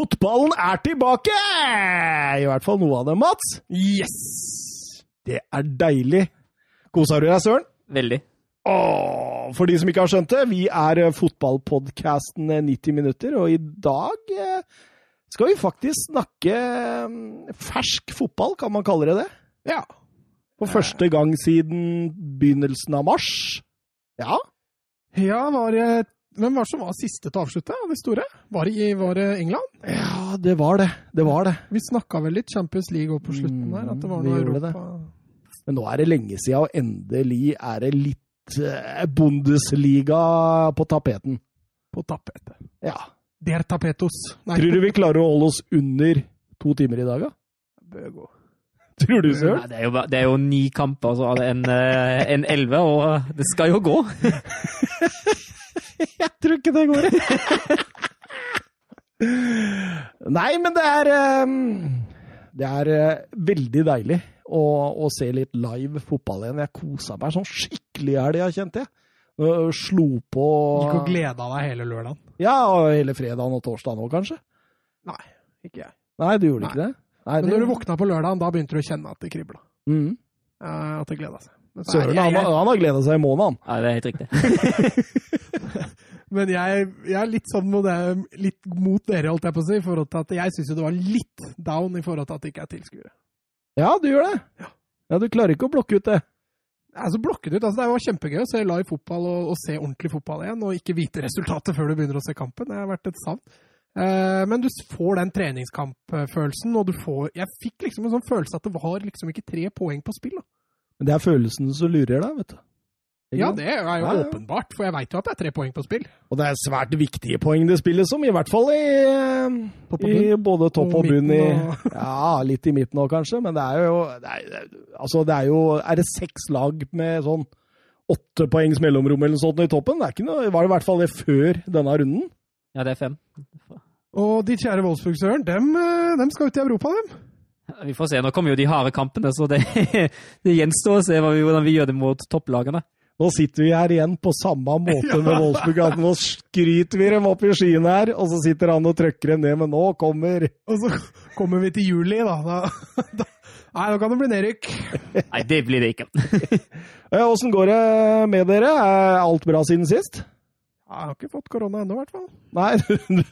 Fotballen er tilbake! I hvert fall noe av det, Mats. Yes! Det er deilig. Kosa du deg, Søren? Veldig. Åh, for de som ikke har skjønt det, vi er eh, fotballpodkasten 90 minutter, og i dag eh, skal vi faktisk snakke mm, fersk fotball, kan man kalle det det? Ja. For første gang siden begynnelsen av mars. Ja. Ja, var det Hvem var det som var siste til å avslutte av de store? Var det, i- var det England? Ja, det var det. Det var det. Vi snakka vel litt Champions League òg på slutten Mm, der, at det var vi noe gjorde det. Men nå er det lenge siden, og endelig er det litt eh, Bundesliga på tapeten. på tapetet. Ja. Der tapetos. Nei, Tror du vi klarer å holde oss under to timer i dag, da? bør gå. Tror du, Nei, Søren? det, er jo, det er jo ni kamper, så er en, eh, en elleve, og det skal jo gå. Jeg tror ikke det går. Nei, men det er eh, Det er eh, veldig deilig å, å se litt live fotball igjen. Jeg kosa meg sånn skikkelig i helga, kjente jeg. Slo på Gikk og gleda deg hele lørdagen. Ja, og hele fredagen og torsdagen òg, kanskje. Nei, ikke jeg. Nei, du gjorde Nei. ikke det? Nei, Men når du våkna på lørdagen, da begynte du å kjenne at det kribla. Mhm. at det gleda seg. Søren, han, han har gleda seg i måneden, han. Ja, det er helt riktig. men jeg, jeg er litt sånn mot, det, litt mot dere, holdt jeg på å si, i forhold til at jeg syns det var litt down i forhold til at det ikke er tilskuere. Ja, du gjør det. Ja, Du klarer ikke å blokke ut det. Altså, blokket ut. Altså, det var kjempegøy å se live fotball og, og se ordentlig fotball igjen, og ikke vite resultatet før du begynner å se kampen. Det har vært et savn. Eh, men du får den treningskampfølelsen, og du får Jeg fikk liksom en sånn følelse at det var liksom ikke tre poeng på spill. Da. Men det er følelsen som lurer deg, vet du. Ikke Ja, det er jo Ja, ja. åpenbart, for jeg veit jo at det er tre poeng på spill. Og det er svært viktige poeng det spilles som, i hvert fall i, Topp i både topp Og og bunn. I, og- ja, litt i midten òg, kanskje. Men det er jo det er, Altså, det er jo Er det seks lag med sånn åtte poengs mellomrom eller noe sånt i toppen? Det er ikke noe, var det i hvert fall det før denne runden? Ja, det er fem. Og de kjære Wolfsburg-søren, dem, eh, dem skal ut i Europa, dem. Vi får se. Nå kommer jo de harde kampene, så det, det gjenstår å se vi, hvordan vi gjør det mot topplagene. Nå sitter vi her igjen på samme måte med Wolfsburg. At nå skryter vi dem opp i skyene her, og så sitter han og trøkker dem ned. Men nå kommer Og så kommer vi til juli, da. da, da nei, nå kan det bli nedrykk. Nei, det blir det ikke. Eh, Åssen går det med dere? Er alt bra siden sist? Jeg har ikke fått korona ennå, i hvert fall. Nei,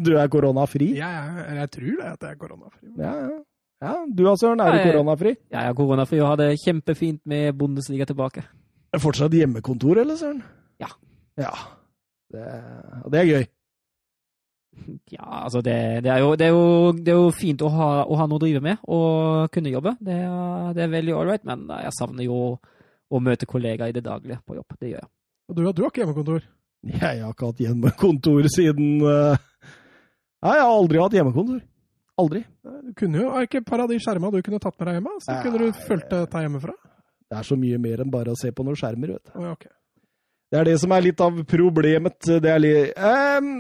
du er koronafri? Ja, jeg, jeg tror det at jeg er koronafri. Ja, ja. Ja du da, Søren, er du koronafri? Ja, Jeg er koronafri og har det kjempefint med Bundesliga tilbake. Er det fortsatt hjemmekontor, eller, Søren? Ja. Ja. Det, det er gøy. Ja, altså det, det, er jo, det, er jo, det er jo fint å ha, å ha noe å drive med og kunne jobbe. Det er, det er veldig ålreit, men jeg savner jo å møte kollegaer i det daglige på jobb. Det gjør jeg. Og du, du har ikke hjemmekontor? Jeg har ikke hatt hjemmekontor siden uh... Nei, jeg har aldri hatt hjemmekontor. Aldri. Du kunne jo, Er ikke et par av de skjerma du kunne tatt med deg hjemme? Så Nei. kunne du fulgt det ta hjemmefra? Det er så mye mer enn bare å se på noen skjermer, vet du. Oh, ja, ok. Det er det som er litt av problemet. Det er litt um,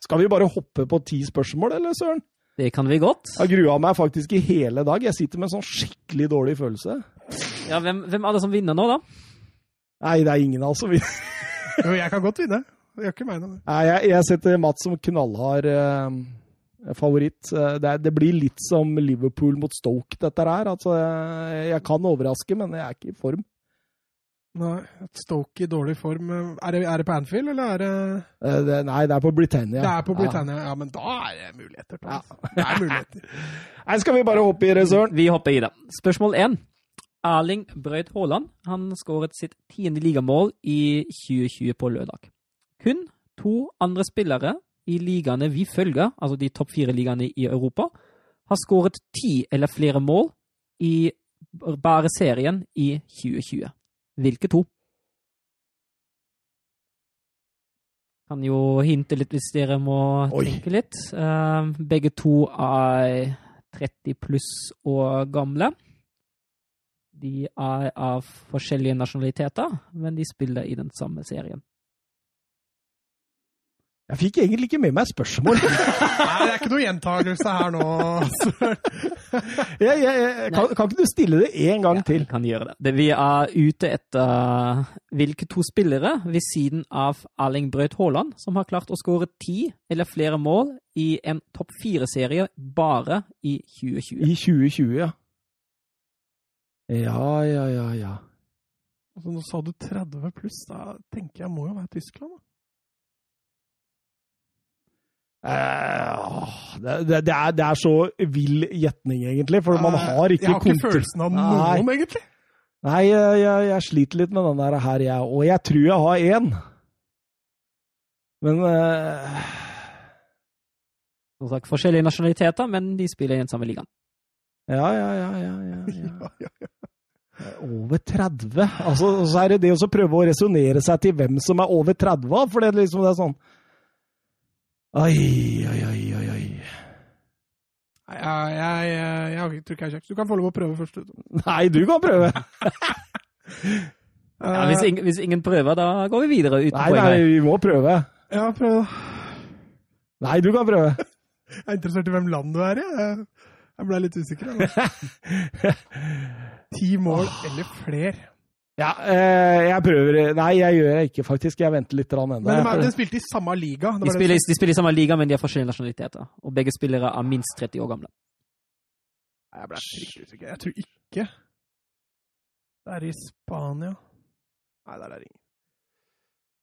Skal vi bare hoppe på ti spørsmål, eller, Søren? Det kan vi godt. Jeg har grua meg faktisk i hele dag. Jeg sitter med en sånn skikkelig dårlig følelse. Ja, hvem, hvem er det som vinner nå, da? Nei, det er ingen, av oss som vinner. Jo, jeg kan godt vinne. Det gjør ikke meg noe. Nei, jeg, jeg setter Mats som knallhard eh, favoritt. Eh, Det, det blir litt som Liverpool mot Stoke, dette her. Altså, jeg, jeg kan overraske, men jeg er ikke i form. Nei, et Stoke i dårlig form. Er det, er det på Anfield, eller er det Eh, Det, nei, det er på Britannia. Det er på Britannia. Ja, men da er det muligheter. Ja. Det er muligheter. Nei, skal vi bare hoppe i det, Søren? Vi hopper i det. Spørsmål én. Erling Brøyt Haaland han skåret sitt tiende ligamål i 2020 på lørdag. Kun to andre spillere i ligaene vi følger, altså de topp fire ligaene i Europa, har skåret ti eller flere mål i bare serien i 2020. Hvilke to? Kan jo hinte litt hvis dere må Oi. tenke litt. Eh, begge to er 30 pluss og gamle. De er av forskjellige nasjonaliteter, men de spiller i den samme serien. Jeg fikk egentlig ikke med meg spørsmål. Nei, det er ikke noe gjentagelse her nå. jeg, jeg, jeg, kan, kan, ikke du stille det en gang til? Jeg kan gjøre det. det. Vi er ute etter hvilke to spillere ved siden av Erling Braut Haaland som har klart å skåre ti eller flere mål i en topp fire-serie bare i 2020. I 2020, ja. Ja, ja, ja, ja. Altså, nå sa du 30 pluss. Da tenker jeg må jo være Tyskland, da. Uh, det, det, er, det, er, så vill gjetning, egentlig, for man har ikke Jeg har ikke følelsen av noen, Nei. egentlig. Nei, jeg, jeg, jeg, sliter litt med den der her, jeg Og jeg tror jeg har én. Men uh... Som sagt, forskjellige nasjonaliteter, men de spiller i den samme ligaen. Ja, ja, ja. ja, ja, ja. Over 30? Altså, så er det det å prøve å resonnere seg til hvem som er over 30, for det, liksom, det er sånn Oi, oi, oi, oi. oi. Jeg, jeg, jeg, jeg, tror ikke jeg er kjekk. Du kan få lov å prøve først. Nei, du kan prøve! ja, hvis, ingen, hvis, ingen, prøver, da går vi videre uten nei, Nei, vi må prøve. Ja, prøv, da. Nei, du kan prøve. jeg er interessert i hvem land du er i. Jeg ble litt usikker. Ti mål eller flere. Ja, eh, jeg prøver Nei, jeg gjør det ikke, faktisk. Jeg venter litt ennå. Men de, de spilte i samme liga? De spiller, de spiller, i samme liga, men de har forskjellige nasjonaliteter. Og begge spillere er minst 30 år gamle. Jeg ble skikkelig usikker. Jeg tror ikke det er i Spania. Nei, der er ingen.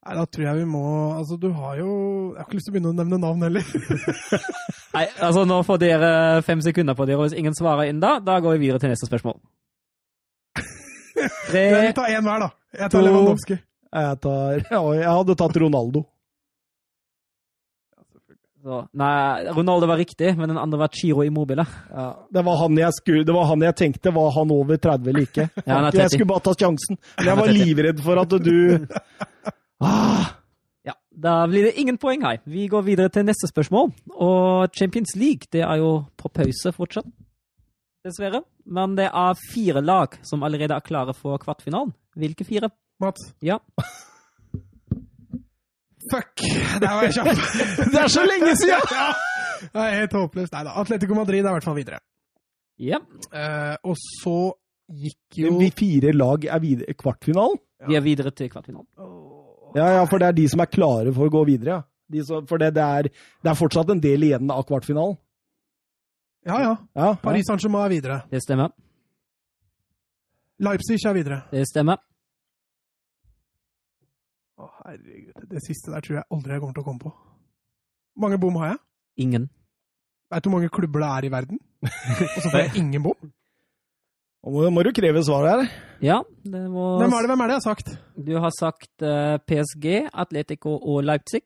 Nei, da tror jeg vi må Altså, du har jo Jeg har ikke lyst til å begynne å nevne navn heller. Nei, altså, nå får dere fem sekunder på dere, og hvis ingen svarer inn da, da går vi videre til neste spørsmål. Tre Vi tar én hver, da. Jeg tar to, Lewandowski. Jeg, tar, jeg hadde tatt Ronaldo. Så, nei, Ronaldo var riktig, men den andre var Chiro Immobile. Ja, det, var han jeg skulle, det var han jeg tenkte. Var han over 30 eller ikke? Ja, jeg skulle bare tatt sjansen. Men jeg var livredd for at du ah. Ja, Da blir det ingen poeng her. Vi går videre til neste spørsmål. Og Champions League det er jo på pause fortsatt dessverre. Men det er fire lag som allerede er klare for kvartfinalen. Hvilke fire? Mats? Ja. Fuck! Der var jeg kjapp. det er så lenge siden! ja. Det er helt håpløst. Nei da. Atletico Madrid er i hvert fall videre. Ja. Eh, og så gikk jo Vi fire lag er videre i kvartfinalen? Ja. De er videre til kvartfinalen. Ja, ja, for det er de som er klare for å gå videre, ja. De som, for det, det, er, det er fortsatt en del igjen av kvartfinalen. Ja, ja. ja Paris Saint-Germain er videre. Det stemmer. Leipzig er videre. Det stemmer. Å, herregud. Det siste der tror jeg aldri jeg kommer til å komme på. Hvor mange bom har jeg? Ingen. Vet du hvor mange klubber det er i verden? Og så får jeg ingen bom? Nå må, må, du kreve svar her. Ja, det må... Hvem er det, hvem er det jeg har sagt? Du har sagt eh, PSG, Atletico og Leipzig.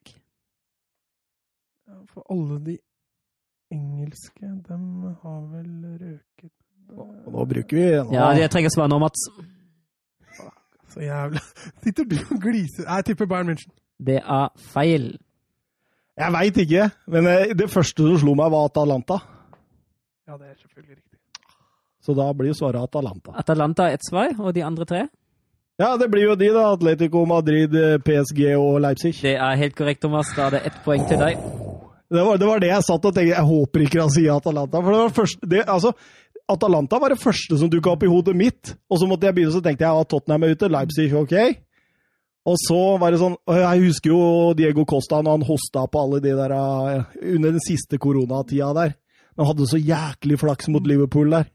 For alle de engelske, de har vel røket Og nå bruker vi nå. Ja, jeg trenger svar nå, Mats. Så jævla Sitter du og gliser Jeg tipper Bayern München. Det er feil. Jeg veit ikke, men eh, det første som slo meg, var Atalanta. Ja, det er selvfølgelig riktig. Så da blir svaret Atalanta. Atalanta er ett svar, og de andre tre? Ja, det blir jo de, da. Atletico Madrid, eh, PSG og Leipzig. Det er helt korrekt, Thomas. Da er det ett poeng til deg. Det var, det var, det jeg satt og tenkte. Jeg håper ikke han sier Atalanta. For det var første, det, altså, Atalanta var det første som dukka opp i hodet mitt. Og så måtte jeg begynne, så tenkte jeg at Tottenham er ute. Leipzig, OK. Og så var det sånn Jeg husker jo Diego Costa når han hosta på alle de der eh, under den siste koronatida der. Han hadde så jæklig flaks mot Liverpool der.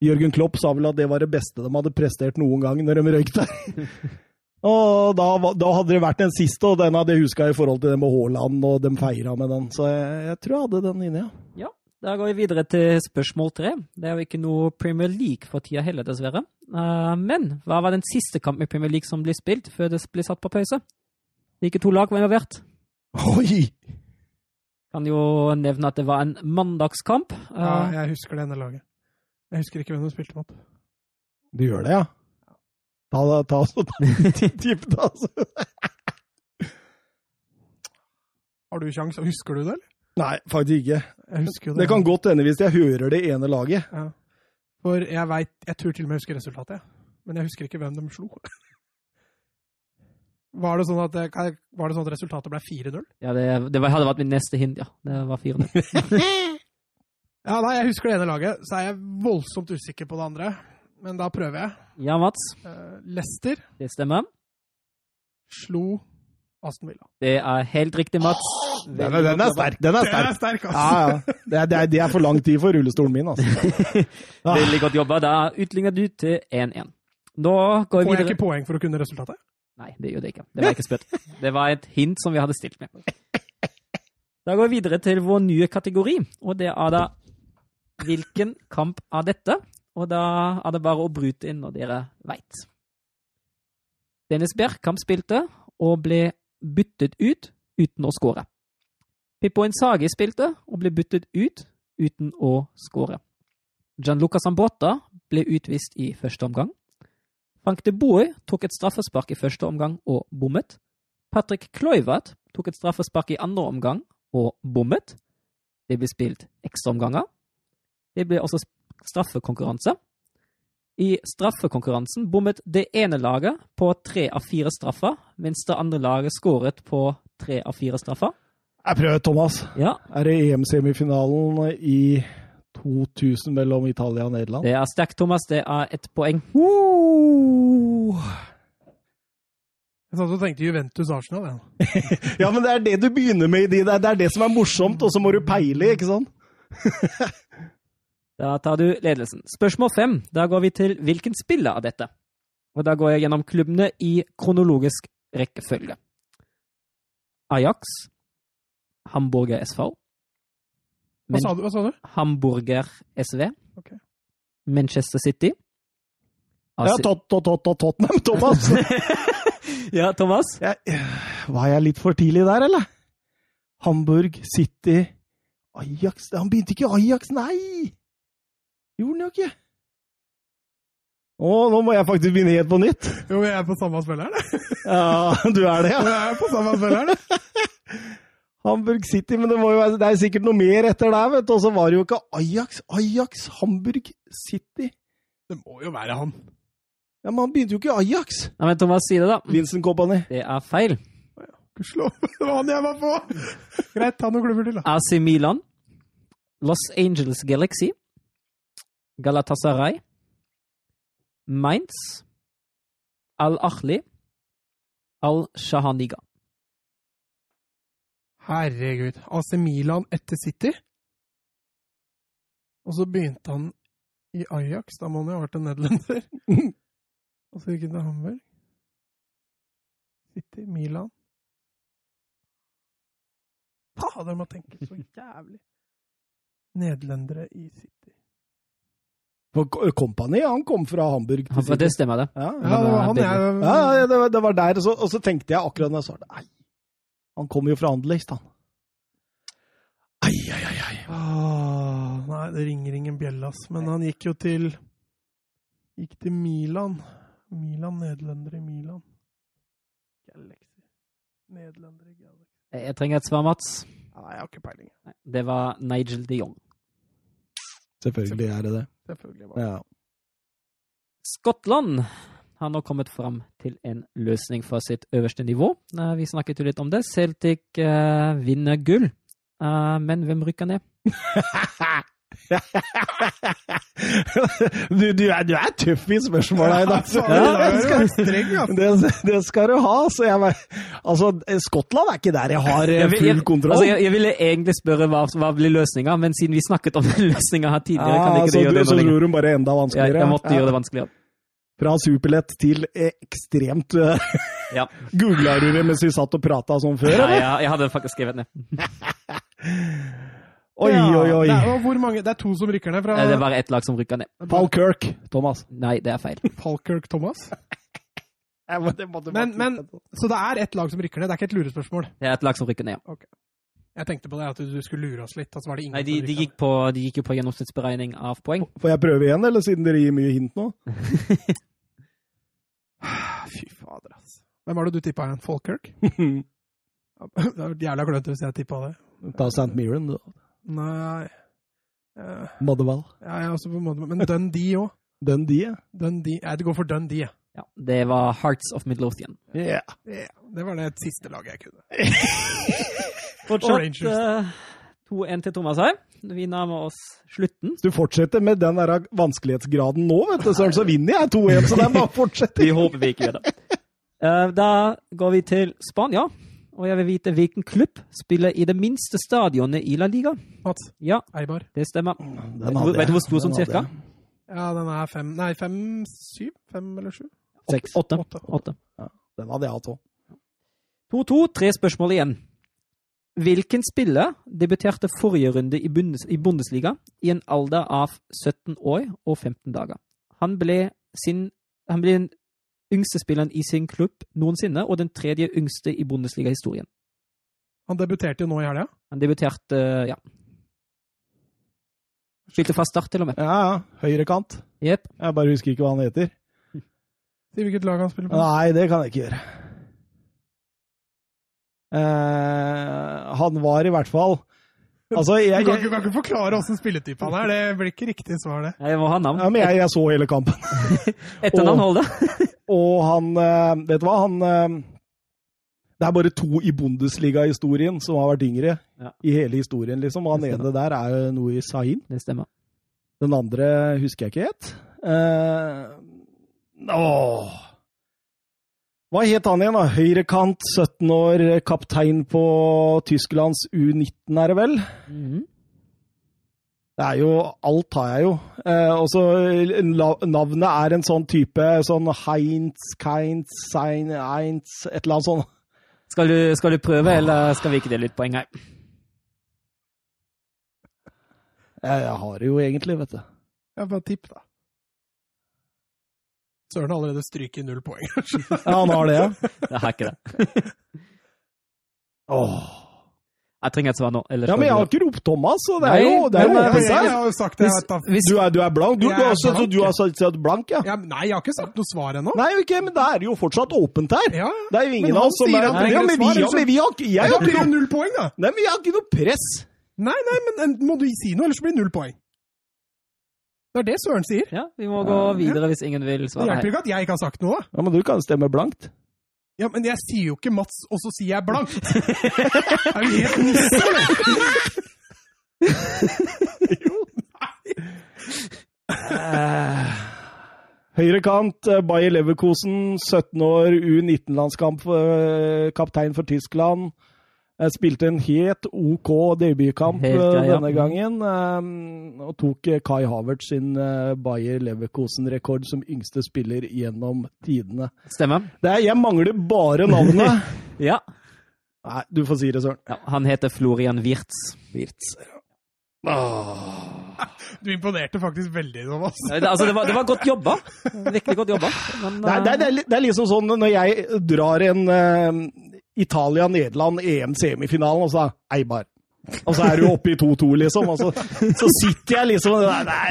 Jørgen Klopp sa vel at det var det beste de hadde prestert noen gang når de røyk der. Og da, da, hadde det vært den siste, og den hadde jeg huska i forhold til det med Haaland, og de feira med den. Så jeg, jeg, tror jeg hadde den inne, ja. ja. Da går vi videre til spørsmål tre. Det er jo ikke noe Premier League for tida heller, dessverre. Uh, men hva var den siste kampen i Premier League som ble spilt før det ble satt på pause? Hvilke to lag var involvert? Oi! Kan jo nevne at det var en mandagskamp. Ja, jeg husker det ene laget. Jeg husker ikke hvem du spilte mot. Du gjør det, ja? Ta, ta, ta, tipp det, altså. Har du kjangs? Husker du det, eller? Nei, faktisk ikke. Det, det, kan godt hende hvis jeg hører det ene laget. Ja. For jeg veit Jeg tror til og med jeg husker resultatet, men jeg husker ikke hvem de slo. Var det sånn at, var det sånn at resultatet ble 4-0? Ja, det, det hadde vært min neste hint, ja. Det var 4-0. Ja, nei, jeg husker det ene laget, så er jeg voldsomt usikker på det andre. Men da prøver jeg. Ja, Mats. Lester. Det stemmer. slo Aston Villa. Det er helt riktig, Mats. Den er, den er sterk. Den er Den er sterk. altså. Ja, ja. Det er, det, er, det er for lang tid for rullestolen min, altså. Ah. Veldig godt jobba. Da utligner du til 1-1. Nå går vi Får jeg videre. ikke poeng for å kunne resultatet? Nei, det gjør det ikke. Det var ikke spøtt. Det var et hint som vi hadde stilt med. Da går vi videre til vår nye kategori, og det er da Hvilken kamp er dette? Og da er det bare å bryte inn når dere veit. Dennis Bergkamp spilte og ble byttet ut uten å skåre. Pippo Insagi spilte og ble byttet ut uten å skåre. Gianluca Sambota ble utvist i første omgang. Frank de Boe tok et straffespark i første omgang og bommet. Patrick Kluivert tok et straffespark i andre omgang og bommet. Det ble spilt ekstraomganger. Det ble også straffekonkurranse. I straffekonkurransen bommet det ene laget på tre av fire straffer, mens det andre laget skåret på tre av fire straffer. Jeg prøver, Thomas. Ja, Er det EM-semifinalen i 2000 mellom Italia og Nederland? det er sterkt, Thomas. Det er ett poeng. Uh. Jeg satt og tenkte Juventus-Arsenal. Ja. Ja, men det er det du begynner med i de der. Det er det som er morsomt, og så må du peile, ikke sant? Da tar du ledelsen. Spørsmål fem. Da går vi til hvilken spiller av dette? Og da går jeg gjennom klubbene i kronologisk rekkefølge. Ajax, Hamburger SV, Hva sa du? Hva sa du? Hamburger SV, Okay. Manchester City Ja, tot, tot, tot, tot, Tottenham, Thomas. ja, Thomas. Jeg, var jeg litt for tidlig der, eller? Hamburg, City, Ajax Han begynte ikke i Ajax, nei! Gjorde den jo ikke. Å, nå må jeg faktisk begynne helt på nytt. Jo, jeg er på samme spilleren. Ja, du er det, ja. Jeg er på samme spilleren. Hamburg City, men det, må jo være, det er sikkert noe mer etter der, vet du. Og så var det jo ikke Ajax. Ajax, Hamburg City. Det må jo være han. Ja, Men han begynte jo ikke i Ajax. Nei, men Thomas, si det, da. Vincent Company. Det er feil. Gudskjelov, det var han jeg var på! Greit, ta noen klubber til, da. AC Milan, Los Angeles Galaxy, Galatasaray, Mainz, Al-Ahli, Al-Shahaniga. Herregud. AC Milan etter City. Og så begynte han i Ajax. Da må han jo ha vært en nederlender. Og så gikk han til Hamburg. City, Milan Fader, må tenke så jævlig. Nederlendere i City. For K- Company, han kom fra Hamburg. Han- Det stemmer, det. Ja, Ja, det var han jeg Ja, ja det, var, det var der, og så, og så tenkte jeg akkurat når jeg sa det Nei, han kom jo fra Anderlecht, han. Ai, ai, ai, ai. Ah, nei, det ringer ingen bjelle, ass. Men han gikk jo til Gikk til Milan. Milan, nederlendere i Milan. Galaxy. Nederlendere i Galaxy. Jeg trenger et svar, Mats. Nei, jeg har ikke peiling. Det var Nigel de Jong. Selvfølgelig er det det. Selvfølgelig. Var det. Ja. Skottland har nå kommet fram til en løsning for sitt øverste nivå. Eh, Vi snakket jo litt om det. Celtic eh, vinner gull. Eh, men hvem rykker ned? du, du, er, du er tøff i spørsmåla i dag. det skal du ha. Så jeg, altså, Skottland er ikke der jeg har eh, Jeg full jeg, kontroll. altså, jeg, jeg ville egentlig spørre hva, hva blir løsninga, men siden vi snakket om løsninga her tidligere, kan ikke så, du gjøre det så nå lenger. gjorde hun bare enda Jeg, vanskeligere. jeg måtte Ja. gjøre det vanskeligere. Fra superlett til ekstremt Ja. Googla du det mens vi satt og prata sånn før, Ja, ja, jeg, jeg hadde faktisk skrevet ned. Oi, Ja, oi, oi. Det er, hvor mange, det er to som rykker ned fra Eh, Det er bare ett lag som rykker ned. Falkirk, Thomas. Nei, det er feil. Paul Kirk Thomas. Jeg må- måtte Men, men, så det er ett lag som rykker ned. Det er ikke et lurespørsmål. Det er et lag som rykker ned. ja. Jeg tenkte på det at du skulle lure oss litt. Altså, var det ingen Nei, de, som de, gikk på, de gikk jo på gjennomsnittsberegning av poeng. Får jeg prøve igjen, eller siden dere gir mye hint nå? Fy fader, ass. Hvem var det du tippa igjen? Falkirk? Det var jævla klønete hvis jeg tippa det. Ta St. Mirren, du. Nei uh, Motherwell. Ja, jeg er også på en Men Dundee òg. Dundee. Dundee Jeg går for Dundee, jeg. Ja, det var Hearts of Midlothian. Yeah. yeah. det var det siste laget jeg kunne. Fortsatt Rangers. eh, 2-1 til Thomas her. Vi nærmer oss slutten. Du fortsetter med den der vanskelighetsgraden nå, vet du, Søren, så vinner jeg 2-1. Så det er bare å fortsette. Vi håper vi ikke gjør det. Uh, Da går vi til Spania, og jeg vil vite hvilken klubb spiller i det minste stadionet i La Liga. Mats, Ja, Eibar. det stemmer. Den du- vet du hvor stor sånn cirka? Ja, den er fem Nei, fem, syv? Fem eller sju? Seks. Åtte. Åtte. Åtte. Den hadde jeg hatt òg. 2-2, tre spørsmål igjen. Hvilken spiller debuterte forrige runde i, Bundes i Bundesliga i en alder av 17 år og 15 dager? Han ble, sin, han ble yngste spilleren i sin klubb noensinne, og den tredje yngste i Bundesliga-historien. Han debuterte jo nå i helga. Han debuterte, ja Spilte fra start, til og med. Ja, ja. Høyrekant. Yep. Jeg bare husker ikke hva han heter. Si hvilket lag han spiller på. Nei, det kan jeg ikke gjøre. Uh, han var i hvert fall Altså, Du kan, ikke, du kan ikke forklare åssen spilletype han er. Det blir ikke riktig svar, det. Jeg må ha navn. ja, men jeg, jeg så hele kampen. Etternavn holder. Og han eh, Vet du hva? Han eh, Det er bare to i Bundesliga-historien som har vært yngre. Ja. I hele historien, liksom. Og han ene der er jo Noe Sahin. Det stemmer. Den andre husker jeg ikke helt. Uh, åh. Hva het han igjen, da? Høyrekant, 17 år, kaptein på Tysklands U19, er det vel? Mhm. Det er jo Alt har jeg jo. Eh, og så Navnet er en sånn type sånn Heinz, Keinz, Sein, Heinz Et eller annet sånt. Skal, du, skal du prøve, eller skal vi ikke dele ut poeng her? Jeg, jeg har det jo egentlig, vet du. Ja, bare tipp, da. Søren har allerede stryket null poeng. Ja, han har det, ja. Jeg har ikke det. Åh. Jeg trenger et svar nå. Ja, men jeg har ikke ropt Thomas, så det er jo det er men, jeg, jeg har jo sagt det. Du er, du er blank? Du, du, har også, så blank, du har sagt blank, ja? Ja, nei, jeg har ikke sagt noe svar ennå. Nei, okay, men da er det jo fortsatt åpent her. Ja, Det er jo ingen av oss som er ja, men, svar, vi, ja, men vi har ikke jeg har ikke null poeng, da. Nei, men jeg har ikke noe press. Nei, nei, men en- må du si noe, ellers blir det null poeng. Det er det Søren sier. ja, vi må gå videre hvis ingen vil svare. Det hjelper ikke at jeg ikke har sagt noe. Ja, Men du kan stemme blankt. Ja, Men jeg sier jo ikke Mats, og så sier jeg blankt. er du helt nisse, eller? nei. Høyrekant, eh, Bayer Leverkosen, 17 år, U19-landskamp, eh, kaptein for Tyskland. Spilte en helt OK debutkamp Helt eh, grei, ja. denne gangen. eh, Og tok eh, Kai Havertz sin Bayer Leverkosen-rekord som yngste spiller gjennom tidene. Stemmer. Det er, jeg mangler bare navnet. Ja. Nei, du får si det, Søren. ja. Han heter Florian Wirtz. Wirtz. Du imponerte faktisk veldig, Thomas. Altså, det, var, det var godt jobba. Virkelig godt jobba. Men, Det er, det, er, det, er, liksom sånn når jeg drar en Italia-Nederland EM-semifinalen, og så Eibar. Og så er du oppe i 2-2, liksom. Og så, så sitter jeg liksom og Nei. nei.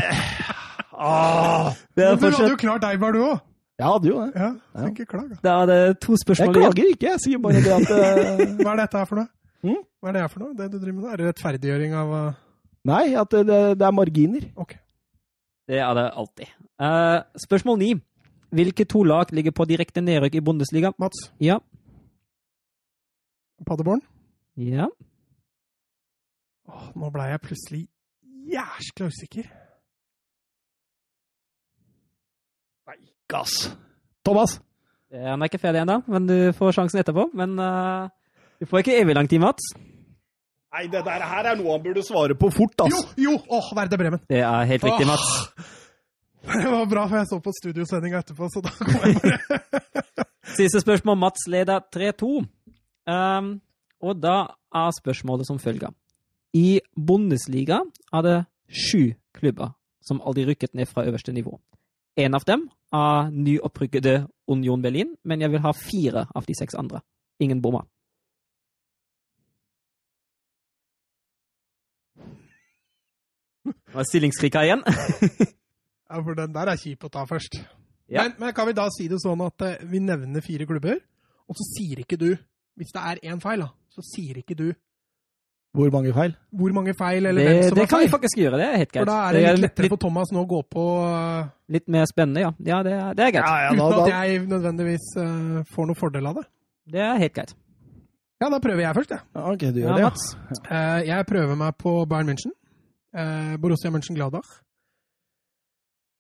ah, det er Men du hadde jo klart Eibar, du òg. Jeg hadde jo det. Ja, ja. ikke klag. da. Det er to Jeg spørsmål igjen. klager ikke, jeg sier bare det at uh... Hva er dette her for noe? Mm? Hva er det her for noe? Det du driver med nå? Er det rettferdiggjøring av uh, Nei, at det, det, det er marginer. Ok. Det er det alltid. Uh, spørsmål ni. Hvilke to lag ligger på direkte nedrykk i Bundesliga? Mats? Ja. Paderborn? Ja. Åh, nå ble jeg plutselig jæskla usikker. Nei, Gass. Thomas. Eh, Han er ikke ferdig ennå, men du får sjansen etterpå. Men uh, du får ikke evig lang tid, Mats. Nei, det der her er noe han burde svare på fort, Jo, altså. jo! Åh, Verde Bremen. Det er helt riktig, Åh. Mats. Det var bra, for jeg så på studiosendinga etterpå, så da kom jeg bare Siste spørsmål. Mats leder 3-2. Um, og da er spørsmålet som følger. I Bundesliga er det sju klubber som aldri rykket ned fra øverste nivå. En av dem er nyopprykkede Union Berlin, men jeg vil ha fire av de seks andre. Ingen bommer. Nå er stillingskrika igjen. Ja, for den der er kjip å ta først. Ja. Men, men kan vi da si det sånn at eh, vi nevner fire klubber, og så sier ikke du Hvis det er én feil, da, så sier ikke du Hvor mange feil? Hvor mange feil, eller Det, hvem som det har kan vi faktisk gjøre. Det er helt greit. For da er det litt lettere litt, for Thomas nå å gå på uh, litt mer spennende, ja. Ja, det, er- det er greit. ja, uten da, at jeg nødvendigvis uh, får noe fordel av det. Det er helt greit. Ja, da prøver jeg først, jeg. Ja, ok, du Ja, gjør det, ja. Mats. Eh, jeg prøver meg på Bayern München. Eh, Borussia Mönchengladbach.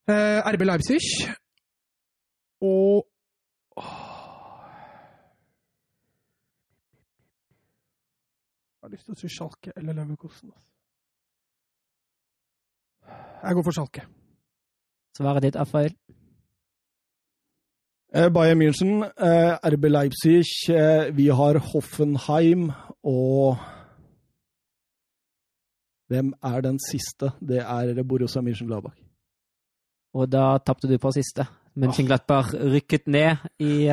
Uh, RB Leipzig. Og Jeg har lyst til å si Schalke eller Leverkosten. Jeg går for Schalke. Svaret ditt er feil. Eh, Bayern München, eh, RB Leipzig, eh, vi har Hoffenheim og Hvem er den siste? Det er Borussia München-Gladbach. Og da tapte du på siste. Mönchenglattberg rykket ned i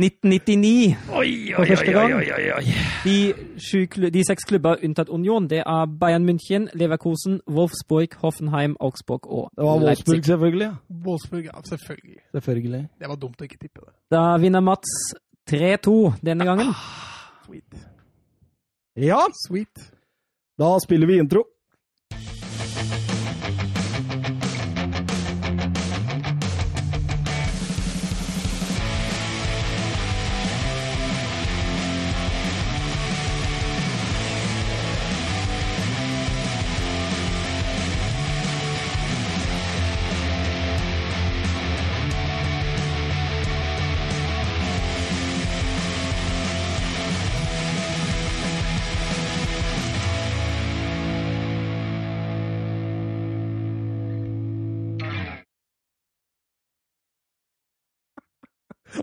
1999 Oi, For første gang. oi, oi. De, sju, de seks klubber unntatt Union, det er Bayern München, Leverkusen, Wolfsburg, Hoffenheim, Augsburg og Det var Wolfsburg, Leipzig. selvfølgelig. ja. Wolfsburg, ja, selvfølgelig. Selvfølgelig. Det var dumt å ikke tippe det. Da vinner Mats 3-2 denne gangen. Sweet. Ja, Sweet. da spiller vi intro.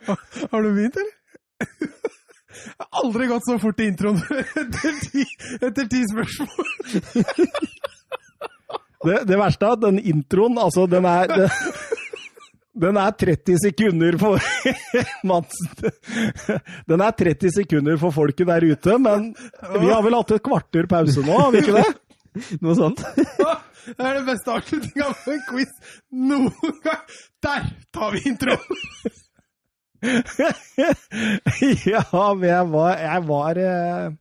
Har du begynt, eller? Jeg har aldri gått så fort i introen etter ti, etter ti spørsmål. Det, det verste er at den introen, altså, den er det, Den er 30 sekunder for Madsen. Den er 30 sekunder for folket der ute, men vi har vel hatt et kvarter pause nå, har vi ikke det? Noe sånt. Det er den beste avslutninga på en quiz noen gang. Der tar vi introen! Ja, men jeg var Jeg var eh,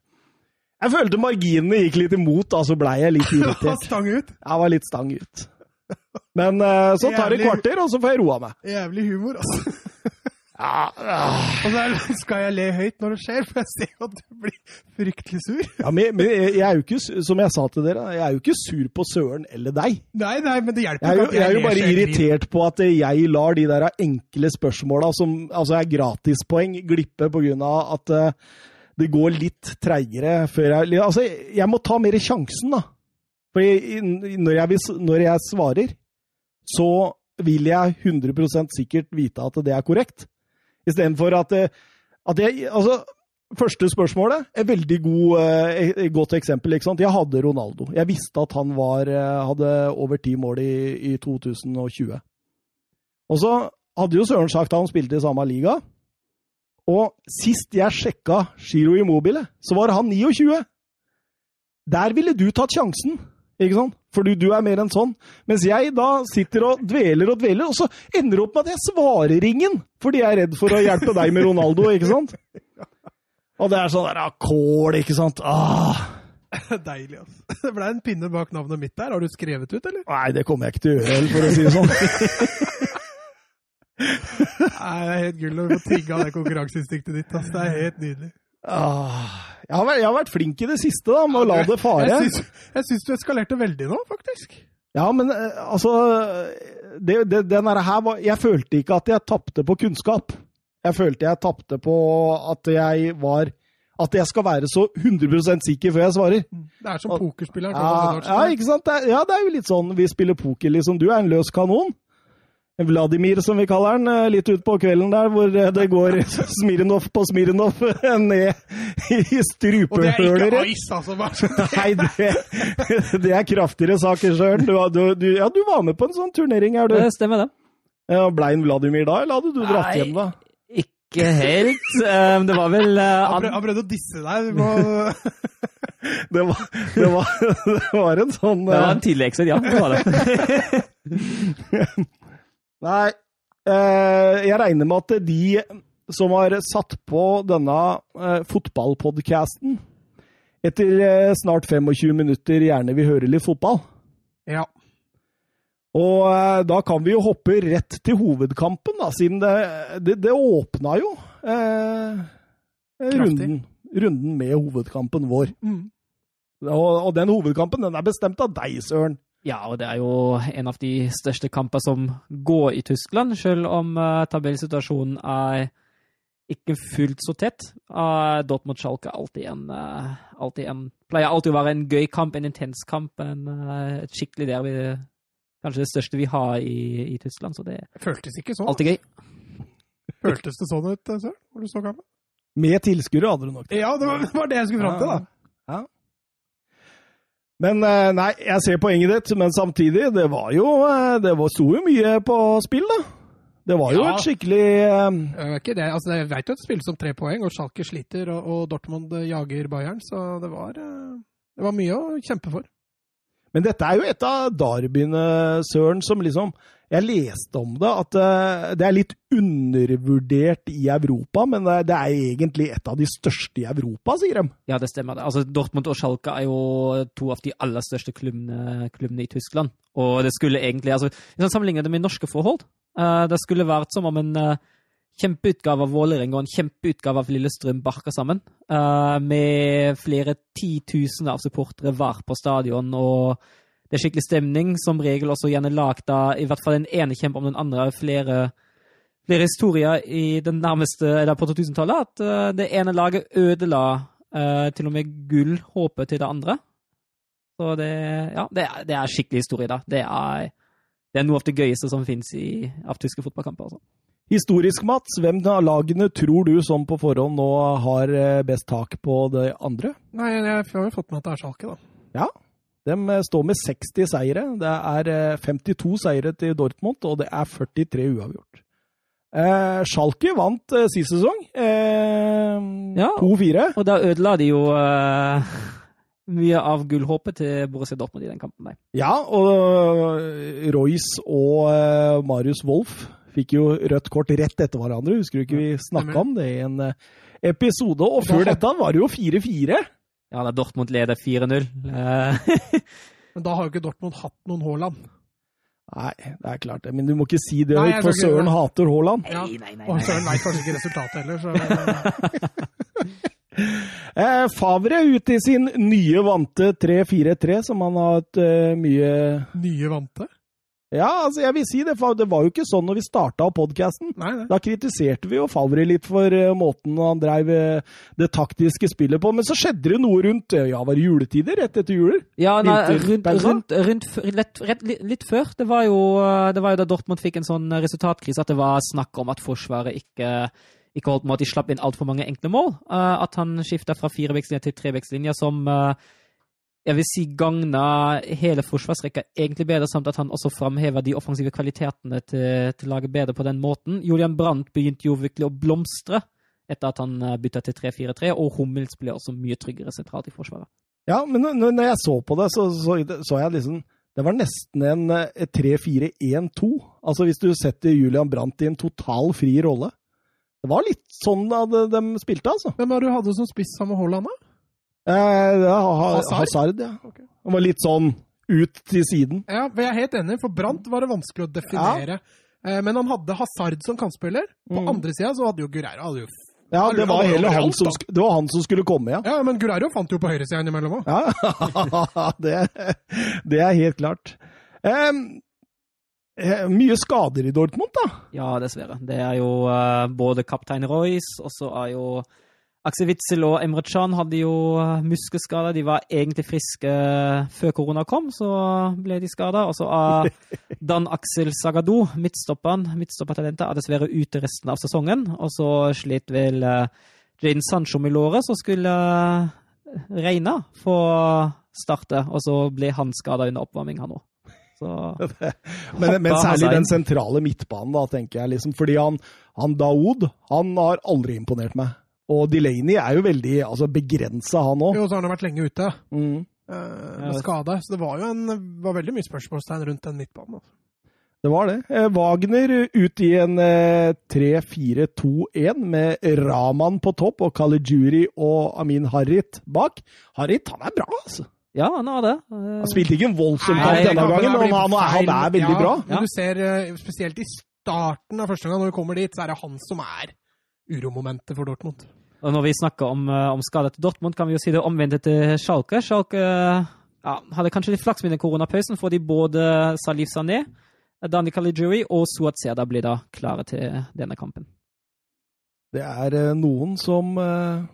Jeg følte marginene gikk litt imot, da så blei jeg litt irritert. stang ut. Jeg var litt stang ut. Men eh, så tar det et kvarter, og så får jeg roa meg. Jævlig humor, altså. Ja, ah. Og så skal jeg le høyt når det skjer, for jeg ser jo at du blir fryktelig sur. Ja, men, men jeg er jo ikke, som jeg sa til dere, jeg er jo ikke sur på Søren eller deg. Nei, nei, men det hjelper Jeg er jo, ikke jeg er jo bare irritert på at jeg lar de der enkle spørsmåla som altså er gratispoeng, glippe på grunn av at eh, det går litt treigere før jeg Altså, jeg må ta mer sjansen, da. For jeg, når, jeg, når jeg svarer, så vil jeg 100% sikkert vite at det er korrekt. Istedenfor at, eh, at jeg Altså, første spørsmålet er veldig god, eh, et godt eksempel. ikke sant? Jeg hadde Ronaldo. Jeg visste at han var, eh, hadde over ti mål i, i 2020. Og så hadde jo Søren sagt at han spilte i samme liga. Og sist jeg sjekka Giro Immobile, så var han 29. Der ville du tatt sjansen, ikke sant? Fordi du er mer enn sånn. Mens jeg da sitter og dveler og dveler, og så ender det opp med at jeg svarer ingen! Fordi jeg er redd for å hjelpe deg med Ronaldo, ikke sant? Og det er sånn der ah, kål, ikke sant? Ah. Deilig, altså. Det ble en pinne bak navnet mitt der. Har du skrevet ut, eller? Nei, det kommer jeg ikke til å gjøre, for å si det sånn. Nei, det er helt gull å få trigga det konkurranseinstinktet ditt. Altså. Det er helt nydelig. Ah. Jeg, har vært, jeg har vært flink i det siste da, med å la det fare. Jeg syns, du eskalerte veldig nå, faktisk. Ja, men eh, altså det, det, Den her var Jeg følte ikke at jeg tapte på kunnskap. Jeg følte jeg tapte på at jeg var At jeg skal være så 100 sikker før jeg svarer. Det er som pokerspilleren. Ja, ja, ikke sant? Det ja, det er jo litt sånn vi spiller poker, liksom. Du er en løs kanon. Vladimir, som vi kaller han, eh, litt utpå kvelden der, hvor eh, det går Smirnov på Smirnov ned i Og det er ikke ice, altså. Bare Nei, det, det er kraftigere saker, Søren. Du, du, du, ja, du var med på en sånn turnering, er du? Det stemmer, det. Ja, Blei han Vladimir da, eller hadde du dratt Nei. hjem da? Ikke helt. Eh, Det var vel eh, Han prøv- han prøvde å disse deg. Du må... Det var, det var, det var en sånn Det var eh, en tidlig exit, ja. Det var det. Nei, eh, jeg regner med at de som har satt på denne eh, fotballpodcasten, etter eh, snart 25 minutter gjerne vil høre litt fotball. Ja. Og da kan vi jo hoppe rett til hovedkampen, da, siden det, det, det åpna jo eh, runden, runden med hovedkampen vår. Mm. Og, og, den hovedkampen den er bestemt av deg, Søren. Ja, og det er jo en av de største kamper som går i Tyskland, selv om uh, tabellsituasjonen er ikke fullt så tett. Uh, Dortmund-Schalke alltid en, uh, alltid en, pleier alltid å være en gøy kamp, en intens kamp, en, uh, et skikkelig derby. Kanskje det største vi har i, i Tyskland, så det Det føltes ikke sånn. alltid gøy. Føltes det sånn ut, Søren? når du så kampen? Med tilskuere hadde du nok det. Ja, det var, det var det jeg skulle fram til, da. Men eh, nei, jeg ser poenget ditt, men samtidig, det var jo eh, Det var- sto jo mye på spill, da. Det var jo Ja. et skikkelig Det ikke det. Altså, jeg vet jo at det spilles om tre poeng, og Schalke sliter, og, og Dortmund jager Bayern, så det var, det var mye å kjempe for. Men dette er jo et av derbyene, Søren, som liksom Jeg leste om det, at eh, det er litt undervurdert i Europa, men det er, egentlig et av de største i Europa, sier de. Ja, det stemmer. Altså, Dortmund og Schalke er jo to av de aller største klubbene, klubbene i Tyskland. Og det skulle egentlig altså, Hvis man sammenligner det med norske forhold eh, Det skulle vært som om en eh, kjempeutgave av Vålerenga og en kjempeutgave av Lillestrøm barka sammen. eh, med flere titusener av supportere hver på stadion. og det er skikkelig stemning. Som regel også gjerne lagd av i hvert fall den ene kjemper om den andre. Flere, flere historier i den nærmeste eller på 2000-tallet. At eh, det ene laget ødela uh, til og med gull håpet til det andre. Så det, ja, det, er, det er skikkelig historie, da. Det er, det er noe av det gøyeste som fins av tyske fotballkamper. Altså. Historisk, Mats, hvem av lagene tror du som på forhånd nå har eh, best tak på det andre? Nei, jeg har jo fått med at det er Schalke, da. Ja, de eh, står med 60 seire. Det er eh, 52 seire til Dortmund, og det er 43 uavgjort. Eh, Schalke vant eh, sist sesong. Eh, Ja. 2-4. Og da ødela de jo eh, mye av gullhåpet til Borussia Dortmund i den kampen. Der. Ja, og eh, Royce og eh, Marius Wolff fikk jo rødt kort rett etter hverandre. Husker du ikke vi snakka om det i en eh, episode? Og før dette var det jo 4-4. Ja, da Dortmund leder 4-0. Eh, Men da har jo ikke Dortmund hatt noen Haaland. Nei, det er klart det. Men du må ikke si det, Nei, for Søren hater Haaland. Ja. nei, nei, nei, Og. Søren veit kanskje ikke resultatet heller, så Eh, Favre er ute i sin nye vante 3-4-3, som han har hatt eh, mye Nye vante? Ja, altså jeg vil si det, for det var jo ikke sånn når vi starta podkasten. Da kritiserte vi jo Favre litt for eh, måten han dreiv eh, det taktiske spillet på. Men så skjedde det noe rundt eh, ja, var det juletider? Rett etter juler? Ja, nei, rundt, rundt, rundt lett, rett, litt, litt før. Det var, jo, det var jo da Dortmund fikk en sånn resultatkrise at det var snakk om at Forsvaret ikke, ikke holdt med at de slapp inn altfor mange enkle mål. At han skifta fra firevekslinja til trevekslinja, som jeg vil si gagna hele forsvarsrekka egentlig bedre, samt at han også framheva de offensive kvalitetene til, til laget bedre på den måten. Julian Brandt begynte jo virkelig å blomstre etter at han eh, bytta til 3-4-3, og Hummels ble også mye tryggere sentralt i forsvaret. Ja, men når- når jeg så på det, så så, så jeg liksom Det var nesten en eh, 3-4-1-2. Altså hvis du setter Julian Brandt i en total fri rolle. Det var litt sånn de, de spilte, altså. Hvem var det du hadde som spiss sammen med Haaland, da? Eh, ha, Hazard? Ja. Han var litt sånn ut til siden. Ja, for jeg er helt enig, for Brandt var det vanskelig å definere. Ja. Men han hadde Hazard som kantspiller. På Mm. andre sida så hadde jo Guerreiro hadde jo Ja, det var, Han han som, det var han som skulle komme, ja. Ja, men Guerreiro fant jo på høyresida innimellom òg. Ja, det, det er helt klart. Eh, mye skader i Dortmund, da. Ja, dessverre. Det er jo uh, både kaptein Royce, og så er jo Aksel Witzel og Emre Can hadde jo uh, muskelskader. De var egentlig friske eh, før korona kom, så ble de skada. Og så er Dan Aksel Sagado, midtstopperen, midtstoppertalentet, er dessverre ute resten av sesongen. Og så slet vel uh, Jaden Sancho med låret, som skulle regne for få starte. Og så ble han skada under oppvarming, han òg. Så Men, men særlig den sentrale midtbanen, da, tenker jeg. liksom. Fordi han, han Daoud han har aldri imponert meg. Og Delaney er jo veldig altså, begrensa, han òg. Jo, så har han vært lenge ute Mm. uh, med skade. Så det var jo en, var veldig mye spørsmålstegn rundt den midtbanen. altså. Det var det. Eh, Wagner ut i en eh, 3-4-2-1 med Raman på topp og Kalijuri og Amin Harit bak. Harit han er bra, altså. Ja, han har det. Eh, Han spilte ikke en voldsom kamp denne gangen, men han, han, er veldig ja, bra. Når du ser eh, spesielt i starten av første gang, når vi kommer dit, så er det han som er uromomentet for Dortmund. Og når vi snakker om, eh, om skader til Dortmund, kan vi jo si det omvendte til Schalke. Schalke ja, hadde kanskje litt flaks med den koronapausen, fordi både Salif Sané, Dani Caligiuri og Suat Seda blir da klare til denne kampen. Det er eh, noen som eh,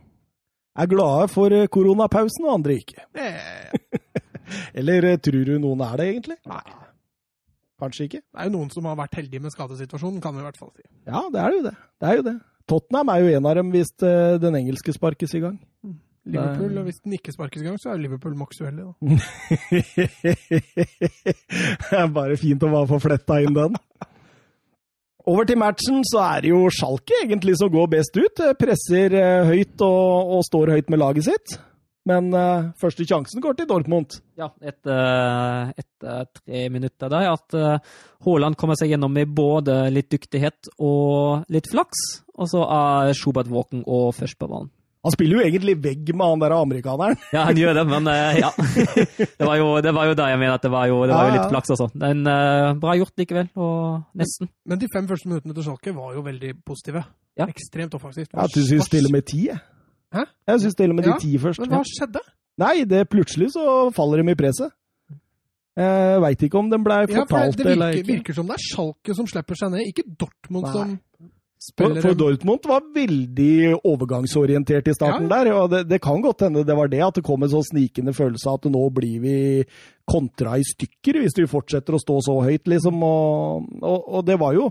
er glade for koronapausen, og andre ikke. Eller tror du noen er det, egentlig? nei. Kanskje ikke? Det er jo noen som har vært heldige med skadesituasjonen, kan vi i hvert fall si. Ja, det er jo det. Det er jo det. Tottenham er jo en av dem hvis eh, den engelske sparkes i gang. Liverpool, og Hvis den ikke sparkes i gang, så er Liverpool maks uheldig. da. det er bare fint å bare få fletta inn den. Over til matchen så er det jo Schalke egentlig som går best ut. Presser eh, høyt og, og står høyt med laget sitt. Men uh, første sjansen går til Dortmund. Ja, etter, etter tre minutter der, at eh, Haaland kommer seg gjennom med både litt dyktighet og litt flaks, og så er Schubert våken og først på ballen. Han spiller jo egentlig vegg med han der amerikaneren. Ja, han gjør det, men uh, ja. Det var, jo, det var jo der jeg mener at det var jo, det var jo Ja, ja. litt flaks altså. Men uh, bra gjort likevel, og nesten. Men de fem første minuttene til Schalke var jo veldig positive. Ja. Ekstremt offensivt. du syns til og med ti. jeg. Hæ? Jeg syns til og med Ja, de ti først. Men hva skjedde? Nei, det plutselig så faller de i presset. Jeg veit ikke om den blei Ja, for fortalt det, det eller ikke. Det virker som det er Schalke som slipper seg ned, ikke Dortmund Nei. som spiller for for Dortmund var veldig overgangsorientert i starten Ja. der. og det, det kan godt hende det var det, at det kom en sånn snikende følelse av at nå blir vi kontra i stykker hvis vi fortsetter å stå så høyt, liksom. Og, og, og det var jo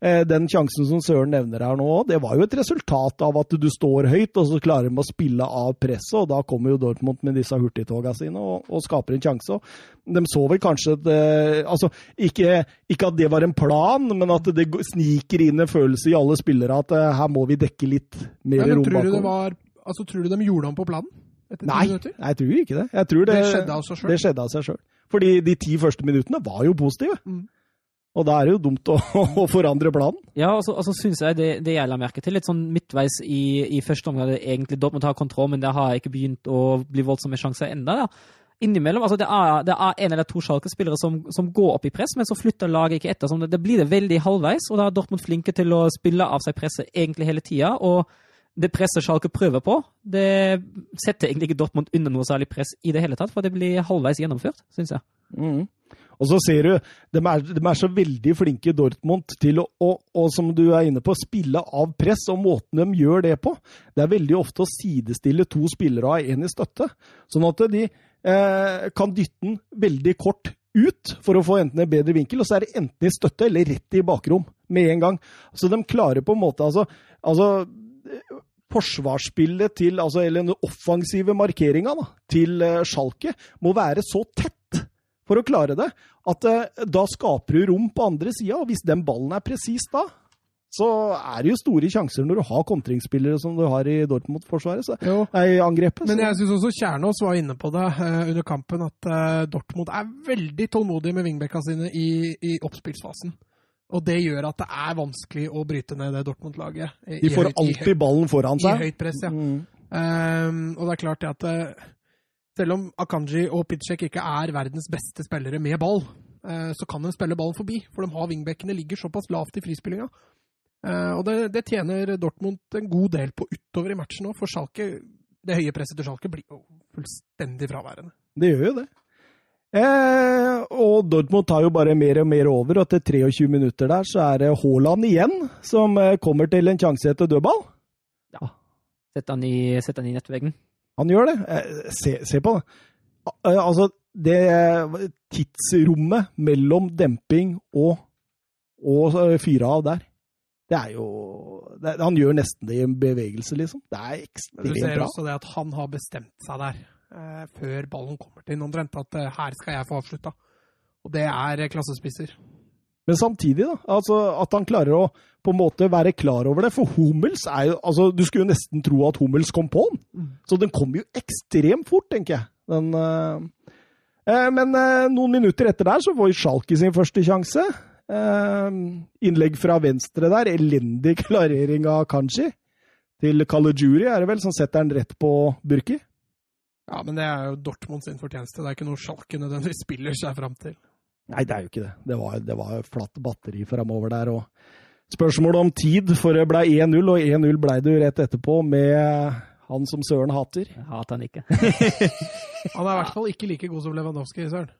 eh, den sjansen som Søren nevner her nå, det var jo et resultat av at du står høyt, og så klarer de å spille av presset, og da kommer jo Dortmund med disse hurtigtoga sine og, og skaper en sjanse. De så vel kanskje at eh, Altså, ikke, ikke at det var en plan, men at det sniker inn en følelse i alle spillere at eh, her må vi dekke litt mer ja, rom tror du, var, altså, tror du de gjorde om på planen? Etter ti Nei, jeg tror ikke det. Jeg tror det, Det skjedde av seg selv. Det skjedde av seg sjøl. Fordi de ti første minuttene var jo positive. Mm. Og da er det jo dumt å, å forandre planen. Ja, og så, og så synes jeg det, det jeg la merke til, litt sånn midtveis i, i første omgang, det egentlig Dortmund har kontroll, men det har ikke begynt å bli voldsomme sjanser enda. Innimellom, altså det er, det er en eller to Schalke-spillere som, som går opp i press, men så flytter laget ikke etter. Sånn, det, det blir det veldig halvveis, og da er Dortmund flinke til å spille av seg presset egentlig hele tida. Og det presset Schalke prøver på, det setter egentlig ikke Dortmund under noe særlig press i det hele tatt, for det blir halvveis gjennomført, syns jeg. Mm. Og så ser du, de er, de er så veldig flinke, i Dortmund, til å, og, og som du er inne på, spille av press. Og måten de gjør det på, det er veldig ofte å sidestille to spillere og ha én i støtte. Sånn at de eh, kan dytte den veldig kort ut for å få enten en bedre vinkel, og så er det enten i støtte eller rett i bakrom med en gang. Så de klarer på en måte altså, altså Forsvarsspillet til, altså, eller den offensive markeringa til uh, Schalke må være så tett for å klare det, at uh, da skaper du rom på andre sida. Og hvis den ballen er presis da, så er det jo store sjanser når du har kontringsspillere som du har i Dortmund-forsvaret. så- angrepet. Men jeg syns også Kjernås var inne på det uh, under kampen, at Dortmund er veldig tålmodig med vingbekka sine i, i oppspillsfasen. Og det gjør at det er vanskelig å bryte ned det Dortmund-laget. De får høyt- alltid alltid ballen foran seg. I høyt press, ja. Mm. Um, og det er klart at eh, selv om Akanji og Pitsjek ikke er verdens beste spillere med ball, uh, så kan de spille ballen forbi. For de har vingbekkene ligger såpass lavt i frispillinga. Uh, og det, det tjener Dortmund en god del på utover i matchen òg, for Schalke, det høye presset til Schalke blir jo fullstendig fraværende. Det gjør jo det. Eh, og Dortmund tar jo bare mer og mer over, og etter 23 minutter der så er det Haaland igjen som eh, kommer til en sjanse etter dødball. Sett han i, sett han i nettveggen. Han gjør det. Eh, Se, se på det. Eh, Altså, det eh, tidsrommet mellom demping og, og fyre av der, det er jo det, Han gjør nesten det i en bevegelse, liksom. Det er Men du ekstremt ser bra. også det at han har bestemt seg der, eh, før ballen kommer til omtrent, at eh, her skal jeg få avslutta. Og det er eh, klassespisser. Men samtidig, da. Altså, at han klarer å på en måte være klar over det. For Hummels er jo altså, Du skulle jo nesten tro at Hummels kom på den. Mm. Så den kom jo ekstremt fort, tenker jeg. Den, eh, eh, men eh, noen minutter etter der så får Schalke sin første sjanse. Eh, innlegg fra venstre der. Elendig klarering av Kanji. Til Kalejuri er det vel, som setter den rett på Burki. Ja, men det er jo Dortmund sin fortjeneste. Det er ikke noe Schalke nødvendigvis spiller seg fram til. Nei, det er jo ikke det. Det var, det var flatt batteri framover der. og Spørsmålet om tid, for det ble 1-0, og 1-0 ble det jo rett etterpå med han som Søren hater. Jeg hater han ikke. Han er i hvert fall ikke like god som Lewandowski, Søren.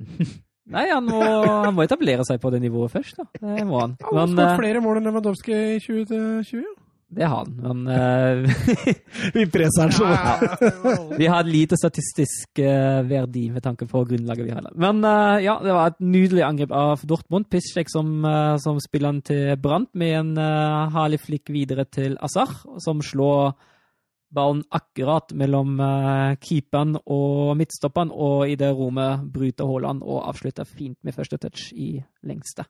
Nei, han må, han må etablere seg på det nivået først, da. Det må han. Han har Men skåret eh, flere mål enn Lewandowski i 2020. det har han. Men eh, Vi presser han så Ja, ja, ja. vi har lite statistisk uh, verdi med tanke på grunnlaget vi har. Men uh, ja, det var et nydelig angrep av Dortmund. Piszczek som, uh, som spiller han til Brandt med en uh, herlig flikk videre til Azar, som slår ballen akkurat mellom uh, keeperen og midtstopperen, og i det rommet bryter Haaland og avslutter fint med første touch i lengste.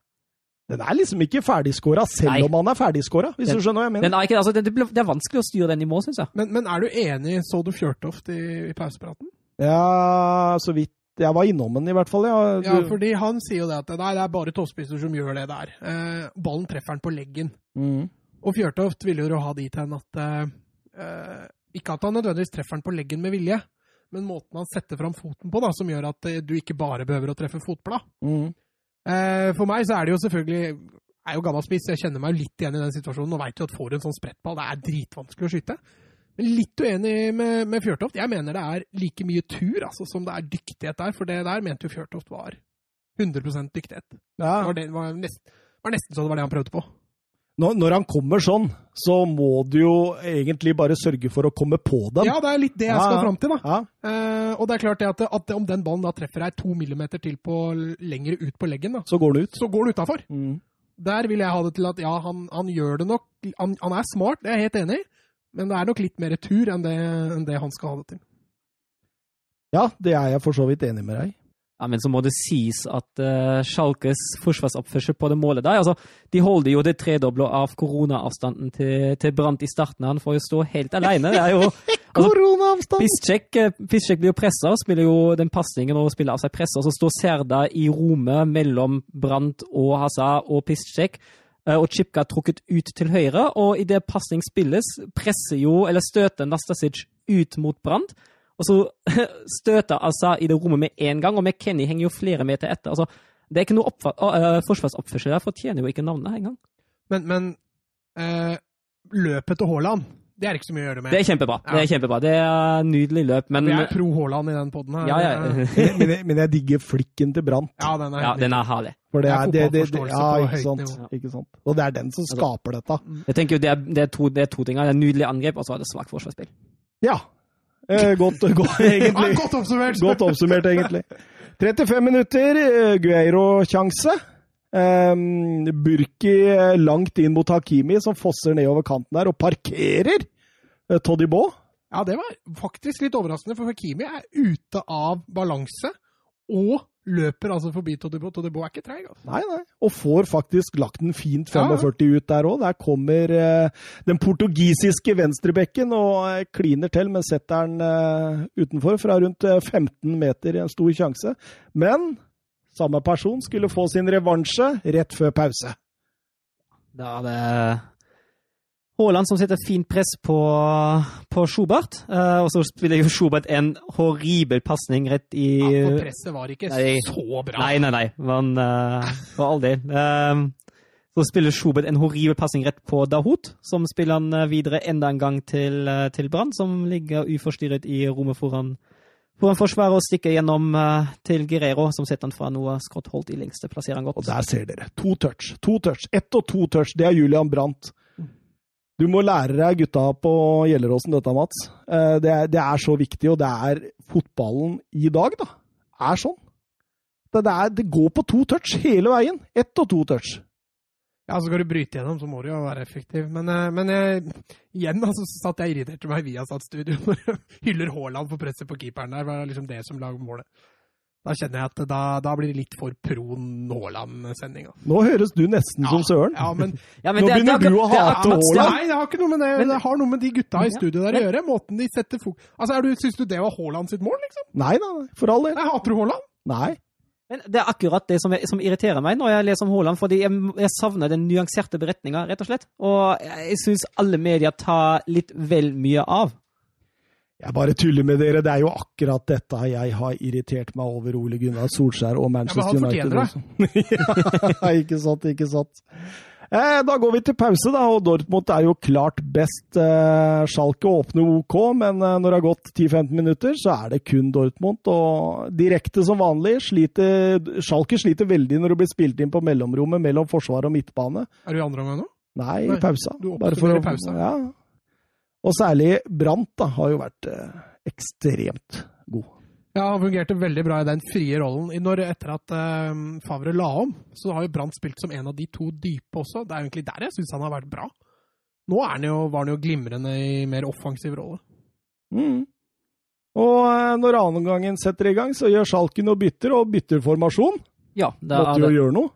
Den er liksom ikke ferdigskåra, selv Nei. om han er ferdigskåra, hvis Den- du skjønner hva jeg mener. Den er ikke, altså, det, det, er vanskelig å styre den i mål, syns jeg. Men, men er du enig, så du Fjørtoft i, i pausepraten? Ja, så vidt jeg var innom den, i hvert fall. Ja, du, Ja, fordi han sier jo det at nei, det er bare toppspisser som gjør det der. Eh, ballen treffer han på leggen. mm. Og Fjørtoft ville jo ha dit hen at eh, eh, Ikke at han nødvendigvis treffer han på leggen med vilje, men måten han setter fram foten på, da, som gjør at eh, du ikke bare behøver å treffe fotblad. Mm. Eh, for meg så er det jo selvfølgelig Jeg er jo gammel spiss, jeg kjenner meg litt igjen i den situasjonen og veit jo at får du en sånn sprettball, det er dritvanskelig å skyte. Men litt uenig med, med Fjørtoft. Jeg mener det er like mye tur altså, som det er dyktighet der, for det der mente jo Fjørtoft var 100 dyktighet. Ja. Det var, det, var, nest, var nesten så det var det han prøvde på. Når, når han kommer sånn, så må du jo egentlig bare sørge for å komme på dem. Ja, det er litt det jeg skal ja. fram til, da. Ja. Eh, og det er klart det at, at om den ballen da treffer deg to millimeter til på lenger ut på leggen, da, Så går den ut. så går den utafor. Mm. Der vil jeg ha det til at ja, han, han gjør det nok han, han er smart, det er jeg helt enig i, men det er nok litt mer tur enn det, enn det han skal ha det til. Ja, det er jeg for så vidt enig med deg i. Ja, Men så må det sies at uh, Schalkes forsvarsoppførsel på det målet der altså, De holder jo det tredoble av koronaavstanden til, til Brandt i starten. Han får jo stå helt alene. Det er jo altså! Piszczek eh, Piszczek blir jo pressa, spiller jo den pasningen og spiller av seg pressa. Så står Serda i rommet mellom Brandt og Hazard og Piszczek. eh, Og Chipka trukket ut til høyre, og idet pasning spilles, presser jo, eller støter Nastasic ut mot Brandt. Og så støter Azar i det rommet med en gang, og McKenny henger jo flere meter etter. Altså, det er ikke noe uh, forsvarsoppførsel der, fortjener jo ikke navnet engang. Men, men uh, løpet til Haaland, det er ikke så mye å gjøre med. Det er kjempebra. Det er kjempebra. Det er nydelig løp, men Vi er pro Haaland i den poden her. ja, ja, Men, men, jeg- men jeg digger flikken til Brandt. ja, den er, ja, den er herlig. For det Det er er, det, det, det, fotballforståelse ja, på ikke høyt sant, nivå. ikke sant. Og det er den som skaper dette. Jeg tenker jo det er, det er, to, det er to ting. Det er nydelig angrep, og så er det svakt forsvarsspill. Ja. Eh, godt, godt, Ja, godt oppsummert! Godt oppsummert, egentlig. 35 minutter, eh, Gueiro-sjanse. Um, Burki eh, langt inn mot Hakimi, som fosser nedover kanten der og parkerer uh, Todibo. Ja, det var faktisk litt overraskende, for Hakimi er ute av balanse og løper altså forbi Todibo. Todibo er ikke treig, altså. Nei, nei. Og får faktisk lagt den fint Ja, ja. 45 ut der òg. Der kommer eh, den portugisiske venstrebekken og eh, kliner til, men setter den eh, utenfor fra rundt eh, 15 meter. En stor sjanse. Men samme person skulle få sin revansje rett før pause. Da det Haaland som setter fint press på, på Schubert. Uh, og så spiller jo Schubert en horribel pasning rett i Ja, for presset var ikke Nei. så bra. Nei, nei, nei. Men uh, for all del. Eh, så spiller Schubert en horribel pasning rett på Dahoud, som spiller han eh, videre enda en gang til, eh, til Brann, som ligger uforstyrret i rommet foran, foran forsvaret og stikker gjennom eh, til Guerrero, som setter han fra noe skrått holdt i lengste. Plasserer han godt. Og der ser dere. To touch. To touch. Ett og to touch. Det er Julian Brandt. Du må lære deg gutta på Gjelleråsen dette, Mats. Eh, Det er, det er så viktig, og det er fotballen i dag, da. Er sånn. Det, det, er, det går på to touch hele veien. Ett og to touch. Ja, så skal du bryte gjennom, så må du jo være effektiv. Men, eh, men jeg, igjen altså, så satt jeg irriterte meg via satt studio når jeg hyller Haaland for presset på keeperen der. var liksom det som lager målet. Da kjenner jeg at da, da blir det litt for pro Haaland-sending. altså. Nå høres du nesten som Søren. Ja, men Ja, men Nå det- det- begynner det- du å det- hate Haaland. Nei, det har ikke noe med det, Men- det har noe med de gutta i studio der å gjøre. Måten de setter fok... Altså, er du, Syns du det var Haaland sitt mål, liksom? Nei, nei, for all del. Nei, Hater du Haaland? Nei. Men det er akkurat det som, som irriterer meg når jeg leser om Haaland, fordi jeg, jeg savner den nyanserte beretninga, rett og slett. Og jeg syns alle medier tar litt vel mye av. Jeg bare tuller med dere. Det er jo akkurat dette jeg har irritert meg over Ole Gunnar Solskjær og Manchester Ja, men han United. fortjener også. ja, ikke sant, ikke sant. Eh, da går vi til pause, da, og Dortmund er jo klart best. Eh, Schalke åpner OK, men eh, når det har gått 10-15 minutter, så er det kun Dortmund. Og direkte som vanlig sliter Schalke sliter veldig når det blir spilt inn på mellomrommet mellom forsvar og midtbane. Er du i andre omgang nå? Nei, i pausa. du Bare for å- pausa. Ja. Og særlig Brandt da, har jo vært eh, ekstremt god. Ja, han fungerte veldig bra i den frie rollen. Når, etter at eh, Favre la om, så har jo Brandt spilt som en av de to dype også. Det er egentlig der jeg syns han har vært bra. Nå er han jo, var han jo glimrende i mer offensiv rolle. Mm. Og eh, når annenomgangen setter i gang, så gjør Schalke noe bytter, og bytter formasjon. Ja, det, Måtte er jo det, gjøre noe.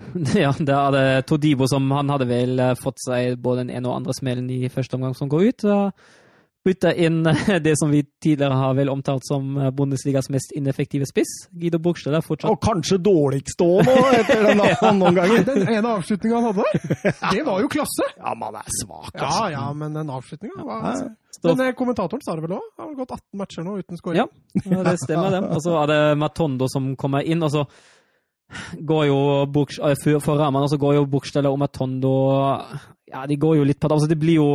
ja, det Todibo som han hadde vel eh, fått seg både den ene og andre smellen i første omgang som går ut. og bytta inn eh, det som vi tidligere har vel omtalt som eh, Bundesligas mest ineffektive spiss. Guido Burgstad er fortsatt Og kanskje dårligst òg nå, etter den andreomgangen. Den ene avslutninga han hadde det var jo klasse! Ja, man er svak, altså. ja, men den avslutninga var altså. Men kommentatoren sa det vel òg? Han har gått 18 matcher nå uten skåring. Ja, ja, det stemmer det. Og så er det Matondo som kommer inn, og så går jo Buks, eh, for, rammene så går jo bokstavene om at Tondo Ja, de går jo litt på det. Altså, det blir jo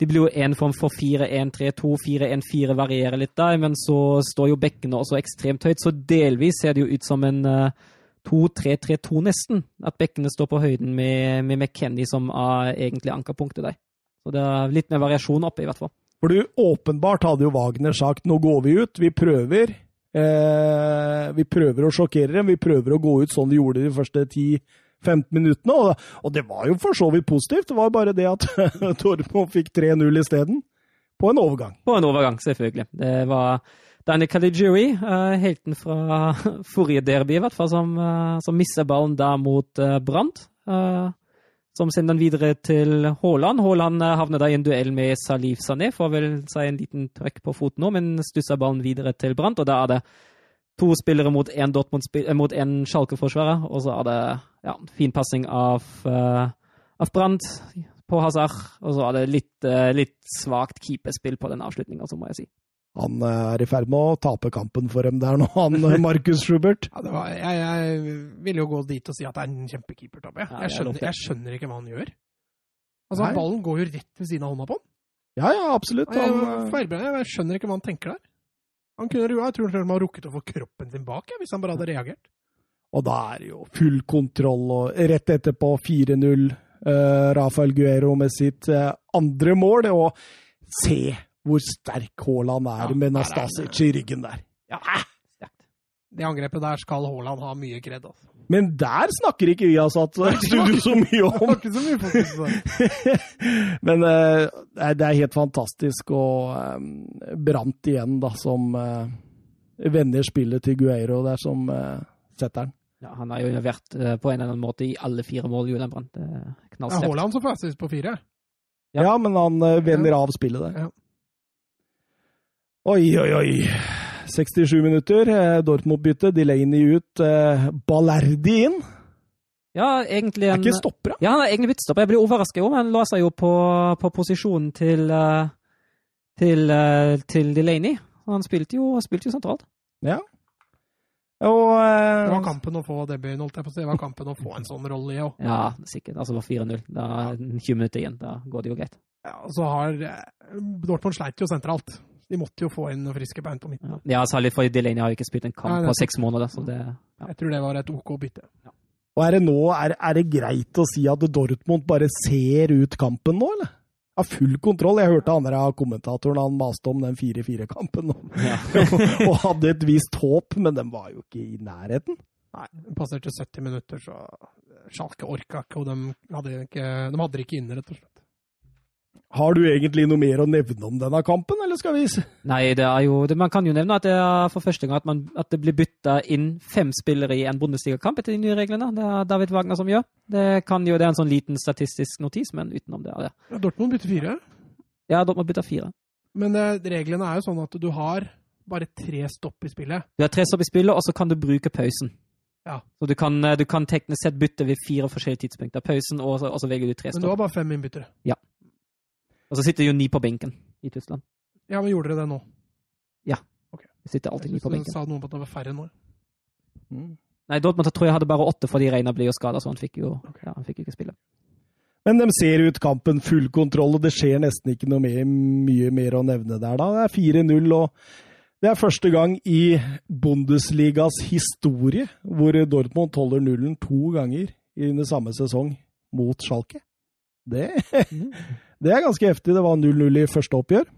det blir jo en form for 4-1-3-2, 4-1-4 varierer litt der, men så står jo bekkene også ekstremt høyt, så delvis ser det jo ut som en eh, 2-3-3-2 nesten. At bekkene står på høyden med, med McKenny som er egentlig ankerpunktet der. Så det er litt mer variasjon oppe, i hvert fall. For du, åpenbart hadde jo Wagner sagt nå går vi ut, vi prøver. Eh, vi prøver å sjokkere dem, vi prøver å gå ut sånn vi gjorde de første 10-15 minuttene. Og, og det var jo for så vidt positivt, det var bare det at Tormo fikk 3-0 isteden. På en overgang. På en overgang, selvfølgelig. Det var Danny Caligiuri, uh, helten fra forrige derby, i hvert fall, som, uh, som misser ballen der mot uh, Brandt. Uh, som sender den videre til Haaland. Haaland uh, havner da i en duell med Salif Sané, får vel seg en liten trøkk på foten nå, men stusser ballen videre til Brandt. Og da er det to spillere mot én mot en Schalke-forsvarer, og så er det ja, fin passing av, uh, av Brandt på Hazard, og så er det litt, uh, litt svakt keeperspill på den avslutninga, så må jeg si. Han er i ferd med å tape kampen for dem der nå, han Markus Schubert. Ja, det var, jeg, jeg vil jo gå dit og si at det er en kjempekeepertabbe. Jeg, er skjønner- jeg skjønner ikke hva han gjør. Altså, Nei. Ballen går jo rett ved siden av hånda på han. Ja, ja, absolutt. Jeg, Han, eh, jeg skjønner ikke hva han tenker der. Han kunne, jeg tror han har rukket å få kroppen sin bak, jeg, hvis han bare hadde reagert. Og da er det jo full kontroll, og rett etterpå 4-0. Uh, Rafael Guero med sitt uh, andre mål. Og se hvor sterk Haaland er Ja, med Nastasic i ryggen der. Ja, Det angrepet der skal Haaland ha mye kred. Altså. Men der snakker ikke vi har satt studio så mye om. var ikke så mye fokus på det. Men uh, det er- helt fantastisk. Og um, Brant igjen, da, som uh, vender spillet til Gueiro der, som uh, setter den. Ja, han har jo vært uh, på en eller annen måte i alle fire mål, Julian Brandt. Er Det er. Haaland som får på fire. Ja. Ja, men han eh, vender av spillet der. Ja. Oi, oi, oi. 67 minutter. eh, Dortmund-bytte. Delaney ut. eh, Ballerdi inn. Ja, egentlig Er ikke ikke da? Ja, han er egentlig byttestopper. Jeg blir overrasket jo. men han la seg jo på, på posisjonen til eh, til, til Delaney. Han spilte jo, spilte jo sentralt. Og Det var kampen å få debuten, holdt jeg på å si. Det var kampen å få en sånn rolle i òg. Ja, sikkert. Altså det var 4-0. Da er det 20 minutter igjen. Da går det jo greit. Ja, og så har Dortmund sleit jo sentralt. De måtte jo få inn friske bein på midten. Ja, ja særlig for Delaney har ikke spilt en kamp Nei, på seks måneder. så det... Ja. Jeg tror det var et OK bytte. Og er det nå er, er det greit å si at Dortmund bare ser ut kampen nå, eller? Har full kontroll. Jeg hørte andre av kommentatorene han maste om den 4-4-kampen og, Ja. og hadde et visst håp, men den var jo ikke i nærheten. Nei, det passerte 70 minutter, så Schalke orka ikke, og de hadde, ikke, de hadde ikke inne, rett og slett. Har du egentlig noe mer å nevne om denne kampen, eller skal vi se? Nei, det er jo det, Man kan jo nevne at det er for første gang at, man, at det blir bytta inn fem spillere i en Bundesliga-kamp etter de nye reglene. Det er David Wagner som gjør. Det kan jo, det er en sånn liten statistisk notis, men utenom det er det. Ja, Dortmund bytter fire, Ja, Dortmund bytter fire. men eh, reglene er jo sånn at du har bare tre stopp i spillet. Du har tre stopp i spillet, og så kan du bruke pausen. Ja. Så du kan, eh, du kan teknisk sett bytte ved fire forskjellige tidspunkter. Pausen, og så, og så velger du tre stopp. Men du har bare fem innbyttere. Og så sitter jo ni på benken i Tyskland. Ja, men gjorde dere det nå? Ja, Det sitter alltid ni på benken. du sa noe om at det var færre nå. Mm. Nei, Dortmund tror jeg hadde bare åtte fordi Reina ble jo skada, så han fikk jo okay. ja, han fikk ikke spille. Men de ser ut kampen full kontroll, og det skjer nesten ikke noe mer, mye mer å nevne der. da. Det er 4-0, og det er første gang i Bundesligas historie hvor Dortmund holder nullen to ganger i den samme sesong mot Schalke. Det, det er ganske heftig. Det var 0-0 i første oppgjør.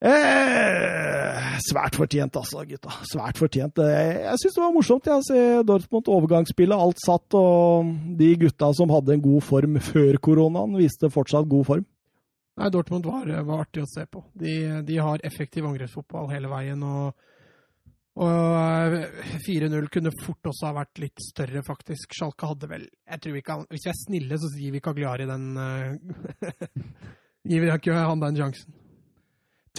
Eh, svært fortjent, altså, gutta. Svært fortjent. Jeg, Jeg syns det var morsomt ja, å se Dortmund overgangsspillet. Alt satt, og de gutta som hadde en god form før koronaen, viste fortsatt god form. Nei, Dortmund var, var artig å se på. De, de har effektiv angrepsfotball hele veien. og og eh, 4-0 kunne fort også ha vært litt større, faktisk. Schalke hadde vel jeg tror vi kan, Hvis vi er snille, så gir vi Cagliari den eh, Gir vi ikke han den sjansen.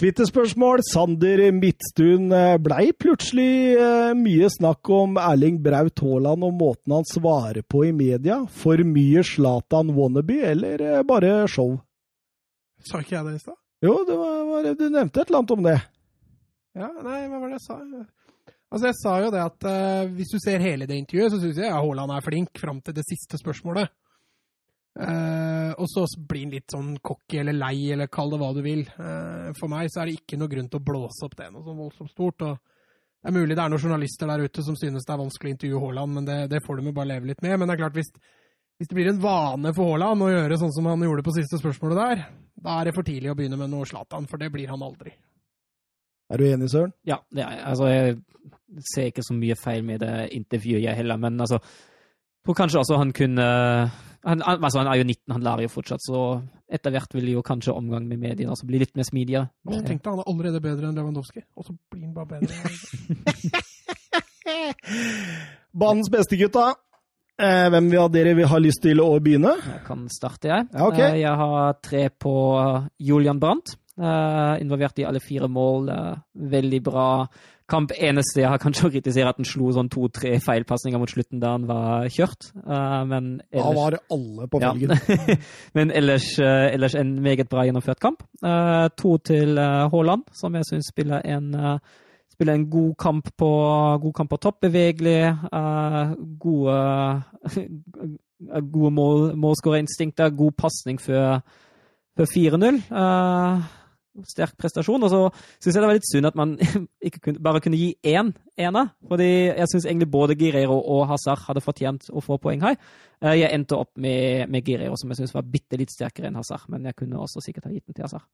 Twitterspørsmål. Sander Midtstuen. eh, Blei plutselig eh, mye snakk om Erling Braut Haaland og måten han svarer på i media. For mye Zlatan wannabe, eller eh, bare show? Sa ikke jeg det i stad? Jo, det var, var, du nevnte et eller annet om det. Ja, nei, hva var det jeg sa? Altså, jeg sa jo det at uh, hvis du ser hele det intervjuet, så syns jeg ja, Haaland er flink fram til det siste spørsmålet. Uh, og så blir han litt sånn cocky eller lei, eller kall det hva du vil. Uh, for meg så er det ikke noe grunn til å blåse opp det noe sånn voldsomt stort. og det er mulig det er noen journalister der ute som synes det er vanskelig å intervjue Haaland, men det, det får de jo bare leve litt med. Men det er klart, hvis, hvis det blir en vane for Haaland å gjøre sånn som han gjorde på siste spørsmålet der, da er det for tidlig å begynne med noe Zlatan, for det blir han aldri. Er du enig, Søren? Ja, er, altså, jeg ser ikke så mye feil med det intervjuet, jeg heller. Men altså, jeg tror kanskje også han kunne han, altså, han er jo 19, han lærer jo fortsatt, så etter hvert vil jo kanskje omgang med mediene også bli litt mer smidigere. Men Tenk deg, han er allerede bedre enn Lewandowski, og så blir han bare bedre. Banens beste, gutta. Eh, hvem av dere vil ha lyst til å begynne? Jeg kan starte, jeg. Ja, ok. Eh, Jeg har tre på Julian Brandt. Eh, involvert i alle fire mål. eh, veldig bra kamp. Eneste jeg har kanskje å kritisere, at han slo sånn to-tre feilpasninger mot slutten da han var kjørt. Eh, men Da var det alle på Ja. Men ellers, ellers en meget bra gjennomført kamp. To til Haaland, som jeg syns spiller en Spiller en god kamp på, god kamp på topp, bevegelig. gode gode mål, målskårerinstinkter, god pasning før, før 4-0. Sterk prestasjon. Og så syns jeg det var litt synd at man ikke kunne, bare kunne gi én ene. Fordi jeg syns egentlig både Guerreiro og Hazard hadde fortjent å få poeng her. Eh, Jeg endte opp med, med Guerreiro, som jeg syns var bitte litt sterkere enn Hazard. Men jeg kunne også sikkert ha gitt den til Hazard.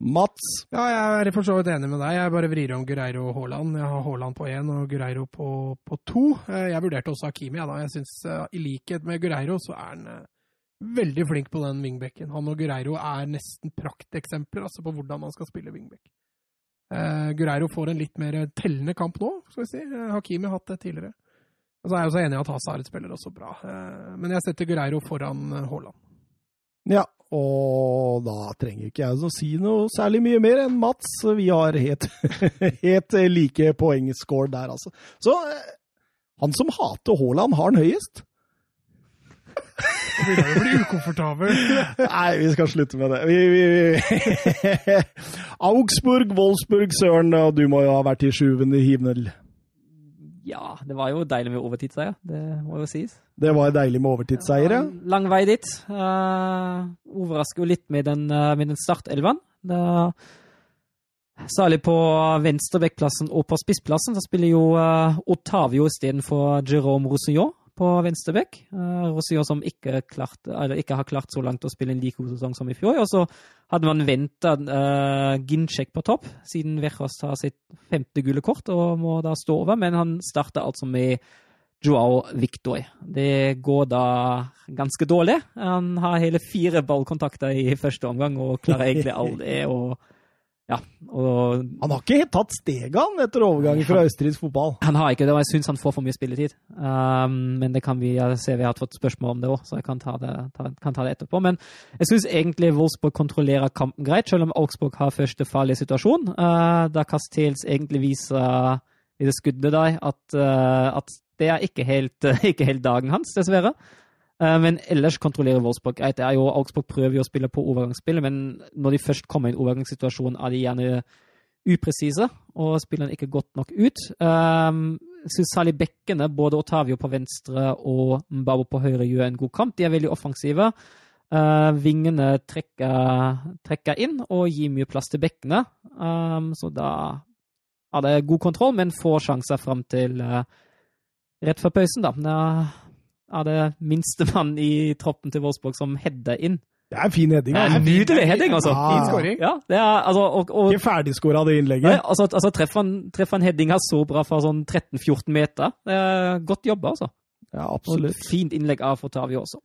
Mats. Ja, jeg er for så vidt enig med deg. Jeg bare vrir om Gureiro og Haaland. Jeg har Haaland på én og Gureiro på, på to. Eh, Jeg vurderte også Hakimi. Ja, da. Jeg synes, eh, I likhet med Gureiro så er han veldig flink på den wingbacken. Han og Gureiro er nesten prakteksempler altså, på hvordan man skal spille wingback. Uh, Gureiro får en litt mer tellende kamp nå, skal vi si. Eh, Hakimi har hatt det tidligere. Og så er jeg også enig i at Hazard spiller også bra. uh, men jeg setter Gureiro foran eh, Haaland. Ja, og da trenger ikke jeg å si noe særlig mye mer enn Mats. Vi har helt, helt like poengscore der, altså. Så eh, han som hater Haaland, har han høyest? Nå begynner å bli ukomfortabel. Nei, vi skal slutte med det. Vi, vi, vi. Augsburg, Wolfsburg, Søren, og du må jo ha vært i sjuende hivnel. Ja, det var jo deilig med overtidsseier. Det må jo sies. Det var deilig med overtidsseier, ja. Lang vei dit. Uh, overrasker jo litt med den, uh, med den startelven. Særlig på venstrebekkplassen og på spissplassen så spiller jo uh, Otavio istedenfor Jerome Roussillon på venstreback. Uh, som ikke, klart, ikke har klart så langt å spille en like god sesong som i fjor. Og så hadde man venta uh, Ginchek på topp, siden Verhos har sitt femte gule kort og må da stå over. Men han starta altså med Joao Victor. Det går da ganske dårlig. Han har hele fire ballkontakter i første omgang og klarer egentlig aldri å Ja. Og Han har ikke tatt steget, han, etter overgangen fra østerriksk fotball. han har ikke det, og jeg syns han får for mye spilletid. Um, men det kan vi jeg ser vi har fått spørsmål om det òg, så jeg kan ta det, ta, kan ta det etterpå. Men jeg syns egentlig Wolfsburg kontrollerer kampen greit, selv om Augsburg har første farlige situasjon. Uh, da Castells egentlig viser, i det skuddet der, at, uh, at det er ikke helt, ikke helt dagen hans, dessverre. Eh, Men ellers kontrollerer Wolfsburg greit. Augsburg prøver jo å spille på overgangsspillet, men når de først kommer i en overgangssituasjon, er de gjerne upresise og spiller ikke godt nok ut. Jeg synes særlig bekkene, både Otavio på venstre og Mbabo på høyre, gjør en god kamp. De er veldig offensive. Uh, vingene trekker, trekker inn og gir mye plass til bekkene. Så da er det god kontroll, men få sjanser fram til rett før pausen, da. Da det minste mann i troppen til Wolfsburg som header inn. Det er en fin heading. Det er altså. en nydelig heading, altså. Ah. Fin skåring. Ja, det er, altså, og, og, Ikke ferdigskåra det innlegget. Nei, altså, altså treffer han, treffer han headinga så bra fra sånn 13-14 meter. Det er godt jobba, altså. Ja, absolutt. Og fint innlegg av Fortavio også.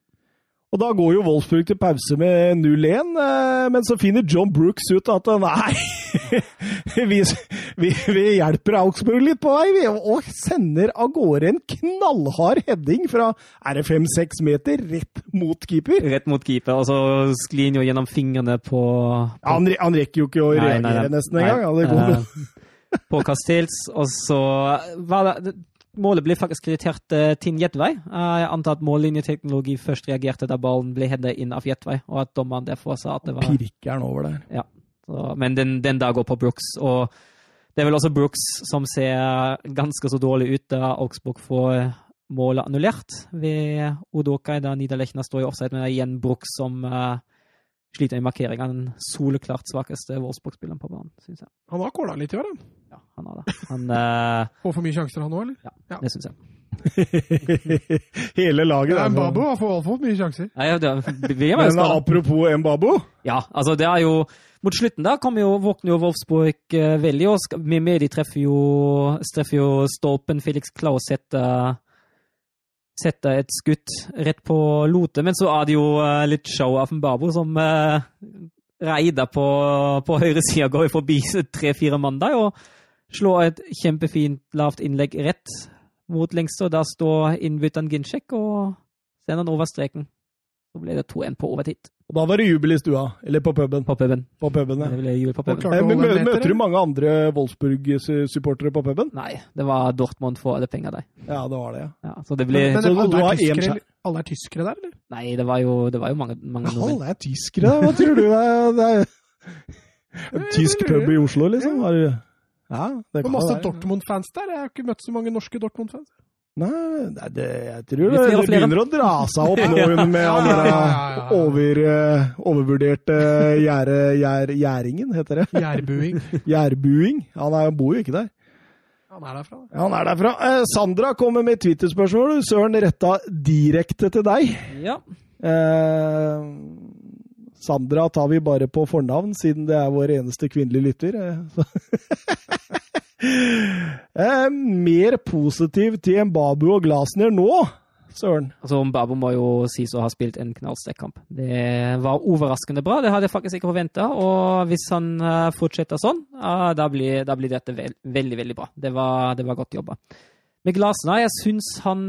Og da går jo Wolfsburg til pause med 0-1, eh, men så finner John Brooks ut at nei, vi, vi, vi hjelper Augsburg litt på vei, vi, og sender av gårde en knallhard heading fra er det fem-seks meter rett mot keeper. Rett mot keeper, og så sklir han jo gjennom fingrene på, Ja, han, han rekker jo ikke å Nei, nei, reagere nei. nesten engang. Ja. Eh, på Castells, og så var det, Målet ble faktisk kreditert uh, til Jetvei. Uh, jeg antar at mållinjeteknologi først reagerte da ballen ble heada inn av Jetvei, og at dommeren derfor sa at det var Pirker han over der. Så, men den, den der går på Brooks, og det er vel også Brooks som ser ganske så dårlig ut da Augsburg får målet annullert ved Odokai, da Niederlechner står i offside, men det er igjen Brooks som uh, sliter i markeringa. Den soleklart svakeste Wolfsburg-spilleren på banen, syns jeg. Han har kåla litt i år, han. Ja, han har det. Han, uh, Får for mye sjanser, han òg, eller? Ja. det syns jeg. Hele laget. Ja, altså. Mbabo har fått altfor mye sjanser. Nei, det, vi er Men apropos Mbabo. Ja, altså det er jo Mot slutten da kommer jo, våkner jo Wolfsburg eh, veldig, og skal, med, med de treffer jo, treffer jo stolpen. Felix Klaus setter, setter et skudd rett på Lote, men så er det jo eh, litt show av Mbabo som uh, reider på, på høyresida, går forbi tre-fire mann der og slår et kjempefint lavt innlegg rett mot lengste, og der står innbytteren Ginchek og sender han over streken. Så ble det 2-1 på overtid Og da var det jubel i stua. Eller på puben. på puben. På puben ja. Det ble jul på puben. klart- Eh, Men møter meter, du mange andre Wolfsburg-supportere på puben? Nei, det var Dortmund for alle penger der. Ja, det var det, ja. Ja, så det ble Men, men Så alle, du er tyskere, alle er tyskere der, eller? Nei, det var jo, det var jo mange, mange nordmenn. Alle er tyskere. Hva tror du? Det er, det er en tysk pub i Oslo, liksom? Har du Ja, det kan og masse. Dortmund-fans der. Jeg har ikke møtt så mange norske Dortmund-fans. Nei, det, det, jeg tror det, det begynner å dra seg opp nå med Ja, han der over, eh, overvurderte gjære, gjær, gjæringen, heter det. Gjærbuing. Gjærbuing. Han er, bor jo ikke der. Han er derfra. Ja, Han er derfra. Eh, Sandra kommer med Twitter-spørsmål. Søren retta direkte til deg. Ja. Eh, Sandra tar vi bare på fornavn, siden det er vår eneste kvinnelige lytter. eh, eh, mer positiv til Mbabu og Glasner nå, Søren. Altså, Mbabo må jo sies å ha spilt en knallsterk kamp. Det var overraskende bra, det hadde jeg faktisk ikke forventa. Og hvis han eh, fortsetter sånn, da, blir, da blir dette vel, veldig, veldig bra. Det var, det var godt jobba. Med Glasner, jeg syns han,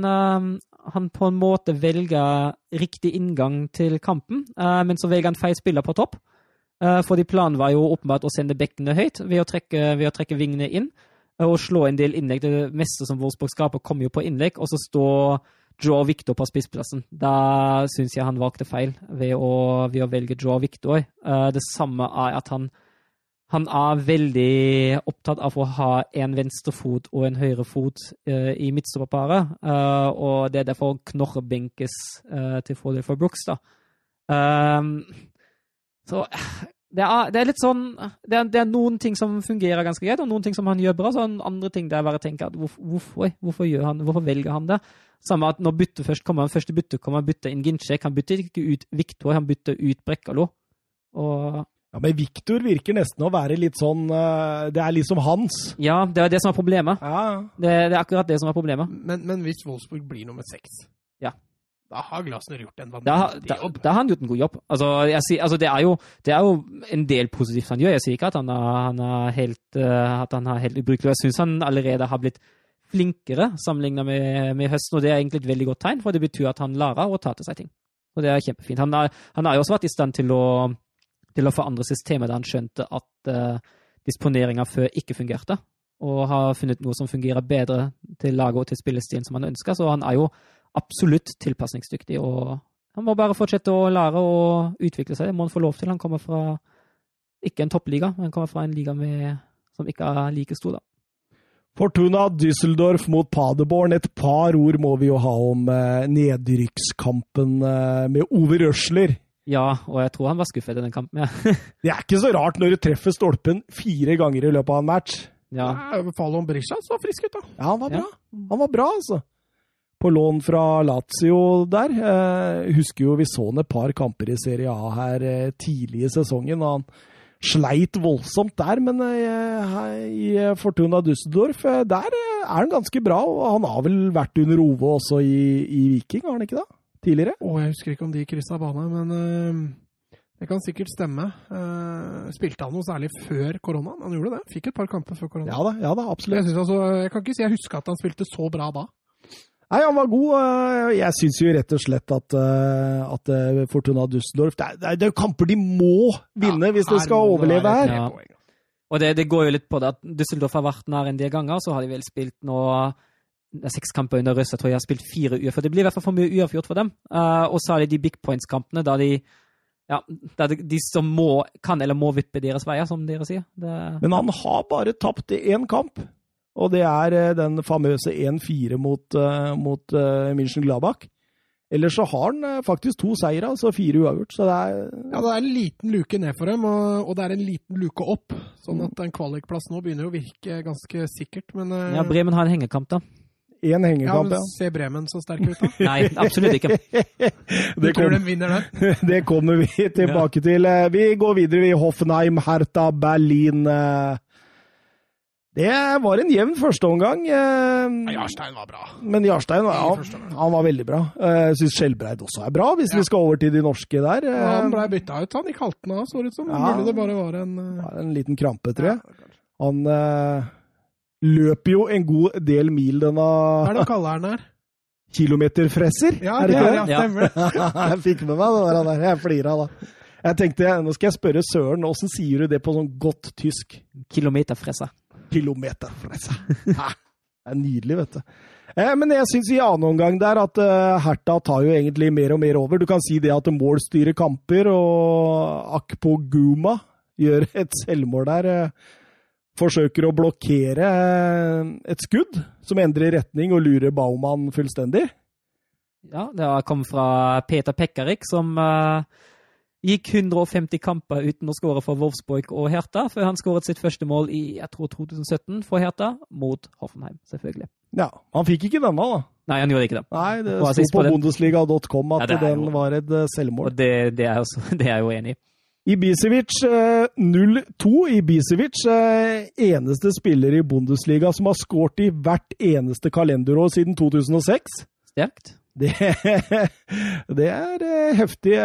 han på en måte velger riktig inngang til kampen, eh, men så velger han feil spiller på topp. Eh, fordi planen var jo åpenbart å sende bekkene høyt ved å trekke, ved å trekke vingene inn eh, og slå en del innlegg. Det meste som Wolfsburg skaper, kommer jo på innlegg, og så står Joe Victor på spissplassen. Da syns jeg han valgte feil ved å, ved å velge Joe Victor. Det samme er at han, han er veldig opptatt av å ha en venstrefot og en høyrefot uh, i midtstopperparet, Uh, og det er derfor knorrebenkes uh, til fordel for Brooks. da. Um, så det er, det er litt sånn det er, det er noen ting som fungerer ganske greit, og noen ting som han gjør bra. Så en andre ting der jeg bare tenker at hvorfor, hvorfor, hvorfor, gjør han, hvorfor velger han det? Samme at når byttet først kommer, første bytte kommer, han bytter inn Ginchek. Han bytter ikke ut Viktor, han bytter ut Brekkalo. Og Ja, Men Viktor virker nesten å være litt sånn eh, Det er liksom hans. ja, det er det som er problemet. Ja, Det, det er akkurat det som er problemet. Men, men hvis Wolfsburg blir nummer seks, Ja. da har Glasner gjort en Da, vanvittig da, jobb. da har han gjort en god jobb. Altså, jeg sier, altså det, er jo, det er jo en del positivt han gjør. Jeg sier ikke at han er, han er helt, er helt ubrukelig. Jeg syns han allerede har blitt flinkere sammenlignet med, med høsten, og det er egentlig et veldig godt tegn, for det betyr at han lærer å ta til seg ting. Og det er kjempefint. Han har han har jo også vært i stand til å, til å forandre systemet da han skjønte at uh, disponeringa før ikke fungerte. og har funnet noe som fungerer bedre til laget og til spillestilen som han ønsker. Så han er jo absolutt tilpasningsdyktig. og Han må bare fortsette å lære og utvikle seg. Det må han få lov til. Han kommer fra ikke en toppliga, men han kommer fra en liga med, som ikke er like stor. da. Fortuna Düsseldorf mot Paderborn. Et par ord må vi jo ha om eh, nedrykkskampen eh, med Ove Røsler. Ja, og jeg tror han var skuffet i den kampen. Ja. Det er ikke så rart når du treffer stolpen fire ganger i løpet av en match. ja. Ja. Fallon Berisha så frisk ut, da. Ja, han var Ja. bra. Han var bra, altså. På lån fra Lazio der. Eh, husker jo vi så han et par kamper i Serie A her eh, tidlig i sesongen. og han sleit voldsomt der, men eh, i Fortuna Düsseldorf, eh, der eh, er han ganske bra. Og han har vel vært under Ove også i, i Viking, har han ikke det? Tidligere? Å, jeg husker ikke om de kryssa bane, men øh, det kan sikkert stemme. Eh, spilte han noe særlig før koronaen? Han gjorde det. Fikk et par kamper før koronaen. Ja da, ja da, absolutt. Jeg, altså, jeg kan ikke si jeg husker at han spilte så bra da. Nei, han var god. eh, Jeg syns jo rett og slett at, eh, at eh, Fortuna Dusseldorf det er, det jo kamper de må vinne hvis de skal overleve her. Ja. Og det, det går jo litt på det at Dusseldorf har vært nær en del ganger, så har de vel spilt nå seks kamper under Røst. Jeg tror jeg har spilt fire uavgjort. Det blir i hvert fall for mye uavgjort for dem. Uh, og så er det de big points-kampene, da de ja, det de, de som må, kan eller må vippe deres veier, som dere sier. Det, Men han har bare tapt én kamp, og det er eh, den famøse 1-4 mot, uh, mot uh, München Gladbach. Ellers så har han eh, faktisk to seire, altså fire uavgjort. Så det er Ja, det er en liten luke ned for dem, og, og det er en liten luke opp. Sånn at en kvalikplass nå begynner å virke ganske sikkert, men uh... ja, Bremen har en hengekamp, da. Én ja, hengekamp, ja. Ser Bremen så sterke ut, da? Nei, absolutt ikke. Du Det, tror kom, de vinner den? det kommer vi tilbake til. Eh, Vi går videre vi. Hoffenheim, Hertha, Berlin. eh. Det var en jevn førsteomgang. Ja, eh, Jarstein var bra. Men Jarstein ja, han, var veldig bra. Jeg syns Skjelbreid også er bra, hvis Ja. vi skal over til de norske der. Eh, han ble bytta ut, han. i halten av, så det ut som. Ja. Mulig det bare var en er En liten krampe, tror jeg. ja. Han eh, løper jo en god del mil, denne Hva er det de kaller den her? kilometerfresser. Ja, er det det ikke ja, det? Ja. stemmer det. jeg fikk med meg det der. der. Jeg flira da. Jeg tenkte, nå skal jeg spørre Søren, åssen sier du det på sånn godt tysk? Kilometerfresser. Kilometerfresser. Det er nydelig, vet du. Eh, men jeg syns i annen omgang der at eh, Hertha tar jo egentlig mer og mer over. Du kan si det at mål styrer kamper, og Akpo Guma gjør et selvmål der. eh, forsøker å blokkere eh, et skudd som endrer retning og lurer Baumann fullstendig. Ja, det har kommet fra Peter Pekkarik, som uh, gikk 150 kamper uten å skåre for Wolfsburg og Hertha, før han skåret sitt første mål i jeg tror 2017 for Hertha, mot Hoffenheim, selvfølgelig. Ja, Han fikk ikke denne, da. Nei, han gjorde ikke det. Nei, det Og sto på bundesliga.com at Ja, den jo- var et eh, selvmål. Og det, det, er, også, det er jeg jo enig i. Ibisevic eh, 0-2. Ibisevic eh, eneste spiller i Bundesliga som har skåret i hvert eneste kalenderår siden 2006. Sterkt. Det, det er eh, heftig.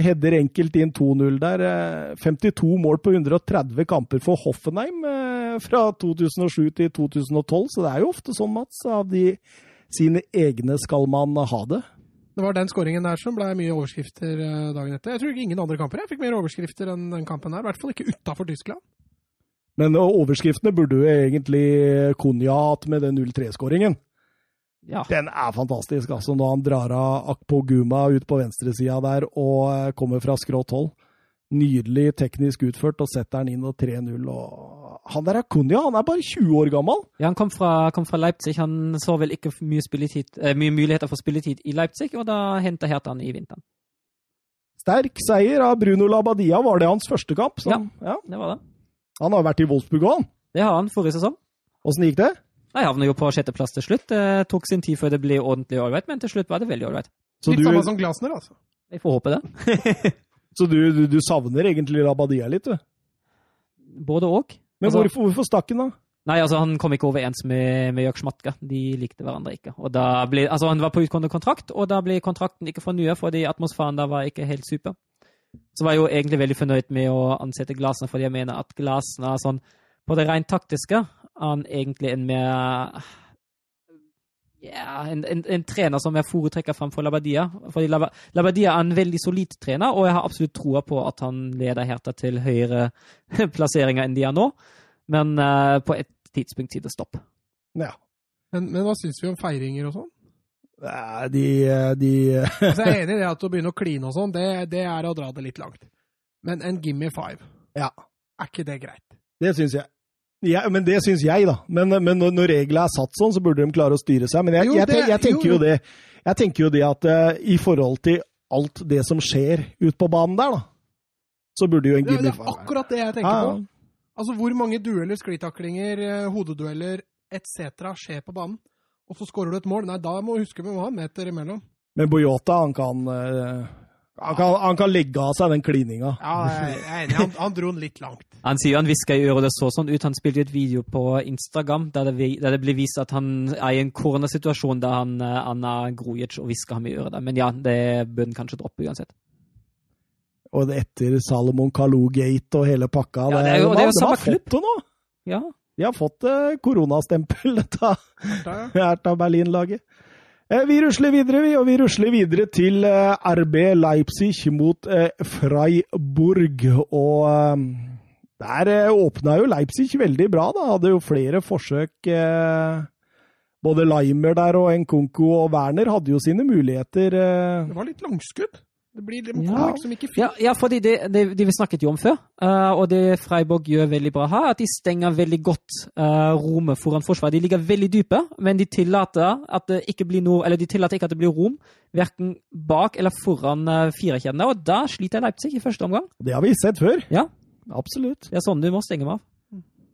Hedder enkelt inn 2-0 der. eh, 52 mål på 130 kamper for Hoffenheim eh, fra 2007 til 2012, så det er jo ofte sånn, Mats. Av de sine egne skal man ha det. Det var den skåringen der som ble mye overskrifter øh, dagen etter. Jeg tror ikke ingen andre kamper jeg fikk mer overskrifter enn den kampen her. I hvert fall ikke utafor Tyskland. Men eh, overskriftene burde jo egentlig Konjat med den 0-3-skåringen. Ja. Den er fantastisk, altså, når han drar av Akpo Guma ut på venstresida der og eh, kommer fra skrått hold. Nydelig teknisk utført, og setter han inn og 3-0. og Han der er Konya, han er bare 20 år gammel. Ja, han kom fra, kom fra Leipzig. Han så vel ikke mye, spilletid, eh, mye muligheter for spilletid i Leipzig, og da henta Hertha han i vinteren. Sterk seier av Bruno Labadia, var det hans første kamp? Så, ja. Det var det. Han har vært i Wolfsburg òg, han. Det har han forrige sesong. Åssen gikk det? Jeg havna jo på sjetteplass til slutt. Det tok sin tid før det ble ordentlig ålreit, men til slutt var det veldig ålreit. Så Litt du, samme som Glasner, altså. Vi får håpe det. så du, du, du savner egentlig Labadia litt, du? Både og. Men Altså- hvorfor, hvorfor stakk han, da? Nei, altså han kom ikke overens med, med Jørg Schmatka. De likte hverandre ikke. Og da ble, altså Han var på utgående kontrakt, og da ble kontrakten ikke fornya fordi atmosfæren da var ikke helt super. Så var jeg jo egentlig veldig fornøyd med å ansette Glasner, fordi jeg mener at Glasner sånn, på det rent taktiske er han egentlig en mer ja, en, en, en trener som jeg foretrekker framfor Labadia. Fordi Laba- Labadia er en veldig solid trener, og jeg har absolutt troa på at han leder Hertha til høyere plasseringer enn de er nå. Men uh, på et tidspunkt sier det stopp. Ja. Men, men hva syns vi om feiringer og sånn? Nei, De, de Altså, jeg er enig i det at å begynne å kline og sånn, det, det er å dra det litt langt. Men en gimme five, Ja, er ikke det greit? det syns jeg. Ja, men det syns jeg, da. Men, men når, når reglene er satt sånn, så burde de klare å styre seg. Men jeg, Jo, jeg, det- jeg, tenker jo, jo det Jeg tenker jo det at uh, i forhold til alt det som skjer ute på banen der, da, så burde jo en Det, det er akkurat det jeg tenker Ja, ja. på. Altså, hvor mange dueller, sklitaklinger, eh, hodedueller etc. skjer på banen? Og så skårer du et mål. Nei, da må du huske vi må ha en meter imellom. Men Boyota, han kan, eh, han kan Han kan legge av seg den klininga. Ja, jeg jeg er enig. Han, han dro den litt langt. Han sier han hviska i øret, det så sånn ut. Han spilte et video på Instagram der det, vi- der det blir vist at han er i en koronasituasjon der han, eh, Anna Grujic og hvisker ham i øret. der. Men ja, det bør han kanskje droppe uansett. Og etter Salomon Kalou-gate og hele pakka Ja, det er jo- det er jo samme klubb. fått det nå! Ja, De har fått eh, koronastempel, dette Hertha Berlin-laget. Eh, Vi rusler videre, vi, og vi rusler videre til eh, RB Leipzig mot eh, Freiburg. Og der åpna jo Leipzig veldig bra, da. Hadde jo flere forsøk. Både Leimer der og Nkunku og Werner hadde jo sine muligheter. Det var litt langskudd. Det blir det Ja. liksom ikke ja, ja fordi det, det, det vi snakket jo om før, uh, og det Freiburg gjør veldig bra her, at de stenger veldig godt uh, rommet foran forsvaret. De ligger veldig dype, men de tillater, at det ikke blir noe, eller de tillater ikke at det blir rom, verken bak eller foran uh, firekjedene. Og da sliter Leipzig i første omgang. Det har vi sett før. Ja. Absolutt. Det er sånn du må stenge meg av.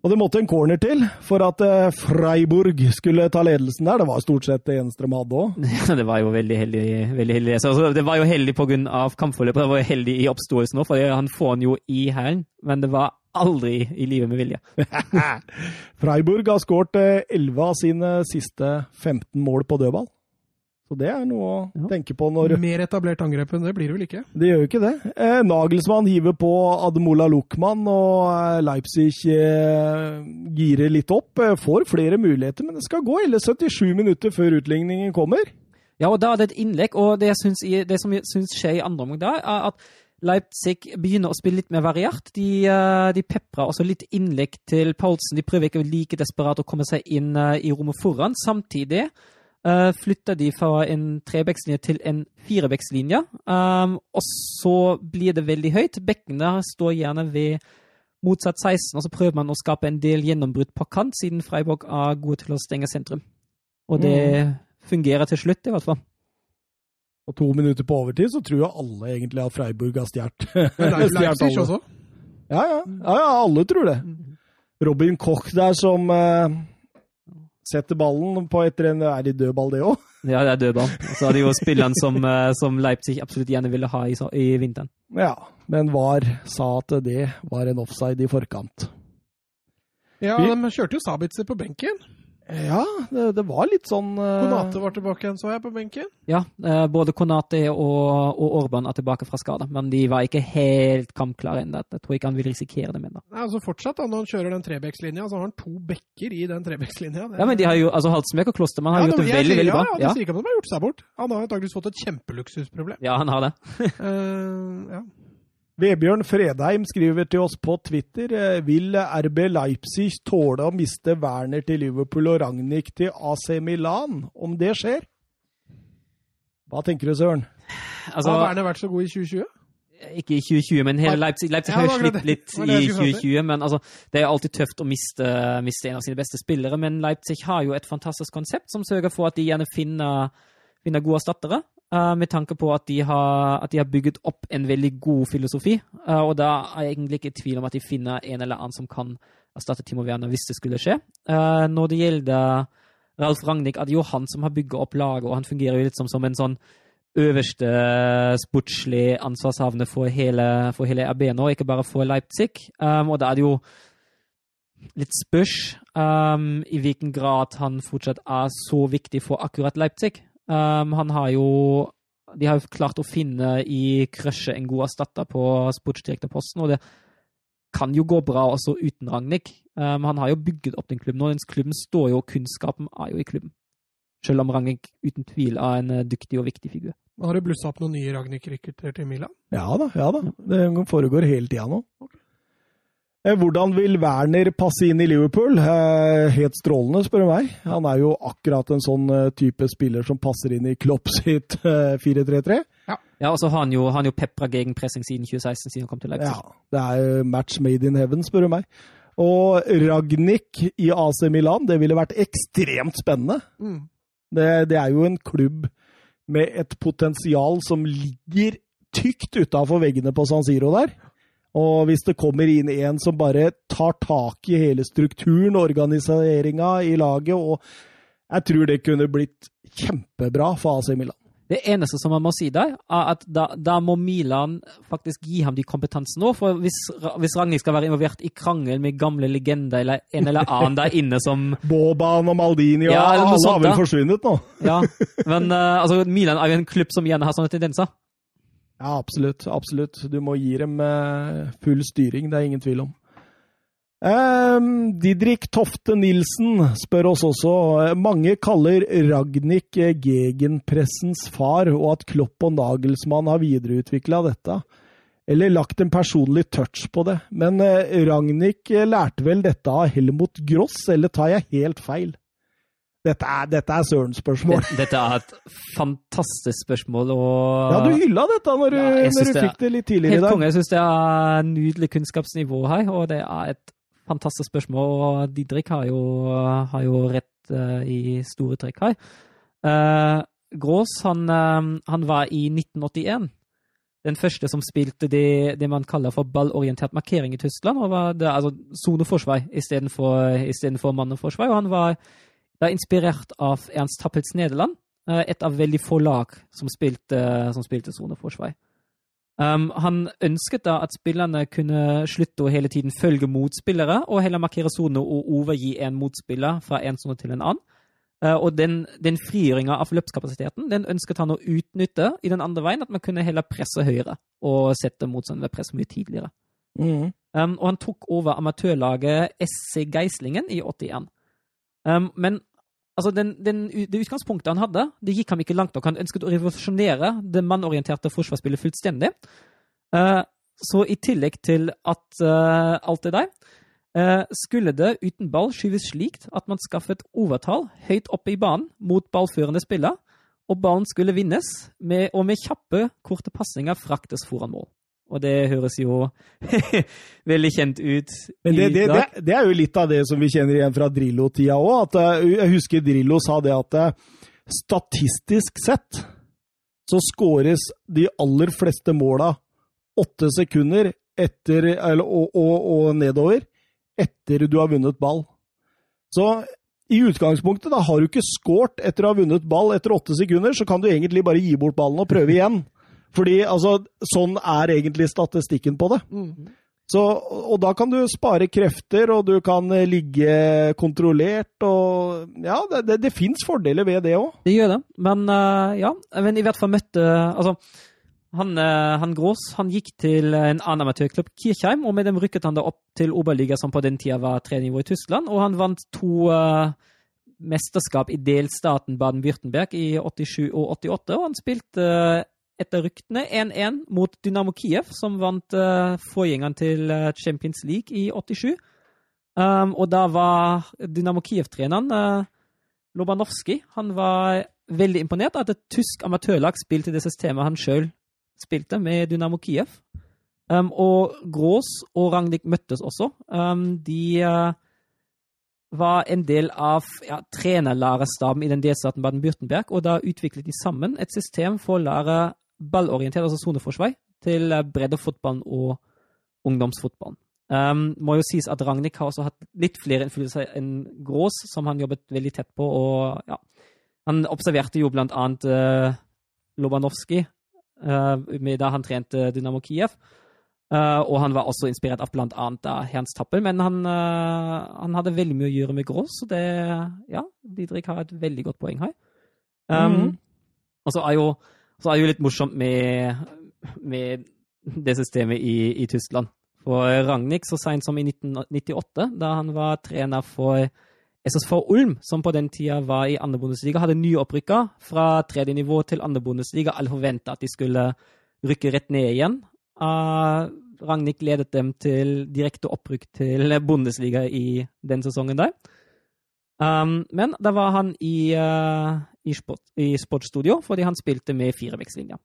Og det måtte en corner til for at eh, Freiburg skulle ta ledelsen der. Det var stort sett det eneste de hadde òg. Ja, det var jo veldig heldig. Veldig heldig. Så, altså, det var jo heldig pga. kampforløpet. Det var jo heldig i oppståelsen òg, for han får han jo i hælen. Men det var aldri i livet med vilje. Freiburg har skåret eh, 11 av sine siste 15 mål på dødball. Så det er noe å Ja. tenke på når Mer etablert angrep enn det blir det vel ikke? Det gjør jo ikke det. Eh, Nagelsmann hiver på Ademola Luchmann, og eh, Leipzig eh, girer litt opp. Eh, får flere muligheter, men det skal gå hele 77 minutter før utligningen kommer. Ja, og da er det et innlegg, og det, jeg synes, i- det som jeg syns skjer i andre omgang da, er at Leipzig begynner å spille litt mer variert. De, eh, de peprer også litt innlegg til Paulsen. De prøver ikke like desperat å komme seg inn i rommet foran. Samtidig eh, flytter de fra en trebekslinje til en firebekslinje. Um, og så blir det veldig høyt. Bekkene står gjerne ved motsatt 16, og så prøver man å skape en del gjennombrudd på kant, siden Freiburg er gode til å stenge sentrum. Og det fungerer til slutt, i hvert fall. Og to minutter på overtid så tror jo alle egentlig at Freiburg har stjålet Leipzig alle. også. Ja, ja, ja, ja, alle tror det. Robin Koch der som eh, setter ballen på etter en Er det dødball, det òg? Ja, det er dødball. Så er det jo spilleren som, eh, som Leipzig absolutt gjerne ville ha i, i vinteren. Ja. Men VAR sa at det var en offside i forkant. Ja, de kjørte jo Sabitzer på benken. Ja, det, det var litt sånn uh... Konate var tilbake igjen, så jeg, på benken. Ja, uh, både Konate og, og Orban er tilbake fra skade, men de var ikke helt kampklare ennå. Jeg tror ikke han vil risikere det ennå. Nei, altså Fortsatt, da, når han kjører den trebekslinja, så har han to bekker i den trebekslinja. Det- Ja, men de har jo, altså Halsmek og Klostermann har Ja, gjort det veldig, veldig bra. Ja, ja, Ja, det sier ikke at de har gjort seg bort. Han har antakeligvis fått et kjempeluksusproblem. ja han har det. uh, ja. Vebjørn Fredheim skriver til oss på Twitter eh, Vil RB Leipzig tåle å miste Werner til Liverpool og Ragnhild til AC Milan, om det skjer? Hva tenker du, Søren? Altså, har Werner vært så god i 2020? ikke i 2020, men hele Leipzig, Leipzig Ja, har jo slitt litt i jeg skulle fram til. 2020. Men altså, det er alltid tøft å miste, miste en av sine beste spillere. Men Leipzig har jo et fantastisk konsept som sørger for at de gjerne finner, finner gode erstattere. eh, med tanke på at de, har, at de har bygget opp en veldig god filosofi. eh, og da er jeg egentlig ikke i tvil om at de finner en eller annen som kan erstatte Timo Werner hvis det skulle skje. Eh, når det gjelder Ralf Ragnhild, er det jo han som har bygget opp laget, og han fungerer jo litt som, som en sånn øverste sportslig ansvarshavne for hele, for hele RB nå, ikke bare for Leipzig. Um, og da er det jo litt spørs um, i hvilken grad han fortsatt er så viktig for akkurat Leipzig. Um, han har jo De har jo klart å finne i Krøsje en god erstatter på sportsdirektørposten, og det kan jo gå bra også uten Ragnhild. Um, han har jo bygget opp den klubben, og den klubben står jo, og kunnskapen er jo i klubben. Selv om Ragnhild uten tvil er en eh, dyktig og viktig figur. Har det blussa opp noen nye Ragnhild-rykter til Milan? Ja da, ja da. Det foregår hele tida nå. Eh, Hvordan vil Werner passe inn i Liverpool? Eh, Helt strålende, spør du meg. Han er jo akkurat en sånn eh, type spiller som passer inn i Klopp sitt eh, 4-3-3. Ja, og så har han jo, han jo pepra gegenpressing siden 2016, siden han kom til Leipzig. Ja, det er match made in heaven, spør du meg. Og Ragnhild i AC Milan, det ville vært ekstremt spennende. Mm. Det, det er jo en klubb med et potensial som ligger tykt utafor veggene på San Siro der. Og hvis det kommer inn en som bare tar tak i hele strukturen, organiseringa i laget, og jeg tror det kunne blitt kjempebra for AC Milan. Det eneste som man må si der, er at da, da må Milan faktisk gi ham de kompetansen nå. For hvis, hvis Ragnhild skal være involvert i krangel med gamle legender eller en eller annen der inne som Boban og Maldini og Ja, alle har vel forsvunnet nå. Ja, men uh, altså, Milan er jo en klubb som gjerne har sånne tendenser. Ja, absolutt. Absolutt. Du må gi dem eh, full styring, det er ingen tvil om. Um, Didrik Tofte Nilsen spør oss også. eh, Mange kaller Ragnhild eh, gegenpressens far, og at Klopp og Nagelsmann har videreutvikla dette. Eller lagt en personlig touch på det. Men eh, Ragnhild lærte vel dette av Helmut Gross, eller tar jeg helt feil? Dette er, dette er Sørens spørsmål. Dette, er et fantastisk spørsmål. og... Ja, du hylla dette når du, Ja, jeg når du fikk det litt tidligere i Helt dag. konge. Jeg syns det er nydelig kunnskapsnivå her, og det er et fantastisk spørsmål. Og Didrik har jo, har jo rett uh, i store trekk her. Uh, Grås han, eh, han var i 1981 den første som spilte det, det man kaller for ballorientert markering i Tyskland. og var det, altså Soneforsvar istedenfor mann og forsvar. Og han var da inspirert av Ernst Tappels Nederland, eh, et av veldig få lag som spilte, som spilte soneforsvar. Um, han ønsket da at spillerne kunne slutte å hele tiden følge motspillere, og heller markere sone og overgi en motspiller fra en sone til en annen. Uh, og den, den frigjøringa av løpskapasiteten den ønsket han å utnytte i den andre veien, at man kunne heller presse høyere og sette motstanderen ved press mye tidligere. Mm. Um, og han tok over amatørlaget SC Geislingen i 81. Um, men altså, den, den, det utgangspunktet han hadde, det gikk ham ikke langt nok. Han ønsket å revolusjonere det mannorienterte forsvarsspillet fullstendig. Uh, så i tillegg til at uh, alt det der, uh, skulle det uten ball skyves slikt at man skaffet overtall høyt oppe i banen mot ballførende spiller, og ballen skulle vinnes, med, og med kjappe, korte pasninger fraktes foran mål. Og det høres jo veldig kjent ut. Men det, det, det, det er jo litt av det som vi kjenner igjen fra Drillo-tida òg. Jeg husker Drillo sa det at eh, statistisk sett så skåres de aller fleste måla åtte sekunder etter, eller, og, og, og nedover etter du har vunnet ball. Så i utgangspunktet da har du ikke skåret etter å ha vunnet ball etter åtte sekunder, så kan du egentlig bare gi bort ballen og prøve igjen. Fordi altså, sånn er egentlig statistikken på det. Mm. Så, og da kan du spare krefter, og du kan eh, ligge kontrollert, og Ja, det, det, det fins fordeler ved det òg. Det gjør det, men uh, ja. Men i hvert fall møtte Altså, han, uh, han Grås han gikk til en annen amatørklubb, Kirchheim, og med dem rykket han da opp til Oberliga, som på den tida var trenivå i Tyskland, og han vant to uh, mesterskap i delstaten Baden-Würtemberg i 87 og 88, og han spilte etter ryktene 1-1 mot Dynamo Kiev, som vant uh, forgjengeren til eh, Champions League i 87. Um, og da var Dynamo Kiev-treneren uh, Lobanovskij han var veldig imponert at et tysk amatørlag spilte det systemet han sjøl spilte med Dynamo Kiev. Um, og Grås og Ragnhild møttes også. Um, de uh, var en del av ja, trenerlærerstaben i den delstaten Baden-Württemberg, og da utviklet de sammen et system for å lære ballorientert, altså soneforsvar, til uh, breddefotballen og ungdomsfotballen. Um, må jo sies at Ragnhild har også hatt litt flere innflytelser enn Grås, som han jobbet veldig tett på. og ja, Han observerte jo blant annet uh, Lobanovskij uh, da han trente Dynamo Kiev. Uh, og han var også inspirert av blant annet da Herns Tappel, men han, han hadde veldig mye å gjøre med Grås, så det Ja, Didrik har et veldig godt poeng her. Um, mm. Og så er jo så er det jo litt morsomt med, med det systemet i, i Tyskland. For Ragnhild, så seint som i 1998, da han var trener for SSV Ulm, som på den tida var i andre Bundesliga, hadde nyopprykka fra tredje nivå til andre Bundesliga. Alle forventa at de skulle rykke rett ned igjen. Uh, Ragnhild ledet dem til direkte opprykk til Bundesliga i den sesongen der. Um, men da var han i, uh, i, sport, i, sportsstudio fordi han spilte med firevektslinja.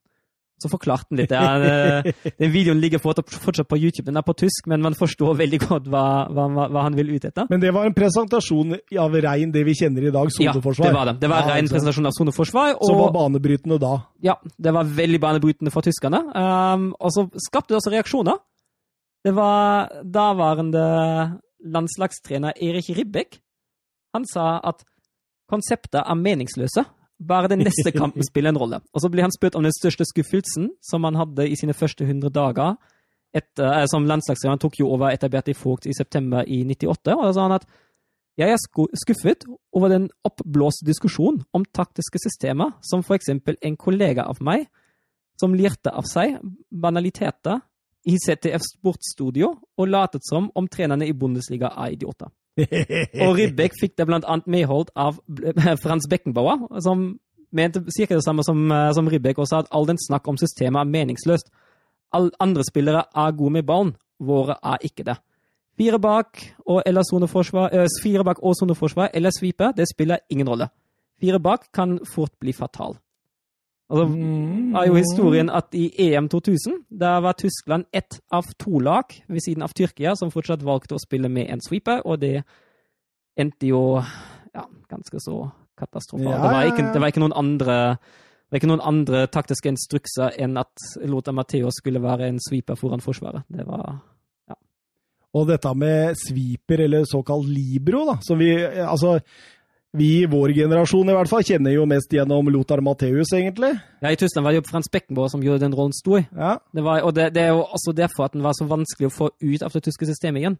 Så forklarte han litt. Ja, den videoen ligger fortsatt på YouTube. Den er på tysk, men man forstår veldig godt hva, hva, hva han vil ut etter. Men det var en presentasjon av rein det vi kjenner i dag, soneforsvar? Ja, det var det. Det var ja, rein altså. presentasjon av soneforsvar. Som var banebrytende da? Ja, det var veldig banebrytende for tyskerne. Um, og så skapte det også reaksjoner. Det var daværende landslagstrener Erik Ribbek. Han sa at konseptet er meningsløse bare den neste kampen spiller en rolle. Og så blir han spurt om den største skuffelsen som han hadde i sine første 100 dager etter, eh, som landslagstrener. Tok jo over etter Bertil Vogt i september i 98. Og da sa han at jeg er skuffet over den oppblåste diskusjonen om taktiske systemer, som for eksempel en kollega av meg som lirte av seg banaliteter i CTF Sportsstudio og latet som om trenerne i Bundesliga er idioter. og Rybbeck fikk det blant annet medholdt av Frans Beckenbauer, som mente cirka det samme som, eh, som Rybbeck og sa at all den snakk om systemet er meningsløst. Alle andre spillere er gode med ballen, våre er ikke det. Fire bak og eller soneforsvar, øh, fire bak og soneforsvar eller sweeper, det spiller ingen rolle. Fire bak kan fort bli fatal. Altså, mm. er jo historien at i EM 2000 der var Tyskland ett av to lag ved siden av Tyrkia som fortsatt valgte å spille med en sweeper, og det endte jo ja, ganske så katastrofalt. Ja, det, var ikke, det var ikke noen andre det var ikke noen andre taktiske instrukser enn at Lothar Matheo skulle være en sweeper foran Forsvaret. Det var ja. Og dette med sweeper, eller såkalt libro, da, som vi Altså, vi i vår generasjon i hvert fall kjenner jo mest gjennom Lothar Matheus, egentlig. Ja, I Tyskland var det jo Frans Beckenbauer som gjorde den rollen stor. Ja. Det var, og det, det, er jo også derfor at den var så vanskelig å få ut av det tyske systemet igjen.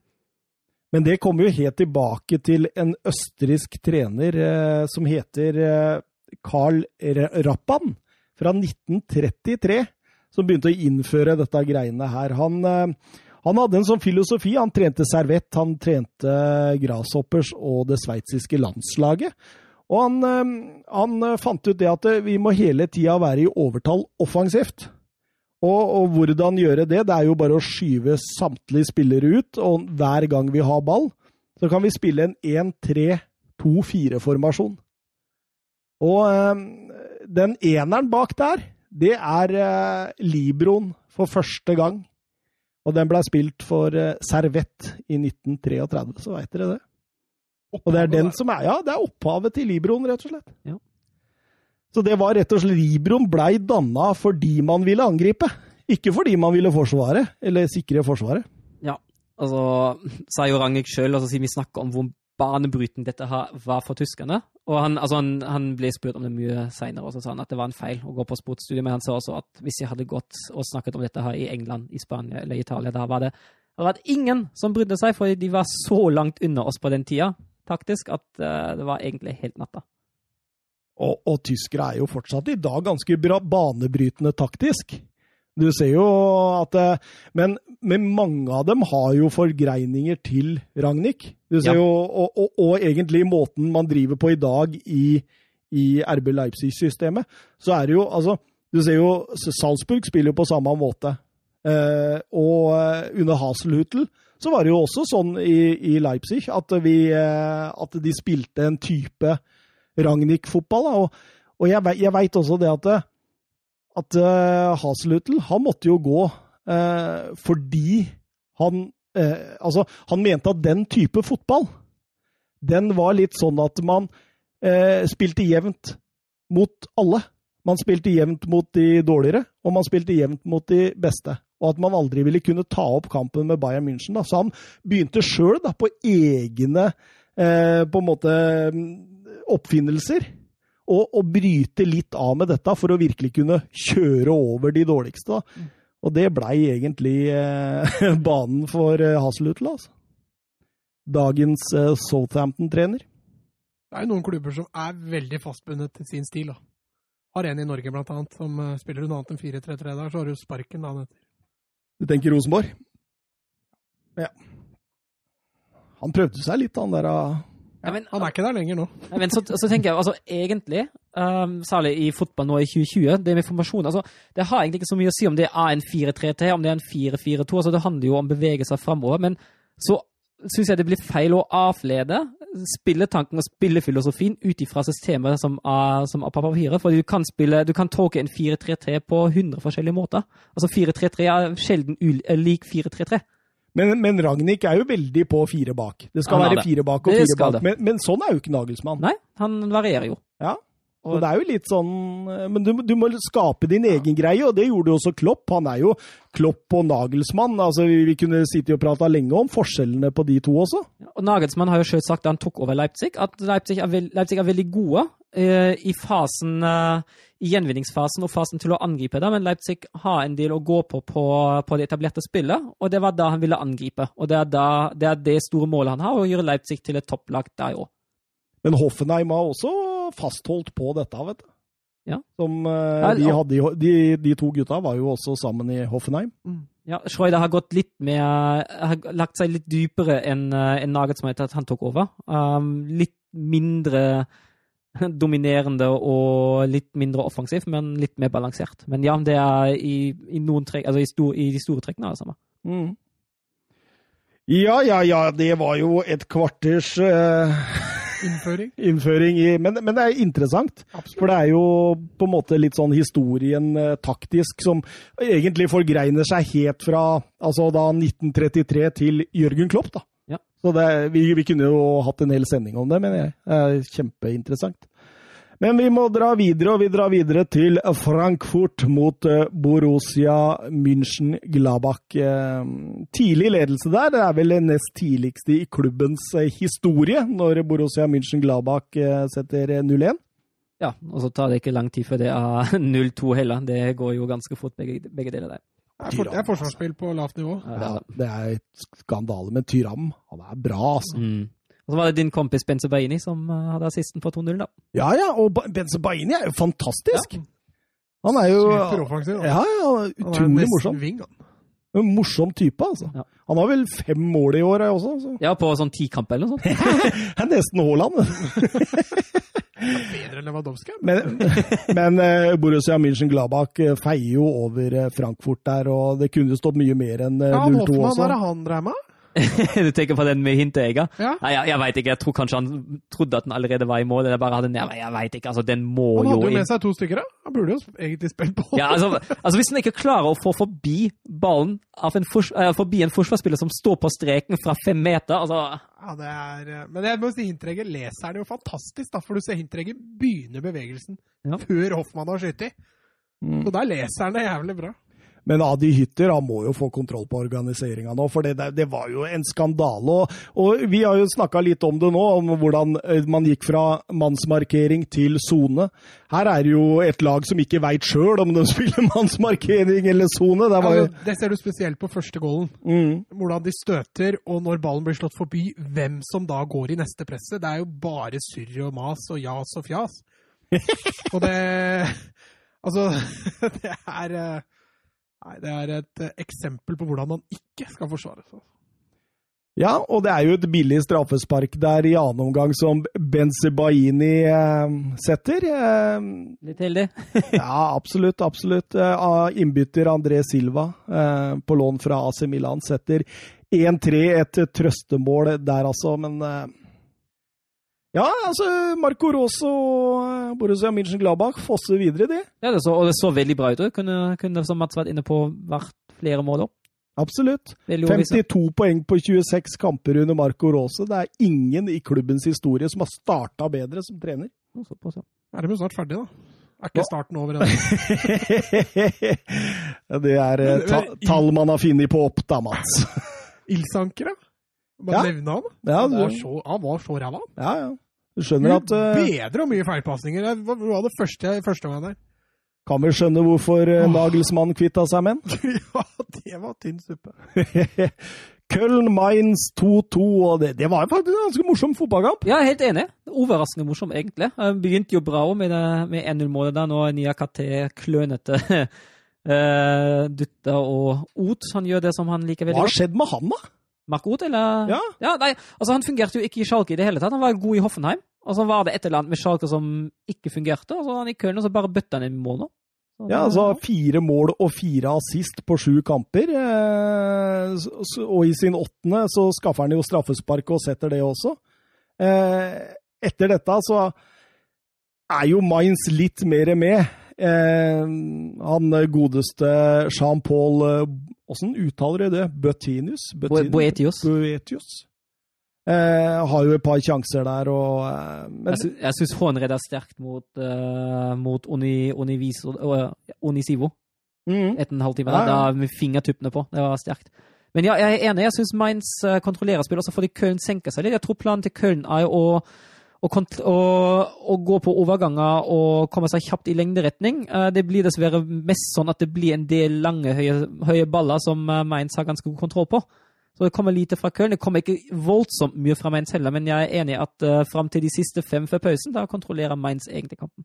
Men det kommer jo helt tilbake til en østerriksk trener eh, som heter eh, Karl Rappan, fra 1933, som begynte å innføre dette greiene her. Han... Eh, han hadde en sånn filosofi. Han trente servett, han trente Grasshoppers og det sveitsiske landslaget. Og han, eh, han, fant ut det at vi må hele tida være i overtall offensivt. Og, og, hvordan gjøre det? Det er jo bare å skyve samtlige spillere ut, og hver gang vi har ball, så kan vi spille en 1-3-2-4-formasjon. Og den eneren bak der, det er Libroen for første gang. Og den ble spilt for uh, Servett i 1933, så veit dere det. Og det er den som er Ja, det er opphavet til Libroen, rett og slett. Ja. Så det var rett og slett Libroen blei danna fordi man ville angripe. Ikke fordi man ville forsvare, eller sikre Forsvaret. Ja, altså sa jo Rangik sjøl, altså siden vi snakker om hvor banebrytende dette var for tyskerne. Og han, altså han, han ble spurt om det mye seinere, og så sa han at det var en feil å gå på sportsstudiet. Men han sa også at hvis jeg hadde gått og snakket om dette her i England, i Spania eller Italia, da var det, det var ingen som brydde seg, for de var så langt unna oss på den tida taktisk at uh, det var egentlig helt natta. Og, og tyskere er jo fortsatt i dag ganske bra banebrytende taktisk. Du ser jo at eh, Men, men, mange av dem har jo forgreininger til Ragnhild. Du ser ja. jo, og, og, og, egentlig måten man driver på i dag i, i RB Leipzig-systemet, så er det jo altså Du ser jo Salzburg spiller jo på samme måte. Eh, og eh, under Haselhutl så var det jo også sånn i, i Leipzig at, vi, eh, at de spilte en type Ragnhild-fotball. Og, og jeg veit også det at at uh, Haselhutl han måtte jo gå uh, fordi han uh, Altså, han mente at den type fotball, den var litt sånn at man uh, spilte jevnt mot alle. Man spilte jevnt mot de dårligere, og man spilte jevnt mot de beste. Og at man aldri ville kunne ta opp kampen med Bayern München. Da. Så han begynte sjøl på egne på en måte oppfinnelser å, bryte litt av med dette for å virkelig kunne kjøre over de dårligste. Da. Og det blei egentlig eh, banen for eh, Haselhutl, altså. Dagens eh, Southampton-trener. Det er jo noen klubber som er veldig fastbundet til sin stil. da. Har en i Norge, blant annet, som uh, spiller noe annet enn 4-3-3 der, så har du sparken dagen etter. Du tenker Rosenborg? Ja. Han prøvde seg litt, han der. Uh Ja, men- han er ikke der lenger nå. Men så, så tenker jeg altså egentlig, um, særlig i fotball nå i 2020, det med formasjon altså, Det har egentlig ikke så mye å si om det er en 4-3-3, om det er en 4-4-2. altså Det handler jo om bevegelser framover. Men så syns jeg det blir feil å avlede spilletanken og spillefilosofien ut ifra systemet som er, som er på papiret. For du kan, spille, du kan tolke en 4-3-3 på 100 forskjellige måter. Altså 4-3-3 er sjelden lik 4-3-3. Men, men Ragnhild er jo veldig på fire bak. Det skal være det. fire bak og fire bak. Men, men sånn er jo ikke Nagelsmann. Nei, han varierer jo. Ja. Og det er jo litt sånn Men du, du må skape din egen greie, og det gjorde jo også Klopp. Han er jo Klopp og Nagelsmann. Altså, vi, vi kunne sittet og prata lenge om forskjellene på de to også. Og Nagelsmann har jo selv sagt da han tok over Leipzig, at Leipzig er, veld, Leipzig er veldig gode eh, i fasen eh, i gjenvinningsfasen og fasen til å angripe det, men Leipzig har en del å gå på på, på det etablerte spillet, og det var da han ville angripe. Og det er, da, det er det store målet han har, å gjøre Leipzig til et topplag der òg. Men Hoffenheim har også fastholdt på dette, vet du. Ja. Som uh, de, hadde, de, de to gutta var jo også sammen i Hoffenheim. Ja, Schreuder har gått litt mer Har lagt seg litt dypere enn uh, en Nagelsmann etter at han tok over. Um, litt mindre dominerende og litt mindre offensiv, men litt mer balansert. Men ja, det er i, i, noen trekk, altså i, stor, i de store trekkene er det samme. Mm. Ja, ja, ja. Det var jo et kvarters eh, Innføring. innføring i men, men det er interessant. Absolutt. For det er jo på en måte litt sånn historien eh, taktisk som egentlig forgreiner seg helt fra altså da 1933 til Jørgen Klopp, da. Ja. Så det, vi, vi kunne jo hatt en hel sending om det, mener jeg. Det er kjempeinteressant. Men vi må dra videre, og vi drar videre til Frankfurt mot eh, Borussia München-Glabach. Eh, Tidlig ledelse der. Det er vel det nest tidligste i klubbens eh, historie, når Borussia München-Glabach setter eh, 0-1. Ja, og så tar det ikke lang tid før det er 0-2 heller. Det går jo ganske fort, begge, begge deler der. Det er, forsvarsspill på lavt nivå. Ja, det er det. det er et skandale, med Tyram han er bra, altså. Mm. Og så var det din kompis Benze Baini som uh, hadde assisten på 2-0, da. Ja, ja, og Ba- Baini er jo fantastisk! Han er jo Superoffensiv. da. ja, ja, utrolig morsom. Ving, han. En morsom type, altså. Ja. Han har vel fem mål i år også. Så. Ja, på sånn tikamp eller noe sånt. Det er nesten Haaland. Bedre enn Lewandowski. Men, men uh, Borussia München-Glabach eh, feier jo over eh, Frankfurt der, og det kunne stått mye mer enn eh, Ja, han 0-2 Hoffmann, også. hva er det han dreier med? du tenker på den med hinteegger? Ja. Nei, jeg, jeg veit ikke. Jeg tror kanskje han trodde at den allerede var i mål. Eller bare hadde den, jeg, jeg vet ikke. Altså, den må Han hadde jo med seg to stykker, da. Han burde jo egentlig spilt på. Ja, altså, altså Hvis han ikke klarer å få forbi ballen av en, fors, uh, forbi en forsvarsspiller som står på streken fra fem meter altså, Ja, det er, eh, men jeg må si Hintregger leser det jo fantastisk, da, for du ser Hintregger begynner bevegelsen Ja. før Hoffmann har skutt. Mm. Så der leser han det jævlig bra. Men Adi Hytter han må jo få kontroll på organiseringa nå, for det, det var jo en skandale. Og, og vi har jo snakka litt om det nå, om hvordan eh, man gikk fra mannsmarkering til sone. Her er det jo et lag som ikke veit sjøl om de spiller mannsmarkering eller sone. Det jo Altså, det ser du spesielt på første goalen. mm, Hvordan de støter, og når ballen blir slått forbi, hvem som da går i neste presset. Det er jo bare surr og mas og jas og fjas. Og det Altså, det er eh, Nei, det er et eh, eksempel på hvordan man ikke skal forsvare seg. Ja, og det er jo et billig straffespark der i annen omgang som Benzebaini eh, setter. Eh, litt heldig. ja, absolutt, absolutt. Eh, innbytter André Silva eh, på lån fra AC Milan setter 1-3, et trøstemål der altså, men eh, ja, altså Marco Rosso og Borussia München-Glabach fosser videre, de. Ja, det så, og det så veldig bra ut. Kunne, kunne som Mats vært inne på, vært flere mål opp. Absolutt. 52 poeng på 26 kamper under Marco Rose. Det er ingen i klubbens historie som har starta bedre som trener. Såpass, ja. Er de jo snart ferdige, da? Er ikke starten over ennå? det er eh, ta tall man har funnet på opp, da, Mats. Ildsanker, ja? Bare Ja. nevne han. Ja, Han, du, så, han var så ræva. han. ja, ja. Du skjønner at uh, Bedre og mye feilpasninger. Det var det var det første jeg første omgang der. Kan vel skjønne hvorfor eh, Nagelsmann kvitta seg med den. ja, det var tynn suppe. Köln Mainz 2-2, og det, det var faktisk en ganske morsom fotballkamp. Ja, helt enig. Overraskende morsom, egentlig. Begynte jo bra med, med 1-0-målet der. Nå Niakate klønete uh, Dutta og Ot. Han gjør det som han liker Hva veldig har skjedd med han, da? Mark Roth, eller? Ja. nei, altså Han fungerte jo ikke i Schalke i det hele tatt. Han var god i Hoffenheim. Og så var det et eller annet med Schalke som ikke fungerte, og så var han i Köln, og så bare bøtta han inn mål nå. Ja, altså fire mål og fire assist på sju kamper. Eh, og i sin åttende så skaffer han jo straffespark og setter det også. Eh, etter dette så er jo Mainz litt mer med. Eh, han godeste Jean-Paul Åssen uttaler de det? Bøtinius? Bo- Boetius. Boetius. Eh, har jo et par sjanser der, og eh, men, Jeg, jeg syns Hånred er sterkt mot, uh, mot Univiso, uh, mm. Mhm. etter en halvtime. Ja, Da, ja. da med fingertuppene på. Det var sterkt. Men ja, jeg er enig. Jeg syns Mainz eh, kontrollerer spillet, også fordi Köln senker seg litt. Jeg tror planen til Köln er å, å, gå på overganger og komme seg kjapt i lengderetning. Eh, Det blir dessverre mest sånn at det blir en del lange, høye, høye baller som eh, Mainz har ganske god kontroll på. Så det kommer lite fra Köln. Det kommer ikke voldsomt mye fra Mainz heller, men jeg er enig i at uh, fram til de siste fem før pausen, da kontrollerer Mainz egentlig kampen.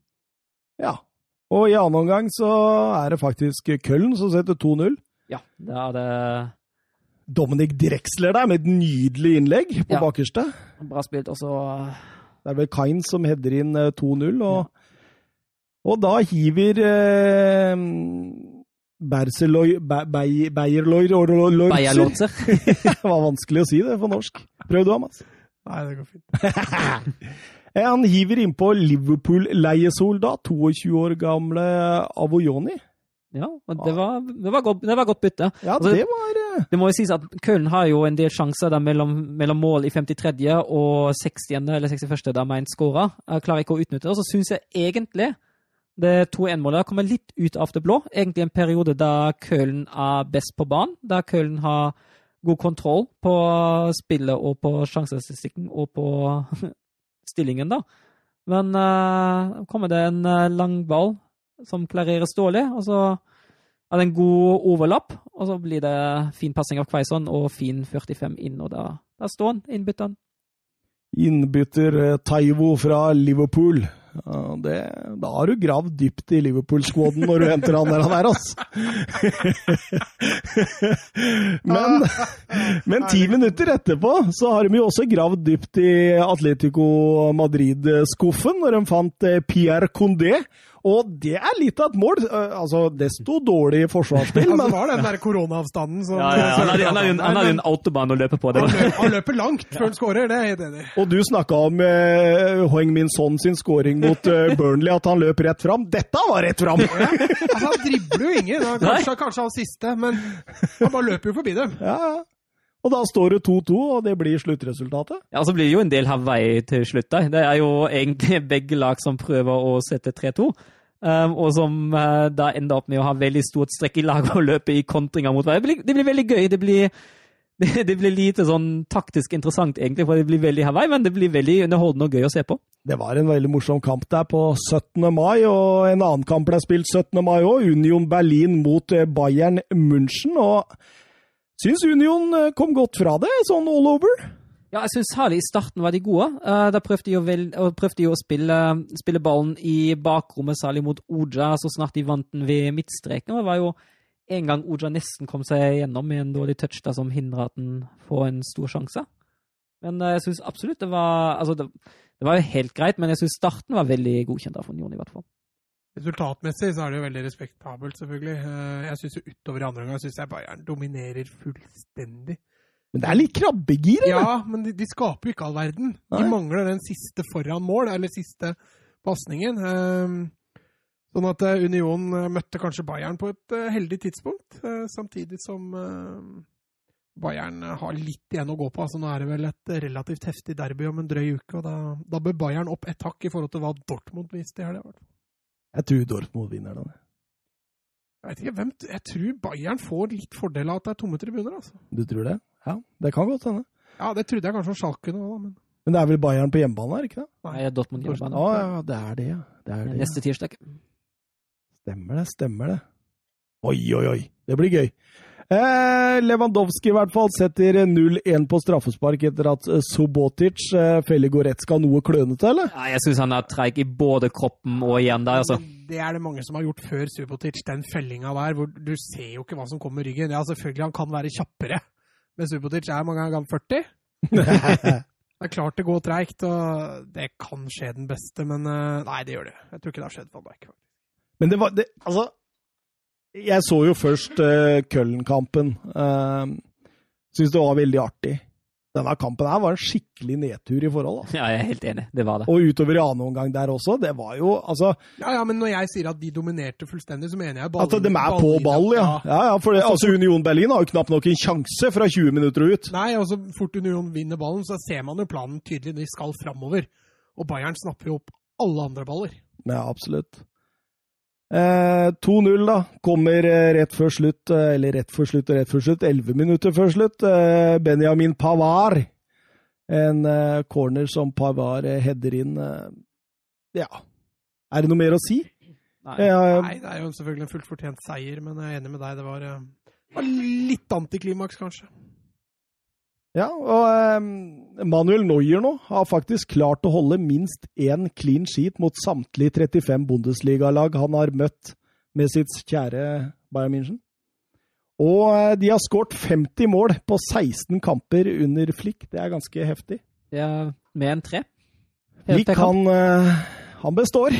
ja. Og i annen omgang så er det faktisk Köln som setter 2-0. Ja, det er det Dominic Drexler der med et nydelig innlegg på Ja. bakerste. bra spilt. Og så Det er vel Kain som header inn eh, 2-0, og, og da hiver eh, Berseloy, Be- Be- Beierloy Lorzer Det var vanskelig å si det på norsk. Prøv du, Amas. Nei, det går fint. Eh, Han hiver innpå Liverpool-leiesoldat, 22 år gamle Avoyoni. Ja, det var, det var, godt, det var godt bytte. Ja, Altså, det var eh, Det må jo sies at Köln har jo en del sjanser der mellom, mellom mål i 53. og 60. eller 61. der Mainz skåra. Klarer ikke å utnytte det. Og så syns jeg egentlig det 2-1-målet kommer litt ut av det blå. Egentlig en periode da Köln er best på banen. Da Köln har god kontroll på spillet og på sjansestatistikken og på stillingen, da. Men uh, kommer det en uh, lang ball som klareres dårlig, og så er det en god overlapp, og så blir det fin passing av Kveison og fin 45 inn, og da, da står han, innbytteren. innbytter eh, Taivo fra Liverpool. Ja, det, da har du gravd dypt i Liverpool-skåden når du henter han der han er, altså. men, men ti minutter etterpå så har de jo også gravd dypt i Atletico Madrid-skuffen når de fant eh, Pierre Condé. Og det er litt av et mål. Eh, Altså, desto dårlig forsvarsspill, Altså, men det var den der koronaavstanden som Han ja, ja. en, han har en autobahn å løpe på. Det Han løper, han løper langt før han skårer, det er jeg helt enig i. Og du snakka om uh, Hoeng Min Son sin skåring mot eh, Burnley, at han løp rett fram. Dette var rett fram! Altså, han dribler jo ingen. Kanskje, kanskje han siste, men han bare løper jo forbi dem. Ja, ja. Og da står det 2-2, og det blir sluttresultatet. Ja, så blir det jo en del Hawaii til slutt. da. Det er jo egentlig begge lag som prøver å sette 3-2. Um, og som uh, da ender opp med å ha veldig stort strekk i laget og løpe i kontringer mot hverandre. Det blir, det blir veldig gøy. Det blir, det, det blir lite sånn taktisk interessant, egentlig, for det blir veldig Hawaii, men det blir veldig underholdende og gøy å se på. Det var en veldig morsom kamp der på 17. mai, og en annen kamp ble spilt 17. mai òg. Union Berlin mot eh, Bayern München. Og syns Union eh, kom godt fra det, sånn all over. Ja, jeg syns særlig i starten var de gode. Eh, da prøvde de, å, vel, prøvde de å spille, spille ballen i bakrommet, særlig mot Oja, så snart de vant den ved midtstreken. Det var jo en gang Oja nesten kom seg gjennom med en dårlig touch da, som hindra at den får en stor sjanse. Men eh, jeg syns absolutt det var Altså, det, det var jo helt greit, men jeg syns starten var veldig godkjent av Union, i hvert fall. Resultatmessig så er det jo veldig respektabelt, selvfølgelig. Eh, Jeg syns jo utover i andre omgang syns jeg Bayern dominerer fullstendig. Men det er litt krabbegir, eller? Ja, men de, de skaper jo ikke all verden. De Nei. mangler den siste foran mål, eller siste pasningen. Ehm, Sånn at eh, Union eh, møtte kanskje Bayern på et eh, heldig tidspunkt, eh, samtidig som eh, Bayern eh, har litt igjen å gå på. Altså, nå er det vel et relativt heftig derby om en drøy uke, og da, da bør Bayern opp et hakk i forhold til hva Dortmund viste i helga. Jeg tror Dortmund vinner den. Jeg vet ikke, hvem, jeg tror Bayern får litt fordel av at det er tomme tribuner. altså. Du tror det? Ja, det kan godt hende. Ja, Det trodde jeg kanskje om Schalke nå, da, men Men det er vel Bayern på hjemmebane, er det ikke det? Nei, Dortmund Å hjemmebane. ja, det er det, ja. Det er det. Neste tirsdag. Stemmer det, stemmer det. Oi, oi, oi. Det blir gøy. Eh, Lewandowski i hvert fall setter 0-1 på straffespark etter at eh, Subotic eh, feller Goretzka noe klønete, eller? Ja, jeg syns han er treig i både kroppen og igjen der, altså. Det er det mange som har gjort før Subotic, den fellinga der, hvor du ser jo ikke hva som kommer i ryggen. Ja, selvfølgelig, han kan være kjappere, Men Subotic er mange ganger 40. Det er klart det går treigt, og det kan skje den beste, men eh, nei, det gjør det. Jeg tror ikke det har skjedd Van Dijk. Men det var det, Altså, jeg så jo først uh, Køllen-kampen. Uh, Syns det var veldig artig. Denne kampen her var en skikkelig nedtur i forhold. Altså. Ja, jeg er helt enig. Det var det. Og utover i annen omgang der også. Det var jo altså Ja, ja, men når jeg sier at de dominerte fullstendig, så mener jeg ballen. At de er på ball, ja. ja, ja for det, altså Union Berlin har jo knapt nok en sjanse fra 20 minutter og ut. Nei, og så fort Union vinner ballen, så ser man jo planen tydelig. De skal framover. Og Bayern snapper jo opp alle andre baller. Ja, absolutt. Eh, 2-0 da, kommer eh, rett før slutt, eh, eller rett før slutt og rett før slutt, 11 minutter før slutt. Eh, Benjamin Pavard. En eh, corner som Pavard eh, header inn. ja. Er det noe mer å si? Nei. Nei, det er jo selvfølgelig en fullt fortjent seier, men jeg er enig med deg. Det var, var litt antiklimaks, kanskje. Ja, og um, Manuel Neuer nå har faktisk klart å holde minst én clean sheet mot samtlige 35 Bundesliga-lag han har møtt med sitt kjære Bayern München. Og uh, de har skåret 50 mål på 16 kamper under Flick. Det er ganske heftig. Ja, med en tre. Flick, han, uh, han består.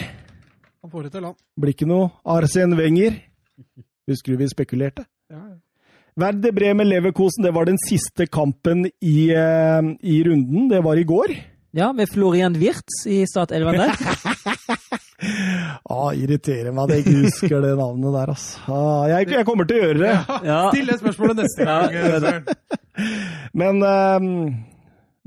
Han får det til, han. Blir ikke noe Arsen Wenger. Husker du vi spekulerte? Ja, ja. Verde Bremen Leverkosen, det var den siste kampen i, uh, i, runden. Det var i går. Ja, med Florian Wirtz i startelveren der. ah, irriterer meg at jeg ikke husker det navnet der, altså. Ah, jeg, jeg, kommer til å gjøre det. Ja. Still det spørsmålet neste gang. Ja, Men um,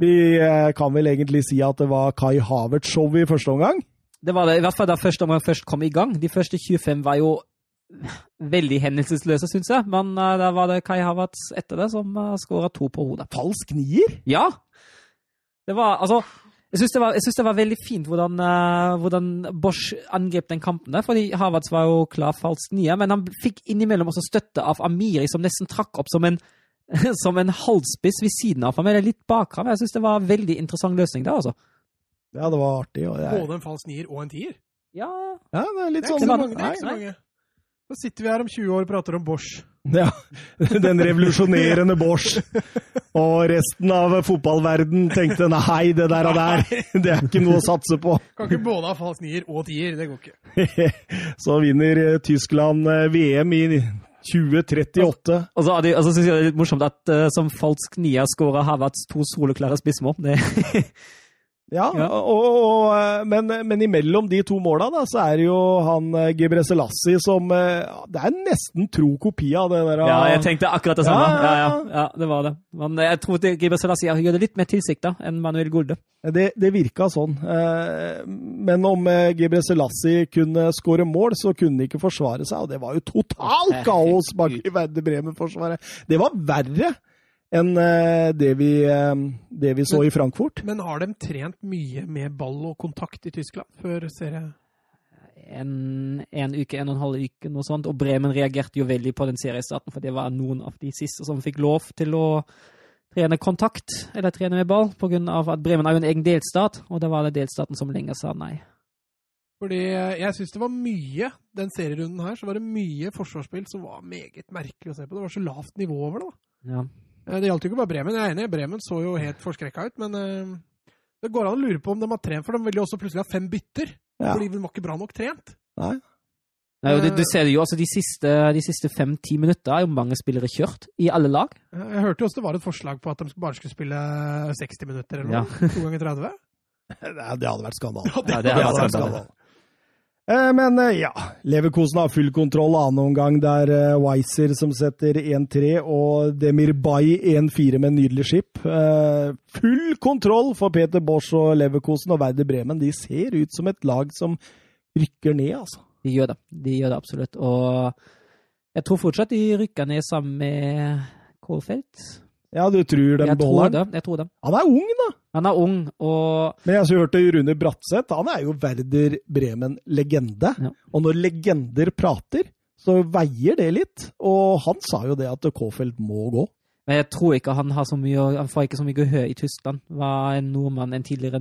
vi eh, kan vel egentlig si at det var Kai Havertz-show i første omgang? Det var det, i hvert fall da første omgang først kom i gang. De første 25 var jo veldig hendelsesløse, syns jeg. Men uh, da var det Kai Havertz etter det som uh, skåra to på hodet. Falsk nier? Ja! Det var altså Jeg syns det, det, var veldig fint hvordan, uh, hvordan Bosch angrep den kampen. der, fordi Havertz var jo klar falsk nier, men han fikk innimellom også støtte av Amiri, som nesten trakk opp som en som en halvspiss ved siden av ham, eller litt bak ham. Jeg syns det var en veldig interessant løsning der, altså. Ja, det var artig. Jeg... Både en falsk nier og en tier? Ja. ja det er litt det er sånn. Ikke så mange, det er ikke så mange. Så sitter vi her om 20 år og prater om Bosch. Ja, den revolusjonerende Bosch. Og resten av fotballverden tenkte nei, det der og der, det er ikke noe å satse på. Kan ikke både ha falsk nier og tier, det går ikke. Så vinner eh, Tyskland eh, VM i 2038. Og så, altså, så syns jeg det er litt morsomt at uh, som falsk nier skåra Havertz to soleklare spissmål. Ja, ja. Og, og, men, men, imellom de to måla da, så er det jo han eh, Gebre Selassie som eh, Det er nesten tro kopi av det der. Ja, jeg tenkte akkurat det samme. Ja, ja, ja det var det. Men jeg tror Gebre Selassie gjør det litt mer tilsikta enn Manuel Golde. Det, det virka sånn. Eh, men om Gebre Selassie kunne skåre mål, så kunne han ikke forsvare seg. Og det var jo totalt kaos bak i Verde Bremen-forsvaret. Det var verre enn eh, det vi, eh, det vi så men, i Frankfurt. Men har de trent mye med ball og kontakt i Tyskland før serien? En, en, uke, en og en halv uke, noe sånt. Og Bremen reagerte jo veldig på den seriestarten, for det var noen av de siste som fikk lov til å trene kontakt, eller trene med ball, pga. at Bremen er jo en egen delstat, og det var det delstaten som lenger sa nei. Fordi eh, jeg syns det var mye, den serierunden her, så var det mye forsvarsspill som var meget merkelig å se på. Det var så lavt nivå over det. da. Ja. Det gjaldt jo ikke bare Bremen. Jeg er enig, Bremen så jo helt forskrekka ut, men uh, det går an å lure på om de har trent, for de vil jo også plutselig ha fem bytter. Ja. Fordi de var ikke bra nok trent. Nei. Nei, du, du, ser det jo, altså De siste, siste fem-ti minutter er jo mange spillere kjørt i alle lag. Jeg hørte jo også det var et forslag på at de bare skulle spille 60 minutter eller noe. Ja. To ganger 30. det hadde vært skandale. Ja, det, hadde vært skandale. Eh, men eh, ja, Leverkosen har full kontroll annen omgang. Det er eh, Weiser som setter 1-3, og Demir Bay 1-4 med en nydelig skip. Full kontroll for Peter Bosch og Leverkosen og Werder Bremen. De ser ut som et lag som rykker ned, altså. De gjør det. De gjør det absolutt. Og jeg tror fortsatt de rykker ned sammen med Kålfeldt. Ja, du tror den beholder Jeg tror det. Han er ung, da! Han er ung, og Men jeg har hørt det Rune Bratseth. Han er jo Werder Bremen-legende. Ja. Og når legender prater, så veier det litt. Og han sa jo det at K-felt må gå. Men jeg tror ikke han har så mye Han får ikke så mye gehør i Tyskland. Hva en nordmann, en tidligere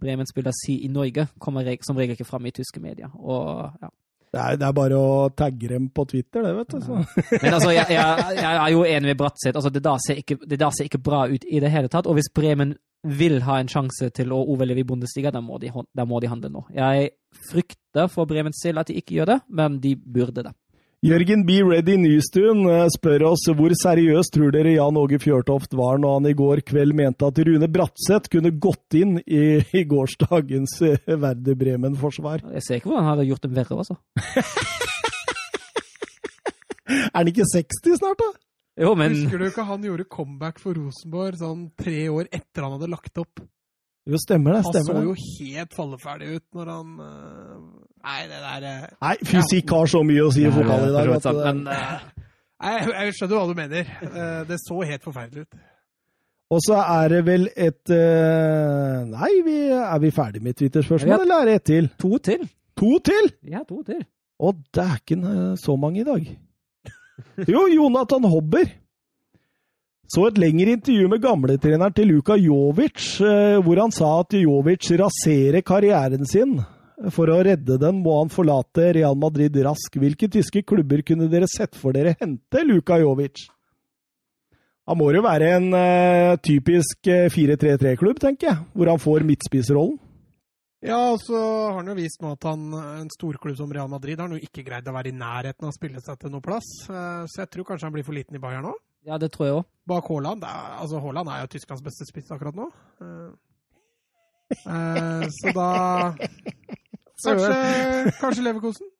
Bremen-spiller, sier i Norge, kommer som regel ikke fram i tyske medier. Og ja. Det er, det er bare å tagge dem på Twitter, det, vet du. Så. Men altså, jeg, jeg, jeg er jo enig med Bratseth. Altså, det, der ser ikke, det der ser ikke bra ut i det hele tatt. Og hvis Bremen vil ha en sjanse til å overleve i Bundesliga, da må de, da må de handle nå. Jeg frykter for Bremens selv at de ikke gjør det, men de burde det. Jørgen B. Ready Nystuen eh, spør oss hvor seriøst tror dere Jan Åge Fjørtoft var når han i går kveld mente at Rune Bratseth kunne gått inn i, i gårsdagens eh, Verde Bremen-forsvar. Jeg ser ikke hvordan han hadde gjort det verre, altså. Er han ikke 60 snart, da? Jo, men Husker du ikke han gjorde comeback for Rosenborg sånn tre år etter han hadde lagt opp? Jo, stemmer det. stemmer det. Han så jo helt falleferdig ut når han eh, Nei, det der eh, Nei, fysikk har så mye å si i fotball i dag. så At Men eh, Nei, jeg, skjønner hva du mener. Eh, Det så helt forferdelig ut. og så er det vel et eh, Nei, vi, er vi ferdig med Twitter-spørsmål, eller er det ett til? to til. To til? Ja, to til. Å, dæken, eh, så mange i dag. Jo, Jonathan Hobber. Så et lengre intervju med gamletreneren til Luka Jovic, eh, hvor han sa at Jovic raserer karrieren sin. For å redde den må han forlate Real Madrid rask. Hvilke tyske klubber kunne dere sett for dere hente Luka Jovic? Han må jo være en uh, typisk eh, 4-3-3-klubb, tenker jeg, hvor han får midtspissrollen. Ja, og så har han jo vist nå at han, en storklubb som Real Madrid har han jo ikke greid å være i nærheten av å spille seg til noe plass. Uh, Så jeg tror kanskje han blir for liten i Bayern nå. Ja, det tror jeg òg. Bak Haaland. Er- Altså, Haaland er jo Tysklands beste spiss akkurat nå. Uh, eh, Så da Kanskje, kanskje Leverkosen?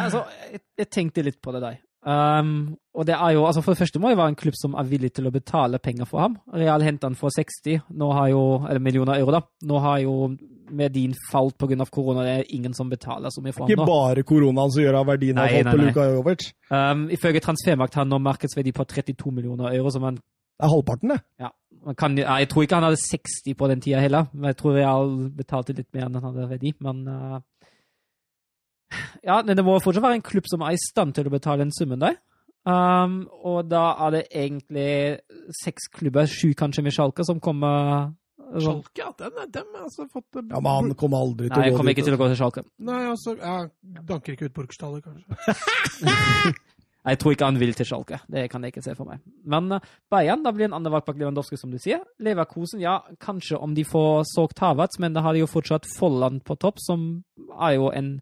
Altså, jeg, jeg tenkte litt på det der. Um, og det er jo, altså For det første må det være en klubb som er villig til å betale penger for ham. Real henter han for 60 nå har jo, eller millioner euro. da. Nå har jo Medin falt pga. korona. Det er ingen som betaler så mye for ham Ikke bare koronaen som gjør at verdien har falt på. Luka Jovic. Um, ifølge Transfermakt har han nå markedsverdi på 32 millioner euro. som man, Det er halvparten, det. ja, man kan, nei, Jeg tror ikke han hadde 60 på den tida heller. men Jeg tror Real betalte litt mer enn han hadde verdi. Men uh, ja, men det må fortsatt være en klubb som er i stand til å betale den summen der. Um, og da er det egentlig seks klubber, sju kanskje med Schalke, som kommer sånn. Schalke, ja. Den, er- dem har altså fått Ja, Men han kommer aldri til Nei, jeg å gå kommer ikke til å gå til Schalke. Nei, altså jeg Danker ikke ut Burgstallet, kanskje. Jeg tror ikke han vil til Schalke. Det kan jeg ikke se for meg. Men uh, Bayern, da blir en annen valg bak Lewandowski, som du sier. Leverkosen, ja, kanskje om de får solgt Havertz, men da har de jo fortsatt Folland på topp, som er jo en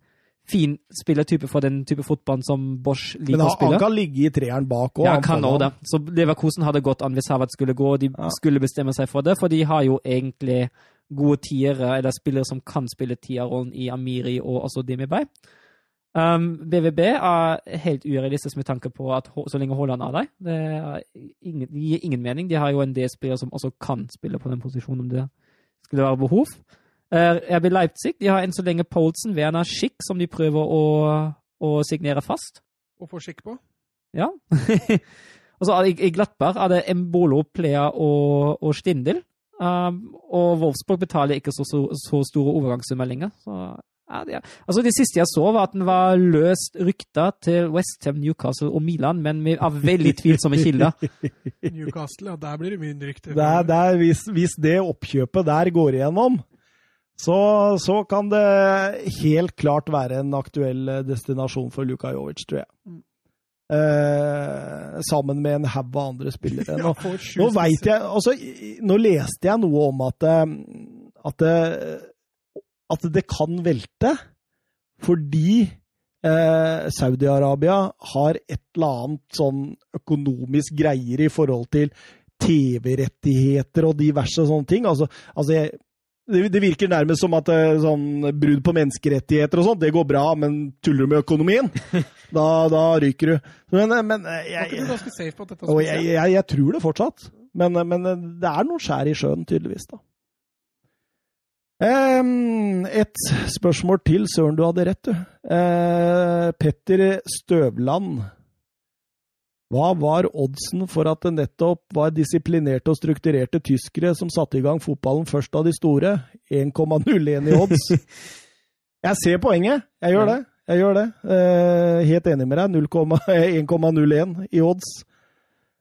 fin spillertype for den type fotball som Bosch liker å spille. Men han kan ligge i treeren bak òg. Ja, kan òg det. Så Leverkosen hadde gått an hvis Havertz skulle gå, og de Ja. skulle bestemme seg for det, for de har jo egentlig gode tiere, eller spillere som kan spille tierrollen i Amiri og også Demirbay. Um, BVB er helt urealistisk med tanke på at så lenge Haaland er der. Det, ingen, det gir ingen mening. De har jo en del spillere som også kan spille på den posisjonen om det skulle være behov. Uh, RB Leipzig de har enn så lenge Poulsen, Werner, Schick, som de prøver å, å signere fast. Å få skikk på. Ja. og så er det, I Glattberg er det Embolo, Plea og, og Stindl. Um, og Wolfsburg betaler ikke så, så, så store overgangssummer lenger. Så, ja, det, altså det siste jeg så, var at den var løst rykta til Westham, Newcastle og Milan, men med av veldig tvilsomme kilder. Newcastle, ja, der blir det mye rykter. Der, der, er, hvis, hvis det oppkjøpet der går igjennom, så, så kan det helt klart være en aktuell eh, destinasjon for Luka Jovic, tror jeg. Mm. Eh, sammen med en haug av andre spillere. Nå, Ja, nå vet jeg altså, Nå leste jeg noe om at, eh, at, det, at det kan velte fordi eh, Saudi-Arabia har et eller annet sånn økonomisk greier i forhold til TV-rettigheter og diverse sånne ting. Altså, altså jeg, det, det virker nærmest som at eh, sånn brudd på menneskerettigheter og sånt, det går bra, men tuller du med økonomien, da, da ryker du. Men, men Var jeg, jeg, jeg, jeg tror det fortsatt. Men, men det er noen skjær i sjøen, tydeligvis. da. Em, et spørsmål til. Søren, du hadde rett, du. Uh, Petter Støvland. Hva var oddsen for at det nettopp var disiplinerte og strukturerte tyskere som satte i gang fotballen først av de store? 1,01 i odds. Jeg ser poenget. Jeg gjør det. Jeg gjør det. Uh, helt enig med deg. 1,01 i odds.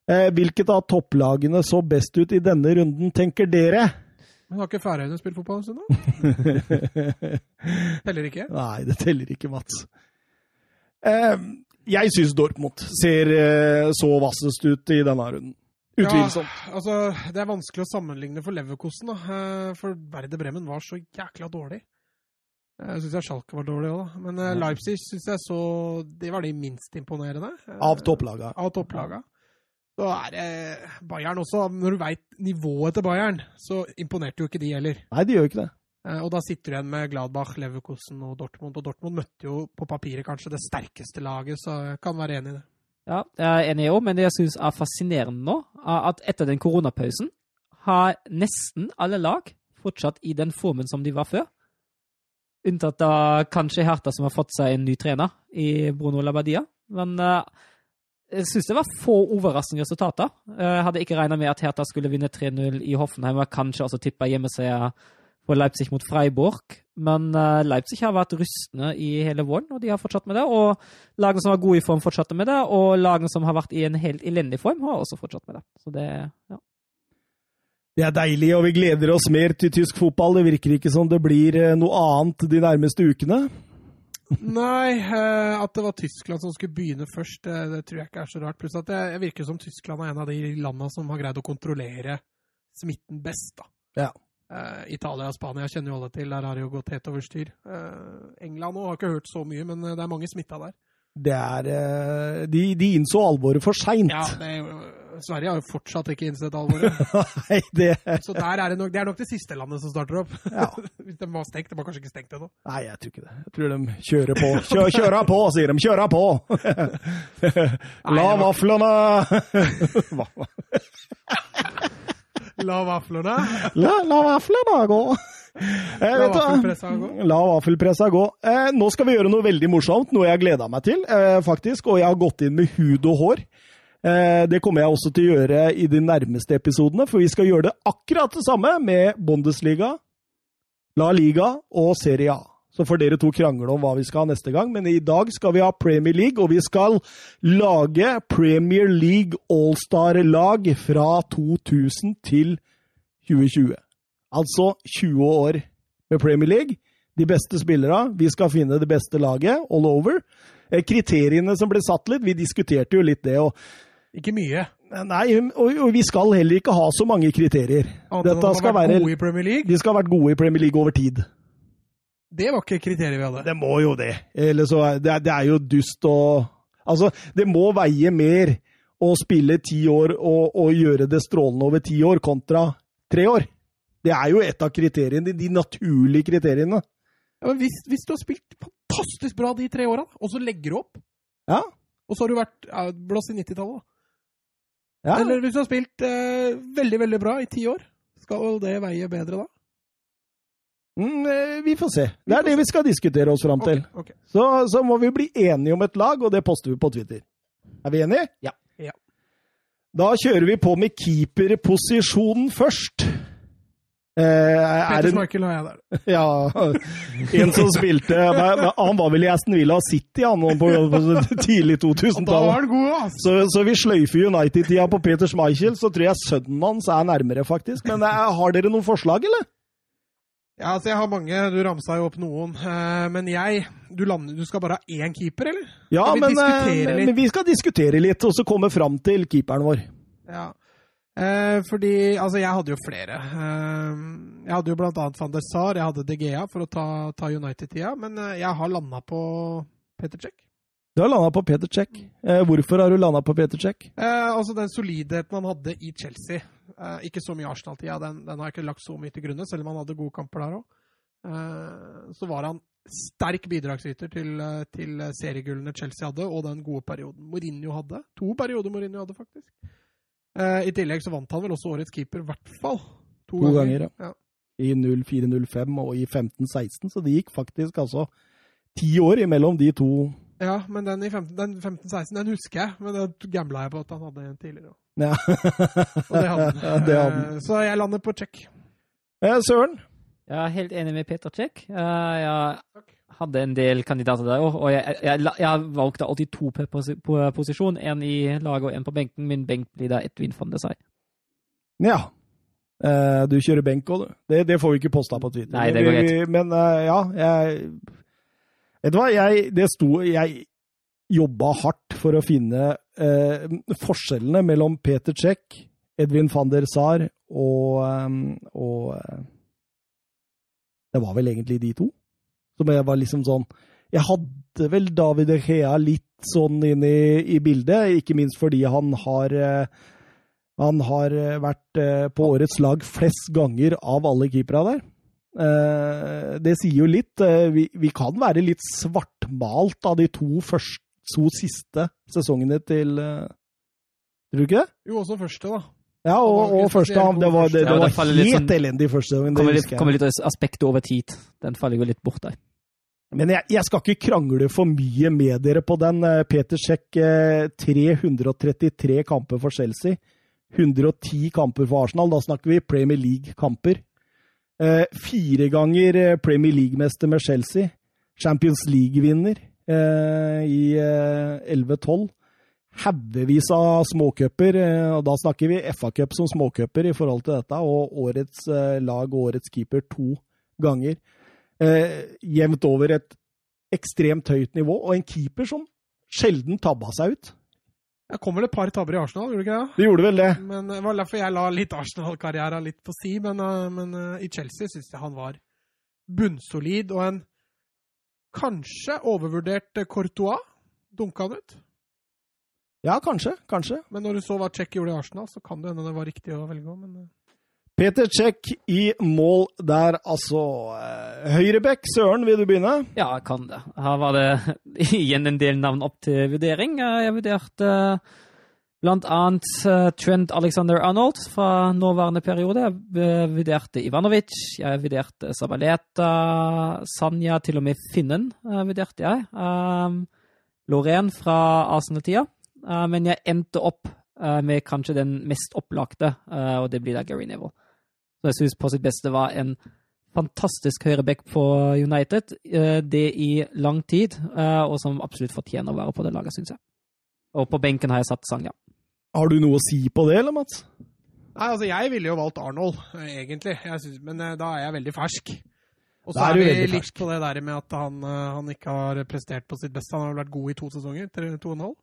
Uh, hvilket av topplagene så best ut i denne runden, tenker dere? Men har ikke Færøyene spilt fotball en stund, da? Teller ikke? Nei, det teller ikke, Mats. Eh, jeg syns Dortmund ser eh, så vassest ut i denne runden. Utvilsomt. Ja, altså, det er vanskelig å sammenligne for Leverkosten, da. Eh, For Verde Bremen var så jækla dårlig. Jeg syns Schalke var dårlig òg, da. Men eh, Leipzig syns jeg så De var de minst imponerende. Eh, Av topplaga. Av topplaga. Så er det Bayern også. Når du veit nivået til Bayern, så imponerte jo ikke de heller. Nei, de gjør ikke det. Eh, Og da sitter du igjen med Gladbach, Leverkosten og Dortmund. Og Dortmund møtte jo på papiret kanskje det sterkeste laget, så jeg kan være enig i det. Ja, jeg er enig òg, men det jeg syns er fascinerende nå, er at etter den koronapausen har nesten alle lag fortsatt i den formen som de var før. Unntatt da kanskje Hertha, som har fått seg en ny trener i Bruno Labadia. Men eh, jeg syns det var få overraskende resultater. Eh, Jeg hadde ikke regna med at Hertha skulle vinne 3-0 i Hoffenheim, og kanskje også tippa hjemmeseier på Leipzig mot Freiburg. Men eh, Leipzig har vært rustne i hele våren, og de har fortsatt med det. Og lagene som var gode i form, fortsatte med det, og lagene som har vært i en helt elendig form, har også fortsatt med det. Så det, ja. Det er deilig, og vi gleder oss mer til tysk fotball. Det virker ikke som det blir eh, noe annet de nærmeste ukene. Nei, eh, at det var Tyskland som skulle begynne først, det, det tror jeg ikke er så rart. Pluss at det virker som Tyskland er en av de landene som har greid å kontrollere smitten best. da. Ja. Eh, Italia og Spania kjenner jo alle til, der har det jo gått helt over styr. Eh, England òg har ikke hørt så mye, men eh, det er mange smitta der. Det er eh, De, de innså alvoret for seint. Ja, det Sverige har jo fortsatt ikke innsett alvoret. Nei, det Så er det, nok, det er nok det siste landet som starter opp. Ja. Hvis de var stengt. De var kanskje ikke stengt ennå. Nei, jeg tror ikke det. Jeg tror de kjører på. Kjø, kjører på, sier de. Kjører på! La Nei, vaflene? La vaflene La, la vaflene gå! Eh, La vaffelpressa gå. La vaffelpressa gå. Eh, nå skal vi gjøre noe veldig morsomt, noe jeg har gleda meg til, eh, faktisk. Og jeg har gått inn med hud og hår. Eh, det kommer jeg også til å gjøre i de nærmeste episodene, for vi skal gjøre det akkurat det samme med Bundesliga, La Liga og Serie A. Så får dere to krangle om hva vi skal ha neste gang, men i dag skal vi ha Premier League, og vi skal lage Premier League Allstar-lag fra 2000 til 2020. Altså 20 år med Premier League. De beste spillerne. Vi skal finne det beste laget all over. Eh, Kriteriene som ble satt litt, vi diskuterte jo litt det. og Ikke mye. Nei, og, og vi skal heller ikke ha så mange kriterier. Annet Dette at de skal være, de skal ha vært gode i Premier League over tid. Det var ikke kriteriet vi hadde. Det må jo det. Eller så er, det, er, det er jo dust å Altså, det må veie mer å spille ti år og, og gjøre det strålende over ti år, kontra tre år. Det er jo et av kriteriene, de naturlige kriteriene. Ja, men hvis, hvis du har spilt fantastisk bra de tre åra, og så legger du opp, Ja. og så har du vært blåst i 90-tallet, da. Ja. Eller hvis du har spilt eh, veldig, veldig bra i ti år, skal det veie bedre da? Mm, eh, vi får se. Det er det vi skal diskutere oss fram til. Okay, okay. Så, så må vi bli enige om et lag, og det poster vi på Twitter. Er vi enige? Ja. Ja. Da kjører vi på med keeperposisjonen først. Eh, er Peter det Schmeichel har jeg der. Ja, en som spilte Han var vel i Aston Villa City han på, på tidlig 2000-tall. han god, ass! Så, så vi sløyfer United-tida på Peter Schmeichel, så tror jeg sønnen hans er nærmere, faktisk. Men eh, har dere noen forslag, eller? Ja, altså jeg har mange. Du ramsa jo opp noen. Eh, men jeg du, lander, du skal bare ha én keeper, eller? Ja, vi men, men vi skal diskutere litt, og så komme fram til keeperen vår. Ja. Eh, fordi Altså, jeg hadde jo flere. Eh, jeg hadde jo blant annet van der Sar, jeg hadde De Gea for å ta, ta United-tida, men eh, jeg har landa på Peter Cech. Du har landa på Peter Cech. Eh, hvorfor har du landa på Peter Cech? Eh, altså den solidheten han hadde i Chelsea. Eh, ikke så mye Arsenal-tida, den, den har jeg ikke lagt så mye til grunne, selv om han hadde gode kamper der òg. Eh, så var han sterk bidragsyter til, til seriegullene Chelsea hadde, og den gode perioden Mourinho hadde. To perioder Mourinho hadde, faktisk. Eh, I tillegg så vant han vel også årets keeper, i hvert fall. To, To ganger, ja. I 04-05 og i 15-16, så det gikk faktisk altså ti år imellom de to. Ja, men den i 15 den 15-16, den husker jeg, men det gambla jeg på at han hadde en tidligere. Ja. Og det hadde han. Det hadde. Eh, Så jeg lander på check. Eh, Søren? Jeg er helt enig med Peter Check. Eh, Jeg Takk. Hadde en del kandidater der òg, og jeg, jeg, jeg valgte alltid to per posisjon. En i laget og en på benken. Min benk blir da Edwin van der Sar. Ja. Eh, du kjører benk òg, du. Det, det får vi ikke posta på Twitter. Nei, det går vi- Men eh, ja, jeg Vet du hva, jeg Det sto Jeg jobba hardt for å finne eh, forskjellene mellom Peter Czech, Edvin van der Sar og, eh, og eh, Det var vel egentlig de to. Som jeg var liksom sånn Jeg hadde vel David Rea litt sånn inn i, i, bildet, ikke minst fordi han har eh, han har eh, vært eh, på årets lag flest ganger av alle keepera der. Det sier jo litt. Vi, vi kan være litt svartmalt av de to, første, to siste sesongene til Tror du ikke det? Jo, også første, da. Ja, og, og første. Det var, det, det var helt sånn, elendig første sesongen. Kommer litt, kommer litt aspektet over tid. Den faller jo litt bort der. Men jeg, jeg, skal ikke krangle for mye med dere på den. Peter Sjekk, 333 kamper for Chelsea. 110 kamper for Arsenal. Da snakker vi Premier League-kamper. Eh, fire ganger eh, Premier League-mester med Chelsea. Champions League-vinner eh, i 11-12. Haugevis av småcuper, og da snakker vi FA-cup som småcuper i forhold til dette, og årets lag og årets keeper to ganger. Jevnt over et ekstremt høyt nivå, og en keeper som sjelden tabba seg ut. Det kom vel et par tabber i Arsenal, gjorde du ikke det? Det gjorde vel det. Men Det var derfor jeg la litt Arsenal-karriera litt på si, men, eh, men uh, i Chelsea syns jeg han var bunnsolid og en kanskje overvurdert eh, Courtois. Dunka han ut? Ja, kanskje. Kanskje. Men når du så hva Czech gjorde i Arsenal, så kan det hende det var riktig å velge òg, men Peter Check i mål der, altså. Høyrebekk, Søren, vil du begynne? Ja, jeg kan det. Her var det igjen en del navn opp til vurdering. Jeg vurderte blant annet eh, Trent Alexander Arnold fra nåværende periode. Jeg vurderte Ivanovic, jeg vurderte Sabaleta, Sanja, til og med Finnen vurderte jeg. Lorén fra Arsenal-tida. Men jeg endte opp med kanskje den mest opplagte, og det blir da Gary Neville som jeg syns på sitt beste var en fantastisk høyreback på United. Eh, det i lang tid, eh, og som absolutt fortjener å være på det laget, syns jeg. Og på benken har jeg satt Sanja. Har du noe å si på det, eller, Mats? Nei, altså Jeg ville jo valgt Arnold, egentlig. Synes, men eh, da er jeg veldig fersk. Og så er, er vi litt på det der med at han, han, ikke har prestert på sitt beste. Han har vært god i to sesonger. to og en halv.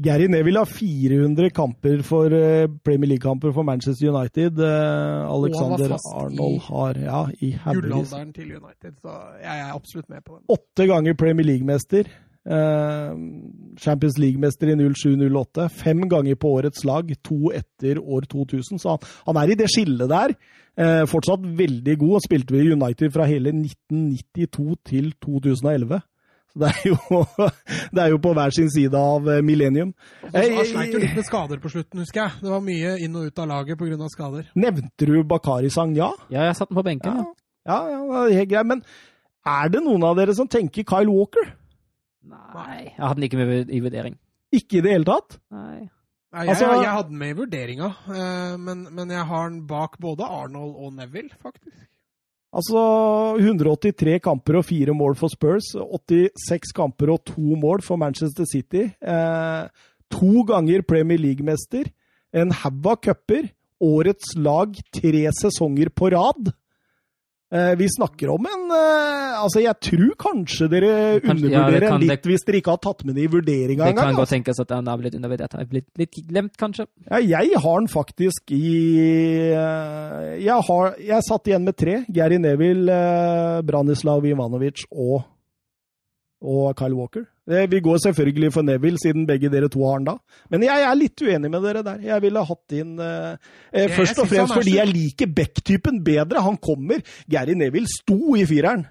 Gary Neville har 400 kamper for uh, Premier League-kamper for Manchester United. Uh, Alexander Arnold har ja, i Gullalderen til United, så jeg er absolutt med på den. Åtte ganger Premier League-mester. Uh, Champions League-mester i 07-08. Fem ganger på årets lag, to etter år 2000. Så han, er i det skillet der. fortsatt veldig god, og spilte vi United fra hele 1992 til 2011. Det er, jo, det er jo på hver sin side av millennium. millennium. Han sleit jo litt med skader på slutten, husker jeg. Det var mye inn og ut av laget pga. skader. Nevnte du Bakari-sang, Ja, jeg satt den på benken. Ja, ja, ja det er greit. Men er det noen av dere som tenker Kyle Walker? Nei, jeg hadde den ikke med i vurdering. Ikke i det hele tatt? Nei. Nei, jeg, altså, jeg, hadde den med i vurderinga, eh, men, men jeg har den bak både Arnold og Neville, faktisk. Altså 183 kamper og fire mål for Spurs. 86 kamper og to mål for Manchester City. Eh, to ganger Premier League-mester. En haug av cuper. Årets lag tre sesonger på rad. Eh, vi snakker om en eh, Altså, jeg tror kanskje dere undervurderer ja, litt hvis dere ikke har tatt med det i vurderinga engang. Det kan godt altså. tenkes at den har blitt undervurdert. Har blitt litt glemt, kanskje? Ja, jeg har den faktisk i eh, Jeg, har, jeg satt igjen med tre. Gary Neville, Branislav Ivanovic og, og Kyle Walker. Vi går selvfølgelig for Neville, siden begge dere to har den da. Men jeg er litt uenig med dere der. Jeg ville hatt inn eh, jeg, Først og fremst fordi jeg liker Beck-typen bedre. Han kommer. Gary Neville sto i fireren.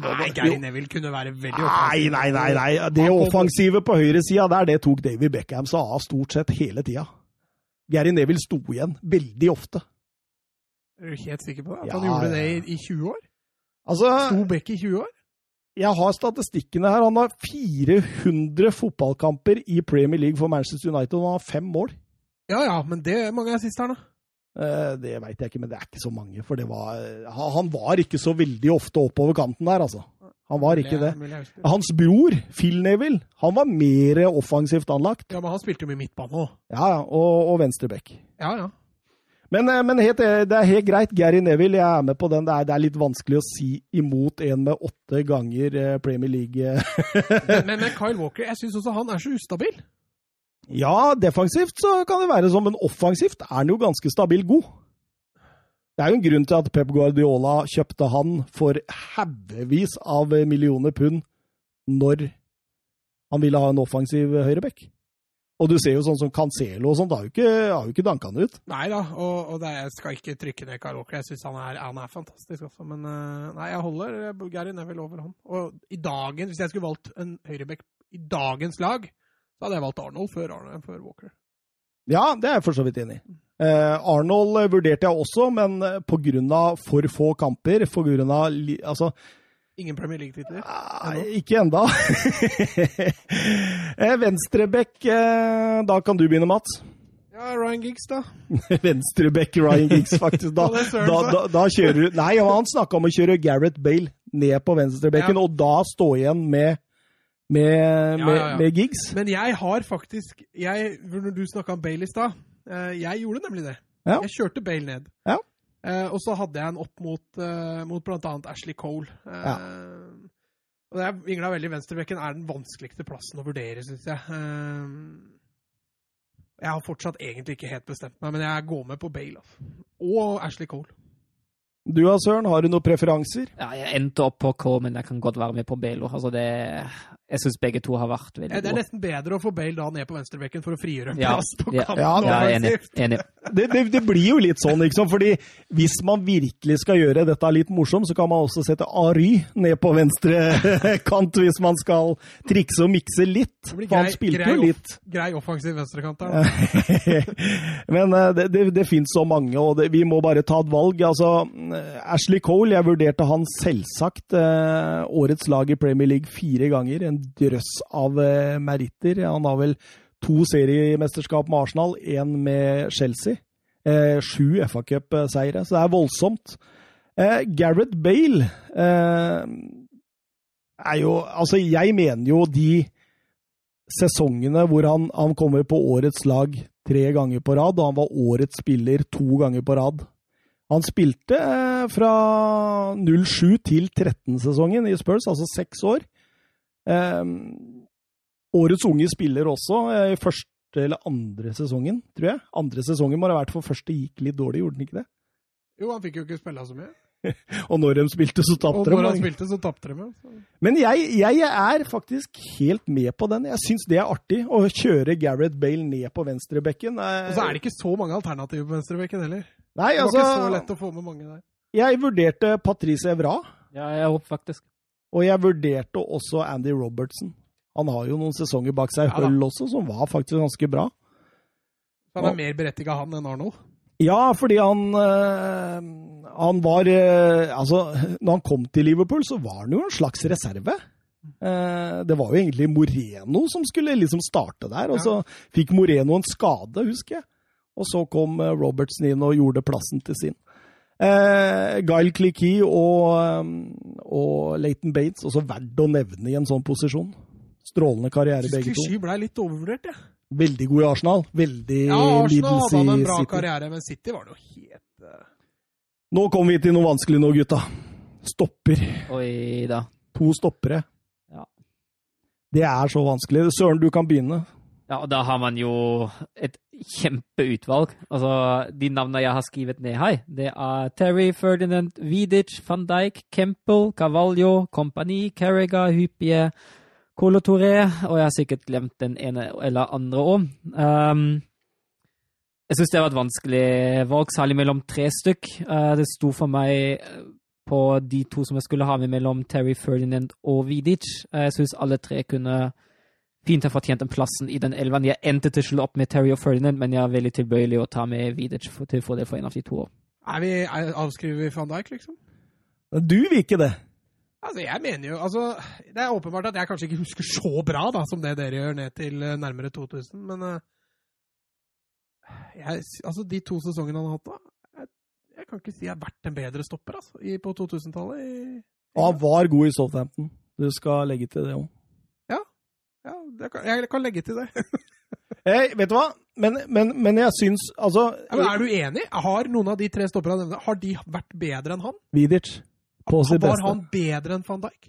nei, Gary Neville kunne være veldig offensiv. Nei, nei, nei. nei. Det offensive på høyresida der, det tok David Beckham seg av stort sett hele tida. Gary Neville sto igjen veldig ofte. Er du helt sikker på det? At ja, han gjorde det i, i 20 år? Altså, Sto Beck i 20 år? Jeg har statistikkene her. Han har 400 fotballkamper i Premier League for Manchester United, og han har fem mål. Ja ja, men det er mange er sist her, da. Eh, det veit jeg ikke, men det er ikke så mange. For var, han var ikke så veldig ofte oppover kanten der, altså. Han var ikke det. Hans bror, Phil Neville, han var mer offensivt anlagt. Ja, men han spilte jo mye midtbane òg. Ja, ja, og, og venstreback. Ja, ja. Men, eh, men helt, eh, det er helt greit. Gary Neville, jeg er med på den. Det er, det er litt vanskelig å si imot en med åtte ganger eh, Premier League. Men, men, men Kyle Walker, jeg syns også han er så ustabil. ja, defensivt så kan det være sånn, men offensivt er han jo ganske stabil god. Det er jo en grunn til at Pep Guardiola kjøpte han for haugevis av millioner pund når han ville ha en offensiv høyreback. Og du ser jo sånn som Cancelo og sånt, har jo ikke, har jo ikke danka han ut. Nei da, og, og det, jeg skal ikke trykke ned Karl Walker. Jeg syns han, er- han er fantastisk også. Men eh, nei, jeg holder eh, Gary Neville over han. Og i dagen, hvis jeg skulle valgt en høyreback i dagens lag, så hadde jeg valgt Arnold før, Arnold, før Walker. Ja, det er jeg for så vidt enig i. Eh, Arnold eh, vurderte jeg også, men pga. for få kamper, pga. Altså, Ingen Premier League-titler. ah, ikke enda. eh, Venstrebekk, eh, da kan du begynne, Mats. Ja, Ryan Giggs, da. Venstrebekk Ryan Giggs, faktisk. Da, da, da, da kjører du Nei, han snakka om å kjøre Gareth Bale ned på venstrebekken, Ja. og da stå igjen med, med, med, ja, ja. med Giggs. Men jeg har faktisk jeg, Når du snakka om Bale i stad, eh, jeg gjorde nemlig det. Jeg kjørte Bale ned. Ja. Eh, og så hadde jeg en opp mot, uh, mot bl.a. Ashley Cole. Uh, Ja. Og det er vingla veldig. Venstrebekken er den vanskeligste plassen å vurdere, syns jeg. Uh, jeg har fortsatt egentlig ikke helt bestemt meg, men jeg går med på Bale. Altså. Og Ashley Cole. Du da, Søren, har du noen preferanser? Ja, jeg endte opp på K, men jeg kan godt være med på Bale. Altså det, jeg syns begge to har vært veldig gode. Det er nesten bedre å få Bale da ned på venstrebekken for å frigjøre en Ja, plass på kanten. ja, Ja, er enig. enig. Det, det, det blir jo litt sånn, liksom. Fordi hvis man virkelig skal gjøre dette litt morsomt, så kan man også sette Ary ned på venstre kant hvis man skal trikse og mikse litt. For han grei- spilte grei jo litt. Grei offensiv venstrekant der. da. Men eh, det, det, det fins så mange, og det, vi må bare ta et valg. Altså, Ashley Cole, jeg vurderte han selvsagt eh, årets lag i Premier League fire ganger. En drøss av eh, meritter. Han har vel to seriemesterskap med Arsenal, én med Chelsea. Eh, sju FA-cupseiere, så det er voldsomt. Eh, Gareth Bale eh, er jo Altså, jeg mener jo de sesongene hvor han, han kommer på årets lag tre ganger på rad, og han var årets spiller to ganger på rad. Han spilte eh, fra 07 til 13-sesongen i Spurs, altså seks år. Eh, årets unge spiller også eh, i første eller andre sesongen, tror jeg. Andre sesongen må det ha vært, for første gikk litt dårlig, gjorde den ikke det? Jo, han fikk jo ikke spille så mye. Og når de spilte, så Og tapte når han spilte, så tapte de. Så- Men jeg, jeg er faktisk helt med på den. Jeg syns det er artig å kjøre Gareth Bale ned på venstrebekken. Eh, Og så er det ikke så mange alternativer på venstrebekken heller. Nei, Det var ikke så altså lett å få med mange der. Jeg vurderte Patrice Evra, Ja, jeg håper faktisk. Og jeg vurderte også Andy Robertson. Han har jo noen sesonger bak seg i Ja da. Hull også, som var faktisk ganske bra. Så han er mer berettiga han enn Arno? Ja, fordi han øh, Han var øh, Altså, når han kom til Liverpool, så var han jo en slags reserve. Eh, det var jo egentlig Moreno som skulle liksom starte der, og så fikk Moreno en skade, husker jeg. Og så kom Robertsen Robertson inn og gjorde plassen til sin. Eh, Guile Cliquet og, eh, og Leighton Bates, også verdt å nevne i en sånn posisjon. Strålende karriere, begge to. Klisjy ble litt overvurdert, jeg. Veldig god i Arsenal. Veldig Ja, Arsenal hadde han en bra City. karriere, men City var det jo helt uh... Nå kommer vi til noe vanskelig nå, gutta. Stopper. Oi da. To stoppere. Ja. Det er så vanskelig. Søren, du kan begynne. Ja, og da har man jo et kjempeutvalg. Altså, de navnene jeg har skrevet ned her, det er Terry, Ferdinand, Vidic, van Dijk, Kempel, Cavallo, Kompani, Carragher, Hyppie, Colo Touré, og jeg har sikkert glemt den ene eller andre òg. Um, jeg syns det var et vanskelig valg, særlig mellom tre stykk. Uh, det sto for meg eh, på de to som jeg skulle ha med mellom Terry, Ferdinand og Vidic. Uh, jeg syns alle tre kunne fint har fortjent den plassen i den elveren. Jeg endte til slutt opp med Terry og Ferdinand, men jeg er veldig tilbøyelig å ta med Vidic til fordel for en av de to. Er vi, er, avskriver vi van Dijk, liksom? Du vil ikke det. Altså, jeg mener jo altså, Det er åpenbart at jeg kanskje ikke husker så bra da, som det dere gjør ned til eh, nærmere 2000, men eh, jeg, altså, de to sesongene han har hatt da jeg, jeg kan ikke si jeg har vært en bedre stopper altså, i, på 2000-tallet. Og han var god i Southampton. Du skal legge til det òg. Ja, det kan, jeg kan legge til det. Hey, vet du hva? men, men, men jeg syns altså Ja, men er du enig? Har noen av de tre stopperne jeg nevnte, har de vært bedre enn han? Vidic på sitt Var han bedre enn van Dijk?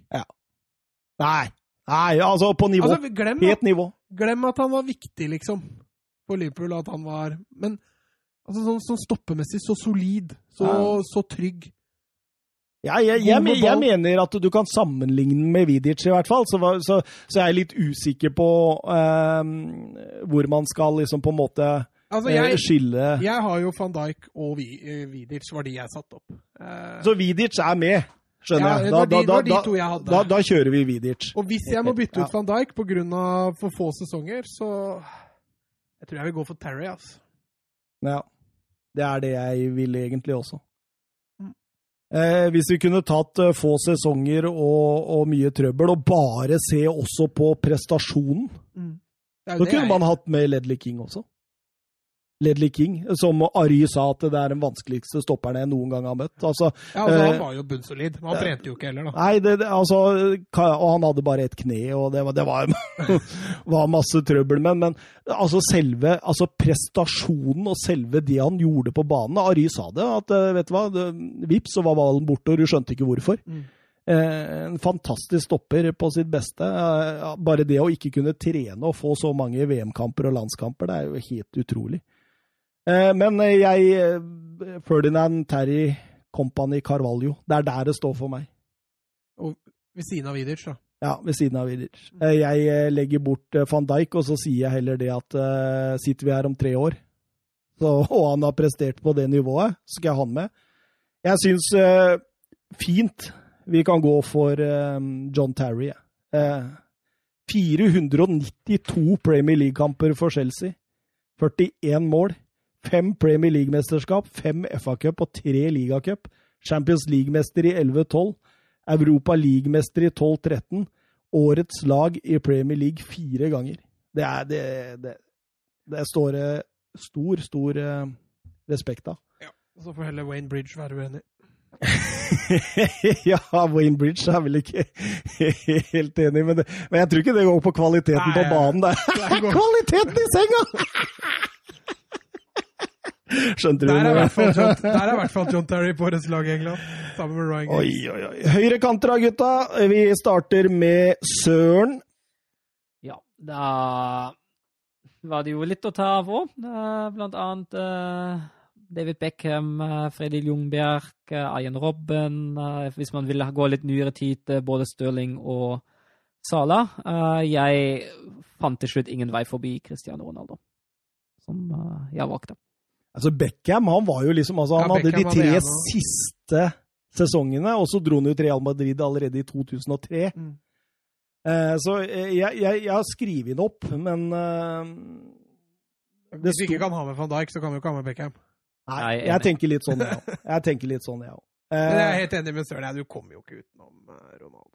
Nei. Nei, altså på nivå. Altså, glem, Helt nivå. glem at han var viktig, liksom, for Liverpool. At han var Men altså, sånn, sånn stoppemessig så solid, så, Ja. så trygg. Ja, jeg, jeg, jeg, jeg mener at du kan sammenligne med Vidic, i hvert fall. Så, så, så jeg er litt usikker på eh, hvor man skal liksom på en måte Altså, eh, jeg, skille jeg har jo van Dijk og eh, Vidic var de jeg satte opp. Uh, Så Vidic er med, skjønner Ja, jeg. det Da, da, da, da, da kjører vi Vidic. og hvis jeg må bytte ut Ja. van Dijk pga. for få sesonger, så Jeg tror jeg vil gå for Terry, altså. Ja. Det er det jeg vil egentlig også. Eh, hvis vi kunne tatt eh, få sesonger og, og mye trøbbel, og bare se også på prestasjonen, mm. så kunne jeg- man hatt med Ledley King også. Ledley King, som Ary sa at det er den vanskeligste stopperen jeg noen gang har møtt. Altså, Ja, altså, eh, Han var jo bunnsolid, han trente jo ikke heller, da. Nei, det, altså, og han hadde bare ett kne, og det var, det var, var masse trøbbel. Men, men altså selve altså prestasjonen og selve det han gjorde på banen Ary sa det, at eh, vet du hva, vips, så var ballen borte, og du skjønte ikke hvorfor. Mm. Eh, en fantastisk stopper på sitt beste. Eh, bare det å ikke kunne trene og få så mange VM-kamper og landskamper, det er jo helt utrolig. Eh, men eh, jeg eh, Ferdinand, Terry, Company, Carvalho. Det er der det står for meg. Ved siden av Vidic, da. Ja, ved siden av Vidic. Eh, Jeg legger bort van Dijk, og så sier jeg heller det at sitter vi her om tre år, så, og han har prestert på det nivået, så skal jeg ha han med. Jeg syns fint vi kan gå for John Terry. Eh, 492 Premier League-kamper for Chelsea. 41 mål. Fem Premier League-mesterskap, fem FA-cup og tre ligacup. Champions League-mester i 11-12. Europa League-mester i 12-13. Årets lag i Premier League fire ganger. Det er det Det, det står stor, stor eh, respekt av. Så får heller Wayne Bridge være uenig. ja, Wayne Bridge er vel ikke helt enig, men, det, men jeg tror ikke det går på kvaliteten Nei, på banen. Det er kvaliteten i senga! Skjønte du? Der er i hvert fall John, der er i hvert fall John Terry på årets lag i England, sammen med Ryan Oi, oi, oi. Høyrekanter da, gutta. Vi starter med Søren. Ja, da var det jo litt å ta av òg. Blant annet eh, David Beckham, uh, Freddy Ljungberg, uh, Ian Robben. eh, hvis man vil gå litt nyere tid, eh, både Stirling og Sala. Eh, jeg fant til slutt ingen vei forbi Cristiano Ronaldo, som eh, jeg valgte. Altså Beckham han var jo liksom, altså han Ja, hadde de tre hadde siste sesongene, og så dro han ut Real Madrid allerede i 2003. Mm. Eh, så eh, jeg, jeg, jeg har skrevet den opp, men eh, Det Hvis vi ikke kan ha med van Dijk, så kan vi jo ikke ha med Beckham. Nei, jeg tenker litt sånn, jeg òg. Jeg tenker litt sånn, jeg òg. Men jeg er Eh, helt enig med Søren. Du kommer jo ikke utenom eh, Ronaldo.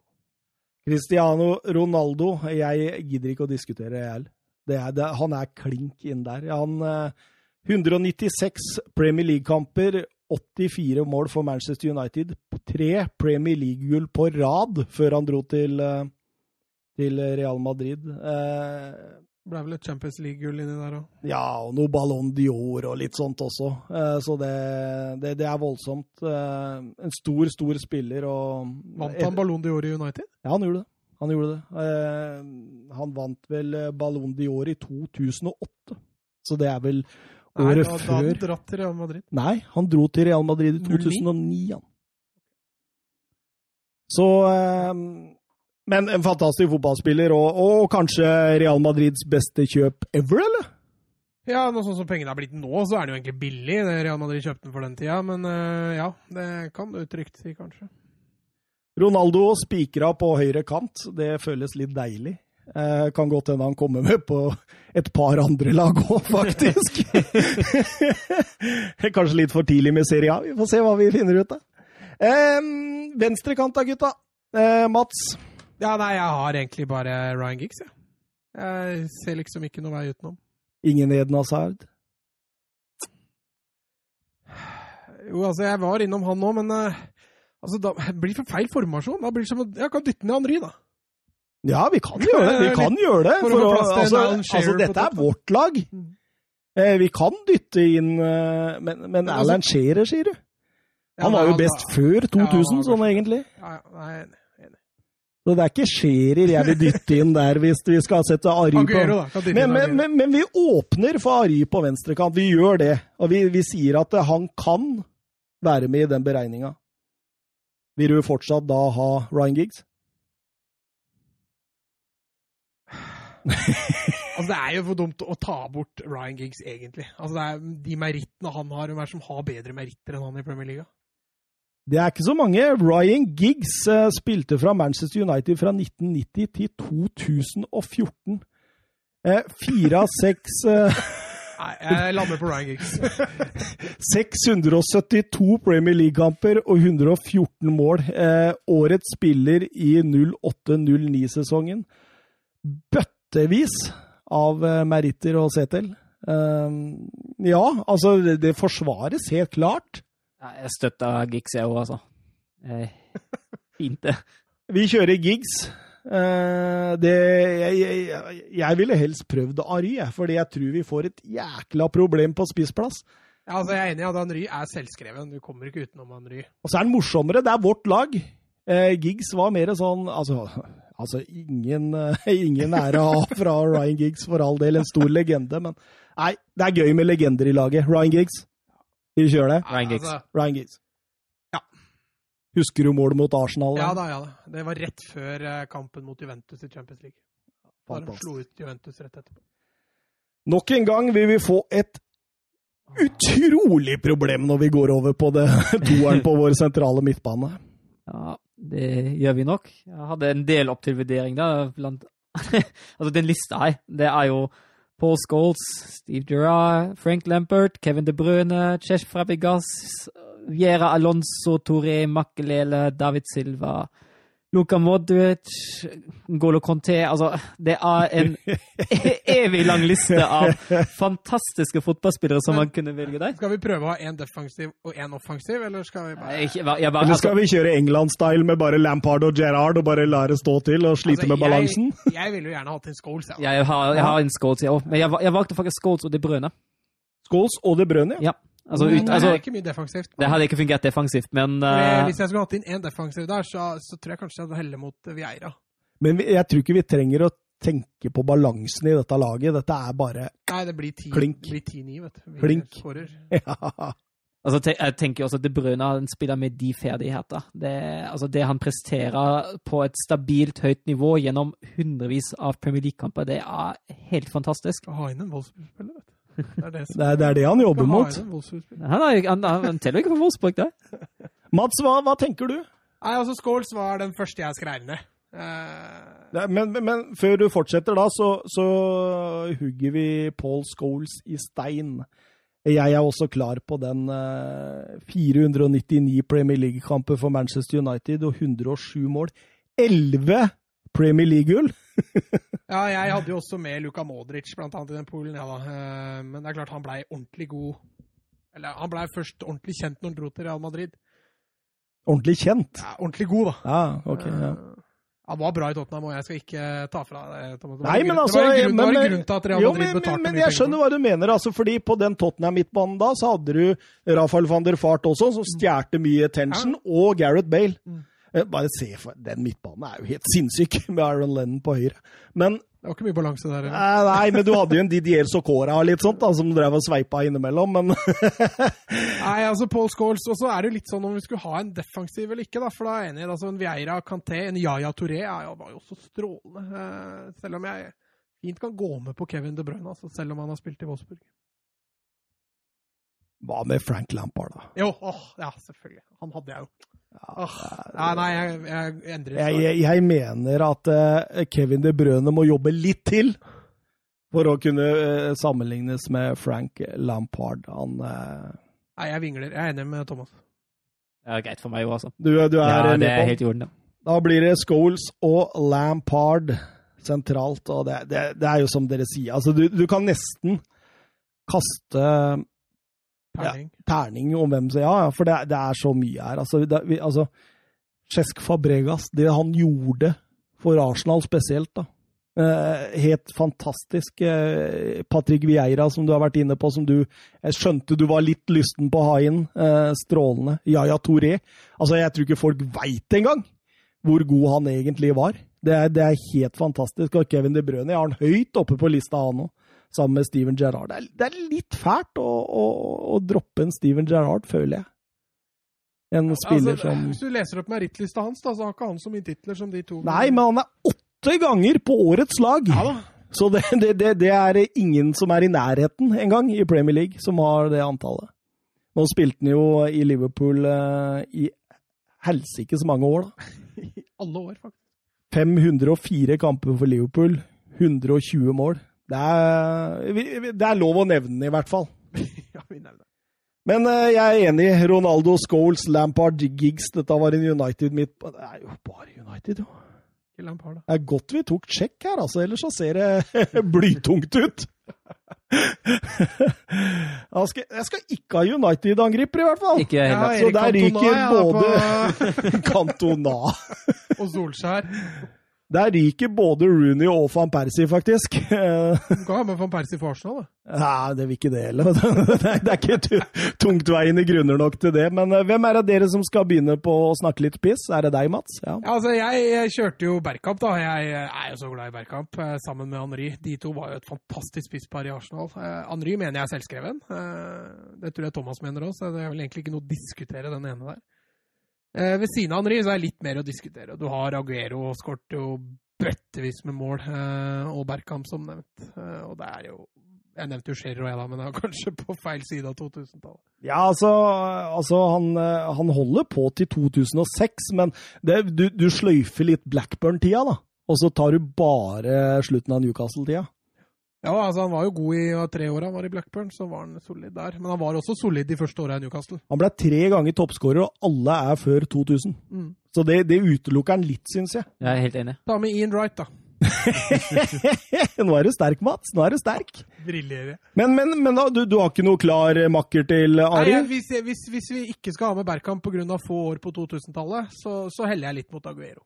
Cristiano Ronaldo, jeg gidder ikke å diskutere, jeg heller. Er, han er klink inn der. Han, eh, 196 Premier League-kamper, 84 mål for Manchester United. Tre Premier League-gull på rad før han dro til, eh, til Real Madrid. Eh, Det ble vel et Champions League-gull inni der òg. Ja, og noe Ballon d'Or og litt sånt også. Eh, Så det, det, det er voldsomt. Eh, En stor, stor spiller og Vant han Ballon d'Or i United? Ja, han gjorde det. Han gjorde det. Eh, Han vant vel Ballon d'Or i 2008. Så det er vel året da, da hadde han dratt til Real Madrid. Nei, han dro til Real Madrid i 2009, han. Så eh, Men en fantastisk fotballspiller, og, og kanskje Real Madrids beste kjøp ever, eller? Ja, nå sånn som pengene har blitt nå, så er det jo egentlig billig. det Real Madrid kjøpte den for den tida, men eh, ja, det kan du trygt si, kanskje. Ronaldo spikra på høyre kant. Det føles litt deilig. Eh, kan godt hende han kommer med på et par andre lag òg, faktisk. Kanskje litt for tidlig med Serie A. Vi får se hva vi finner ut av. Eh, Venstrekant da, gutta. Eh, Mats. Ja, nei, jeg har egentlig bare Ryan Giggs, jeg. Jeg ser liksom ikke noe vei utenom. Ingen Eden Hazard. Jo, altså, jeg var innom han nå, men eh, altså, da blir det for feil formasjon. Da blir det som å jeg kan dytte ned Henry, da. Ja, vi kan gjøre det. Vi kan gjøre det. For å altså, altså, dette er vårt lag. Mm. Eh, vi kan dytte inn eh, Men, men altså- Alan Shearer, sier du? Han var jo best altså- før 2000, Ja, han var sånn egentlig. Så det er ikke Shearer jeg vil dytte inn der hvis vi skal sette Ari på men, men, men vi åpner for Ari på venstrekant. Vi gjør det. Og vi, vi sier at han kan være med i den beregninga. Vil du fortsatt da ha Ryan Giggs? Altså, det er jo for dumt å ta bort Ryan Giggs, egentlig. Altså, det er De merittene han har, hvem er det som har bedre meritter enn han i Premier League? Det er ikke så mange. Ryan Giggs eh, spilte fra Manchester United fra 1990 til 2014. Eh, Fire av seks eh, Nei, jeg lander på Ryan Giggs. 672 Premier League-kamper og 114 mål. Eh, årets spiller i 08-09-sesongen. Bøttevis av eh, meritter å se til. Eh, ja, altså, det, det forsvares helt klart. Jeg støtter Giggs, jeg òg, altså. Eh, Fint, det. Vi kjører Giggs. Eh, det, jeg, jeg, jeg ville helst prøvd Ary, fordi jeg tror vi får et jækla problem på spissplass. Ja, altså, jeg er enig i at Henry er selvskreven. Du kommer ikke utenom Henry. Og så er han morsommere. Det er vårt lag. Eh, Giggs var mer sånn Altså, altså ingen, eh, ingen ære av fra Ryan Giggs, for all del. En stor legende. Men nei, det er gøy med legender i laget. Ryan Giggs. Vi kjører det. Ryan Giggs. Altså, Ryan Giggs. Ja. Husker du målet mot Arsenal? ja da, ja da. Det var rett før eh, kampen mot Juventus i Champions League. Da de slo ut Juventus rett etterpå. Nok en gang vil vi få et utrolig problem når vi går over på det toeren på vår sentrale midtbane. Ja, det gjør vi nok. Jeg hadde en del opp til vurdering, da. Blant Altså, den lista her, det er jo Paul Scholes, Steve Gerrard, Frank Lampert, Kevin De Bruyne, Chesh Frabigas, Viera Alonso, Toré Makelele, David Silva, Luka Modric, Golo Conté Altså, det er en evig lang liste av fantastiske fotballspillere som man kunne velge der. Skal vi prøve å ha én defensiv og én offensiv, eller skal vi bare Jeg, jeg, bare, Eller skal altså, vi kjøre England-style med bare Lampard og Gerrard og bare la det stå til og slite Altså, med balansen? Jeg, jeg ville jo gjerne hatt en Scholes, ja. jeg, har, jeg har en Scholes, jeg òg, men jeg, jeg valgte faktisk Scholes og De Brøne. Scholes og De Brøne, ja. Ja. Altså, ut, altså, det altså, er ikke mye defensivt. det hadde ikke fungert defensivt, men eh, Hvis jeg skulle hatt inn én defensiv der, så, så tror jeg kanskje jeg hadde heller mot Vieira. Men vi- jeg tror ikke vi trenger å tenke på balansen i dette laget. Dette er bare Nei, det blir 10 Klink. det blir 10-9, vet du. Vi Klink. ja. altså, te, jeg tenker også at De Bruyne han spiller med de ferdigheter. Det, altså, det han presterer på et stabilt høyt nivå gjennom hundrevis av Premier League-kamper, det er helt fantastisk. Å ha inn en Wolfsburg-spiller, vet du. Det er det, som- Det er, det er det han jobber mot. Han, er, han, han teller ikke for Wolfsburg, det. Mats, hva, hva tenker du? Nei, altså Scholes var den første jeg skrev ned. Uh... Men, men, men før du fortsetter, da, så, så hugger vi Paul Scholes i stein. Jeg er også klar på den eh, 499 Premier League-kamper for Manchester United og 107 mål. 11 Premier League-gull! ja, jeg hadde jo også med Luka Modric, blant annet i den poolen, ja da. Eh, men det er klart han blei ordentlig god Eller han blei først ordentlig kjent når han dro til Real Madrid. Ordentlig kjent. Ja, ordentlig god, da. Ja, ok. Ja. Eh, Han var bra i Tottenham, og jeg skal ikke ta fra deg Thomas. Det var Nei, men altså Det var en grunn, men- grunn til at Real Jo, Madrid men, betalte men, men jeg skjønner hva du mener. altså, fordi På den Tottenham-midtbanen da, så hadde du Rafael van der Fart også, som stjerte mye attention, og Gareth Bale. Mm. Eh, Bare se, for den midtbanen er jo helt sinnssyk, med Aaron Lennon på høyre. Men Det var ikke mye balanse der. eller? Nei, nei, men du hadde jo en Didier Socora og litt sånt, da, som drev og sveipa innimellom, men Nei, altså Paul Scholes, og så er det jo litt sånn om vi skulle ha en defensiv eller ikke, da, for da er jeg enig. altså En Vieira Kanté, en Yaya Touré jo, var jo også strålende. eh, selv om jeg fint kan gå med på Kevin De Bruyne, altså, selv om han har spilt i Wolfsburg. hva med Frank Lampard, da? Jo, åh, ja, selvfølgelig. Han hadde jeg jo. Åh, nei, nei, jeg, jeg endrer Jeg, jeg, jeg mener at uh, Kevin De Brøne må jobbe litt til for å kunne uh, sammenlignes med Frank Lampard. Han uh... Nei, jeg vingler. Jeg er enig med Thomas. Det er greit for meg òg, altså. Du, du er Ja, det er helt i orden, ja. Da blir det Scholes og Lampard sentralt, og det, det, det er jo som dere sier. Altså, du, du kan nesten kaste Terning. terning om hvem som Ja, ja, for det, det er så mye her. Altså, det, vi, altså Cesc Fabregas, det han gjorde for Arsenal spesielt, da. Eh, helt fantastisk. Eh, Patrick Vieira, som du har vært inne på, som du Jeg skjønte du var litt lysten på å ha inn. Eh, strålende. Yaya Touré. Altså, jeg tror ikke folk veit engang hvor god han egentlig var. Det er, det er helt fantastisk. Og Kevin De Bruyne, jeg har han høyt oppe på lista, han òg. Sammen med Steven Gerrard. Det det er litt fælt å, å, å, droppe en Steven Gerrard, føler jeg. En spiller altså, som Hvis du leser opp merittlista hans, da, så har ikke han så mye titler som de to. Nei, men han er åtte ganger på årets lag! Ja da. Så det, det, det, det er ingen som er i nærheten engang i Premier League, som har det antallet. Nå spilte han jo i Liverpool eh, i helsikes mange år, da. I alle år, faktisk. 504 kamper for Liverpool, 120 mål. Det er, det er lov å nevne, i hvert fall. ja, vi nevner. Men uh, jeg er enig. Ronaldo, Scholes, Lampard, Giggs. Dette var en United midt på Det er jo bare United, jo. Lampard, da. Det er godt vi tok sjekk her, altså. Ellers så ser det blytungt ut. Jeg skal, jeg skal ikke ha United-angriper, i hvert fall. Ikke jeg Ja. Så der ryker både Cantona Og Solskjær. Der ryker både Rooney og van Persie, faktisk. Du kan ha med van Persie for Arsenal, da. Nei, det vil ikke det heller. Det er ikke tu- tungtveiende grunner nok til det. Men eh, hvem er det dere som skal begynne på å snakke litt piss? Er det deg, Mats? Ja. Ja, altså, jeg, kjørte jo Bergkamp, da. Jeg er jo så glad i Bergkamp, eh, sammen med Henry. De to var jo et fantastisk spisspar i Arsenal. Henri Henry mener jeg er selvskreven. Eh, det tror jeg Thomas mener òg, så det er vel egentlig ikke noe å diskutere den ene der. Eh, ved siden av Henri så er det litt mer å diskutere. Du har Aguero, skåret og bøttevis med mål, eh, og Bergkamp som nevnt. Eh, og det er jo Jeg nevnte jo Scherer jeg, da, men det er kanskje på feil side av 2000-tallet. Ja, altså, altså han, eh, han holder på til 2006, men det, du, du sløyfer litt Blackburn-tida, da. Og så tar du bare slutten av Newcastle-tida. Ja, altså Han var jo god i ja, tre år han var i Blackburn, så var han solid der. Men han var også solid de første åra i Newcastle. Han ble tre ganger toppskårer, og alle er før 2000. Mm. Så det, det utelukker han litt, syns jeg. Jeg er helt enig. Ta med Ian Wright, da. Nå er du sterk, Mats. Nå er du sterk. Briljerer. Men, men, men da, du, du har ikke noe klar makker til Ari? Nei, hvis, hvis, hvis vi ikke skal ha med Bergkamp pga. få år på 2000-tallet, så, så heller jeg litt mot Aguero.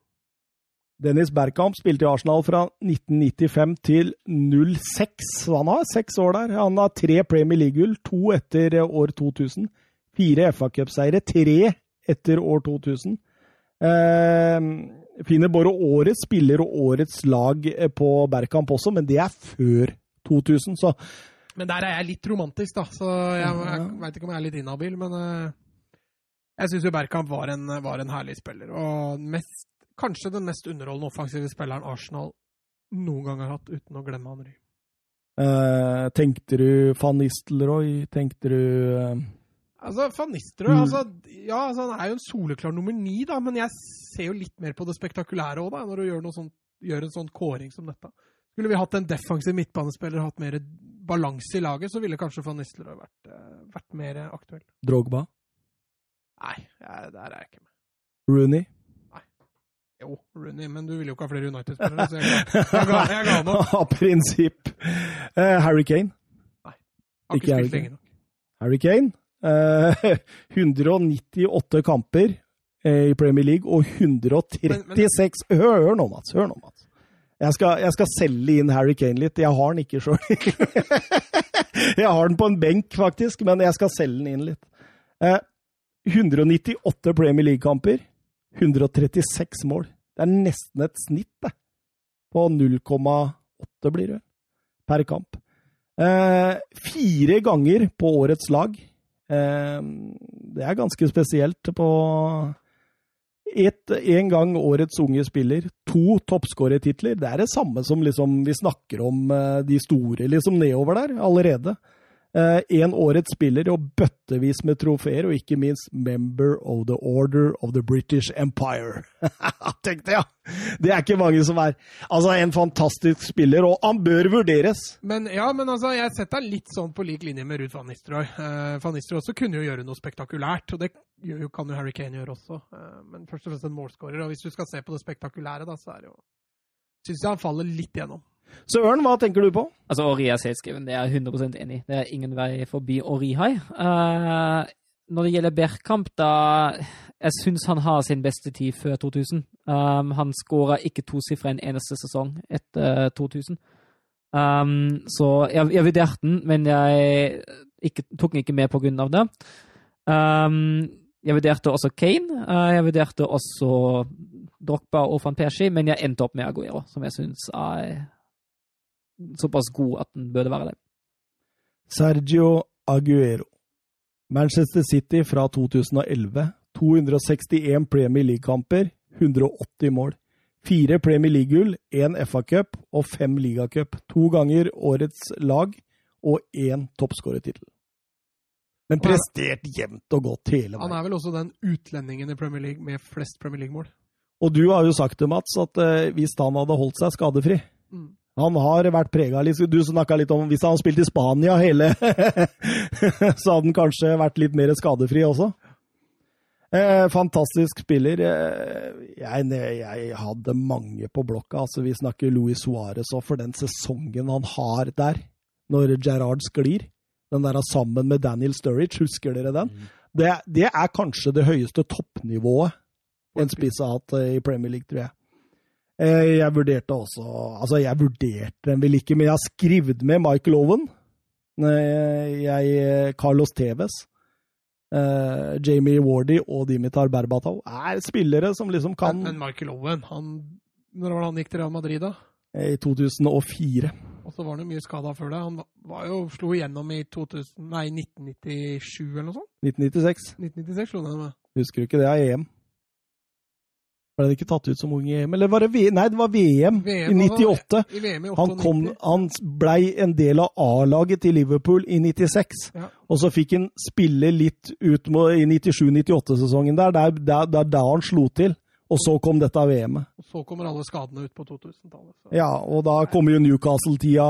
Dennis Bergkamp spilte i Arsenal fra 1995 til 06, så han har seks år der. Han har tre Premier League-gull, to etter år 2000. Fire FA-cupseiere, tre etter år 2000. Eh, finner både årets spiller og årets lag eh, på Bergkamp også, men det er før 2000, så Men der er jeg litt romantisk, da, så jeg, jeg veit ikke om jeg er litt inhabil. Men eh, jeg syns jo Bergkamp var en, var en herlig spiller. Og mest, kanskje den mest underholdende offensive spilleren Arsenal noen gang har hatt, uten å glemme Henry. Uh, tenkte du van Nistelrooy? Tenkte du uh... Altså, Van Nistelrooy Mm. altså, ja, altså, han er jo en soleklar nummer ni, da, men jeg ser jo litt mer på det spektakulære òg, når du gjør, sånt, gjør en sånn kåring som dette. Skulle vi hatt en defensiv midtbanespiller og hatt mer balanse i laget, så ville kanskje Van Nistelrooy vært, eh, vært mer aktuell. Drogba? Nei, jeg, der er jeg ikke med. Rooney? Jo, Rooney, men du vil jo ikke ha flere United-spillere, så jeg, jeg, ga, jeg ga. Av prinsipp. Uh, Harry Kane? Har Ikke ikke spilt lenge nok. Harry Kane. Uh, 198 kamper eh, i Premier League og 136 Hør, hør nå, Mats. Hør nå, Mats. Jeg skal, jeg skal selge inn Harry Kane litt. Jeg har den ikke sjøl. jeg har den på en benk, faktisk, men jeg skal selge den inn litt. Eh, 198 Premier League-kamper, 136 mål. Det er nesten et snitt, det. På 0,8 blir det per kamp. Eh, fire ganger på årets lag. Eh, det er ganske spesielt på Én gang årets unge spiller, to toppskårertitler. Det er det samme som liksom vi snakker om eh, de store liksom nedover der allerede. Én årets spiller og bøttevis med trofeer, og ikke minst Member of the Order of the British Empire. Tenk det, ja! Det er ikke mange som er Altså, en fantastisk spiller, og han bør vurderes. Men ja, men altså, jeg setter han litt sånn på lik linje med Ruud van Nistelrooy. Uh, van Nistelrooy også kunne jo gjøre noe spektakulært, og det kan jo Harry Kane gjøre også. Uh, men først og fremst en målskårer, og hvis du skal se på det spektakulære, da, så er det jo Syns jeg han faller litt gjennom. Så Ørn, hva tenker du på? Altså, Ori er selvskreven, det er jeg 100 enig i. Det er ingen vei forbi Orihai. Eh, når det gjelder Bergkamp, da Jeg syns han har sin beste tid før 2000. Um, han skåra ikke tosifra en eneste sesong etter 2000. Um, så jeg, jeg vurderte den, men jeg ikke, tok den ikke med på grunn av det. Um, jeg vurderte også Kane. Uh, jeg vurderte også Drogba og van Persie, men jeg endte opp med Aguero, som jeg syns er såpass god at den burde være det. Sergio Aguero. Manchester City fra 2011. 261 Premier League-kamper, 180 mål. Fire Premier League-gull, én FA-cup og fem ligacup. To ganger årets lag og én toppskårertittel. Men prestert jevnt og godt hele veien. Han er vel også den utlendingen i Premier League med flest Premier League-mål. Og du har jo sagt det, Mats, at eh, hvis han hadde holdt seg skadefri Mm. Han har vært prega litt Du snakka litt om hvis han spilte i Spania hele Så hadde han kanskje vært litt mer skadefri også. Eh, fantastisk spiller. Eh, jeg, jeg hadde mange på blokka. altså Vi snakker Luis Suárez òg, for den sesongen han har der, når Gerrard sklir. Den der sammen med Daniel Sturridge, husker dere den? Det, det er kanskje det høyeste toppnivået en spiss har hatt eh, i Premier League, tror jeg. Eh, Jeg vurderte også Altså, jeg vurderte den vel ikke, men jeg har skrevet med Michael Owen. Eh, Jeg, Carlos Tevez, eh, Jamie Wardy og Dimitar Berbatov er spillere som liksom kan Men, Michael Owen, han, når var det han gikk til Real Madrid, da? I 2004. Og så var han jo mye skada før det. Han var jo, slo igjennom i 2000, nei, 1997 eller noe sånt. 1996. 1996 slo han igjennom. Husker du ikke det av EM? Ble det ikke tatt ut som ung i EM? Eller var det v Nei, det var VM, VM, i 98. I VM i 98. Han, kom, han blei en del av A-laget til Liverpool i 96. Ja. Og så fikk han spille litt ut i 97-98-sesongen der. Det er der, der han slo til. Og så kom dette VM-et. Og så kommer alle skadene ut på 2000-tallet. Ja, og da kommer jo Newcastle-tida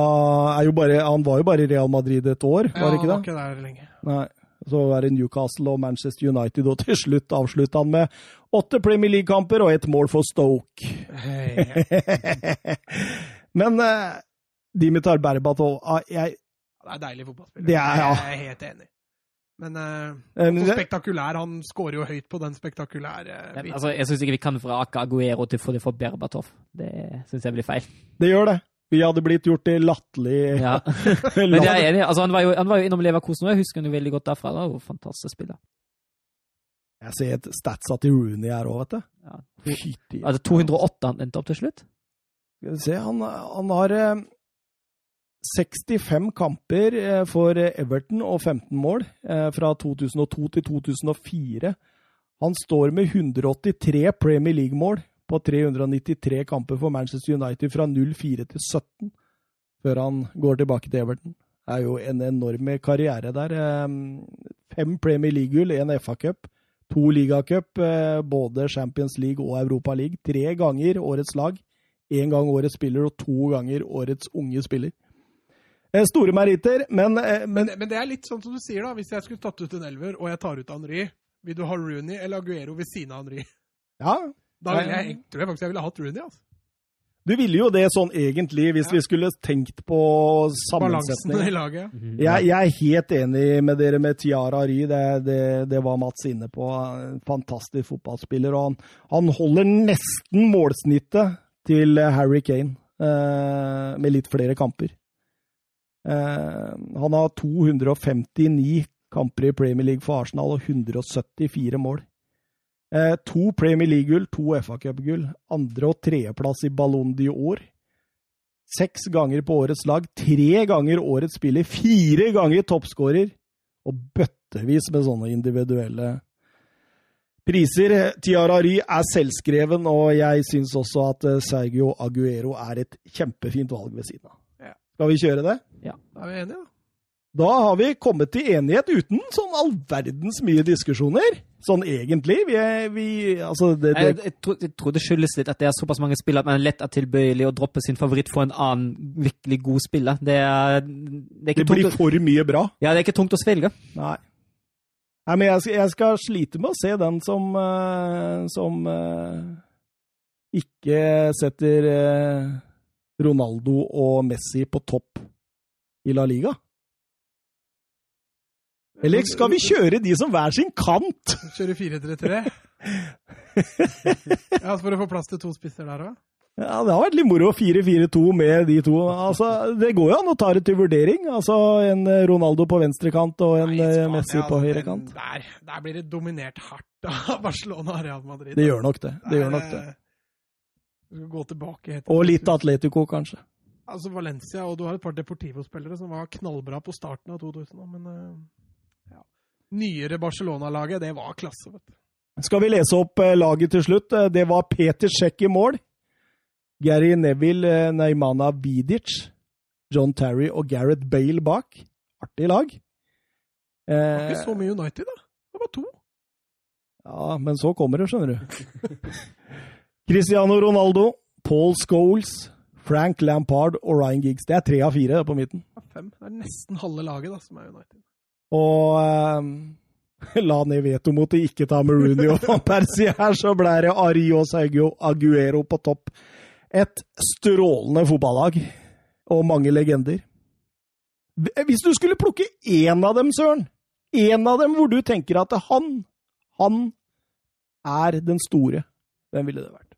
Han var jo bare i Real Madrid et år, Ja, var det ikke han var ikke der lenge. Nei. Så er det Newcastle og Manchester United, og til slutt avslutta han med åtte Premier League-kamper og ett mål for Stoke. Men uh, Dimitar Berbatov ah, jeg, Det er deilig fotballspiller. Det er- ja. Jeg er helt enig. Men uh, så spektakulær. Han scorer jo høyt på den spektakulære uh, biten. altså, jeg syns ikke vi kan vrake Aguero til fordel for Berbatov. Det syns jeg blir feil. Det gjør det. Vi hadde blitt gjort til latterlig Ja. Men jeg er enig. Altså, han, var jo, han var jo innom Leverkosen, og jeg husker han jo veldig godt derfra. Det var jo fantastisk spiller. Jeg ser et statsa til Rooney her òg, vet du. Ja. Fytti. Altså 208 han endte opp til slutt. Skal vi se, han, han har eh, 65 kamper eh, for Everton og 15 mål eh, fra 2002 til 2004. Han står med 183 Premier League-mål på 393 kamper for Manchester United fra 04 til 17, før han går tilbake til Everton. Det er jo en enorm karriere der. Eh, Fem Premier League-gull, én FA-cup, to ligacup, eh, både Champions League og Europa League. Tre ganger årets lag, én gang årets spiller og to ganger årets unge spiller. Eh, Store meritter, men, men Men, men det er litt sånn som du sier, da. Hvis jeg skulle tatt ut en elver, og jeg tar ut Henry, vil du ha Rooney eller Aguero ved siden av Henry? ja, Da ville jeg, tror jeg faktisk jeg ville hatt Rooney. altså. du ville jo det sånn egentlig, hvis Ja. vi skulle tenkt på sammensetning. Balansen i laget. Jeg, jeg er helt enig med dere med Tiara Ry, det, det, det var Mats inne på. En fantastisk fotballspiller. og Han, han holder nesten målsnittet til Harry Kane, eh, med litt flere kamper. Eh, han har 259 kamper i Premier League for Arsenal og 174 mål. Eh, to Premier League-gull, to FA-cup-gull. Andre- og tredjeplass i Ballon d'Or. Seks ganger på årets lag, tre ganger årets spiller, fire ganger toppskårer, og bøttevis med sånne individuelle priser. Tiara Ry er selvskreven, og jeg syns også at eh, Sergio Aguero er et kjempefint valg ved siden av. Ja. Skal vi kjøre det? Ja. Da er vi enige, da. Da har vi kommet til enighet uten sånn all verdens mye diskusjoner. Sånn egentlig. Vi, er- vi Altså, det, Jeg, det jeg, tror, jeg tror det skyldes litt at det er såpass mange spill at man lett er tilbøyelig å droppe sin favoritt for en annen virkelig god spiller. Det er, det det blir for mye bra. ja, det er ikke tungt å svelge. Nei. Nei, men jeg skal, jeg skal slite med å se den som, uh, som uh, ikke setter uh, Ronaldo og Messi på topp i La Liga. Eller skal vi kjøre de som hver sin kant? Kjøre 4-3-3. ja, for å få plass til to spisser der òg? Ja, Det har vært litt moro 4-4-2 med de to. Altså, Det går jo an å ta det til vurdering. Altså En Ronaldo på venstrekant og en Nei, eh, Spania, Messi på altså, høyrekant. den Der, der blir det dominert hardt av Barcelona og Real Madrid. Det gjør nok det. det, gjør nok det. Du gå tilbake etter. Og litt Atletico, kanskje. Altså Valencia, og du har et par Deportivo-spillere som var knallbra på starten av 2000, men eh. Nyere Barcelona-laget, det var klasse, vet du. Skal vi lese opp eh, laget til slutt? Eh, Det var Peter Sjekk i mål. Gary Neville, eh, Neymana Vidic, John Terry og Gareth Bale bak. Artig lag. Det var ikke så mye United, da. Det var to. ja, men så kommer det, skjønner du. Cristiano Ronaldo, Paul Scholes, Frank Lampard og Ryan Giggs. Det er tre av fire på midten. Fem. Det er nesten halve laget da, som er United. Og eh, la ned veto mot å ikke ta med og Van Persie her, så ble det Ari og Sergio Aguero på topp. Et strålende fotballag og mange legender. Hvis du skulle plukke én av dem, Søren, én av dem hvor du tenker at han, han er den store, hvem ville det vært?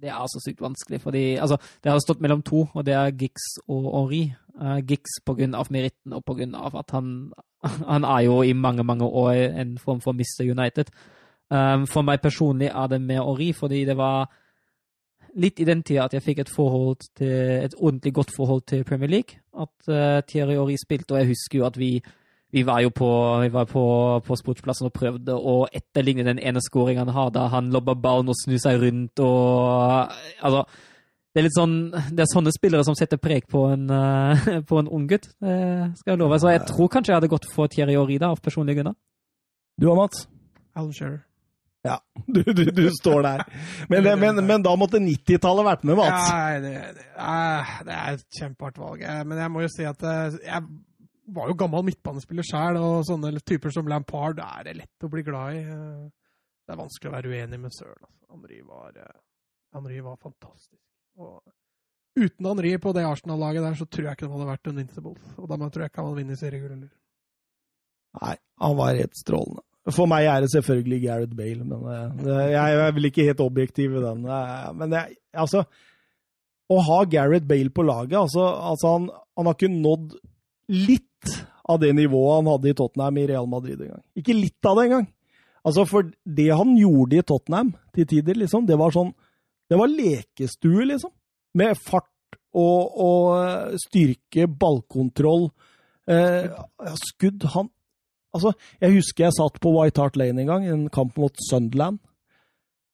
Det er altså sykt vanskelig, fordi altså, det har stått mellom to, og det er Gix og Henri. Uh, grunn av meritten og av at han, han er jo i mange, mange år en form for Mr. United. Um, for meg personlig er det mer Ori, fordi det var litt i den tida at jeg fikk et forhold til, et ordentlig godt forhold til Premier League. At uh, Thierry Ori spilte, og jeg husker jo at vi vi var jo på, var på, på sportsplassen og prøvde å etterligne den ene skåringen han har da Han lobber ballen og snur seg rundt og Altså, det er litt sånn Det er sånne spillere som setter preg på en, uh, på en ung gutt, det skal jeg love. Så jeg tror kanskje jeg hadde gått for Thierry Henry av personlige grunner. Du og Mats? Shearer. Ja, du, du, du står der. Men, det, men, men da måtte 90-tallet vært med, Mats. Ja, det, det, er, det er et kjempehardt valg. Eh, Men jeg må jo si at eh, jeg var jo gammel midtbanespiller sjøl, og sånne typer som Lampard er det lett å bli glad i. Eh, Det er vanskelig å være uenig med Søren. Altså. Henry, var, eh, Henry var fantastisk. Og uten Henri på det Arsenal-laget der, så tror jeg ikke de hadde vært Invincibles. Og da tror jeg ikke han hadde vunnet seriegull heller. Nei, han var helt strålende. For meg er det selvfølgelig Gareth Bale, men eh, jeg er vel ikke helt objektiv i den. eh, Men jeg, altså Å ha Gareth Bale på laget altså, altså han, han har ikke nådd litt av det nivået han hadde i Tottenham i Real Madrid engang. Ikke litt av det engang. Altså, for det han gjorde i Tottenham til tider, liksom, det var sånn Det var lekestue, liksom. Med fart og, og styrke, ballkontroll. Eh, skudd han Altså, jeg husker jeg satt på White Hart Lane en gang, i en kamp mot Sunderland.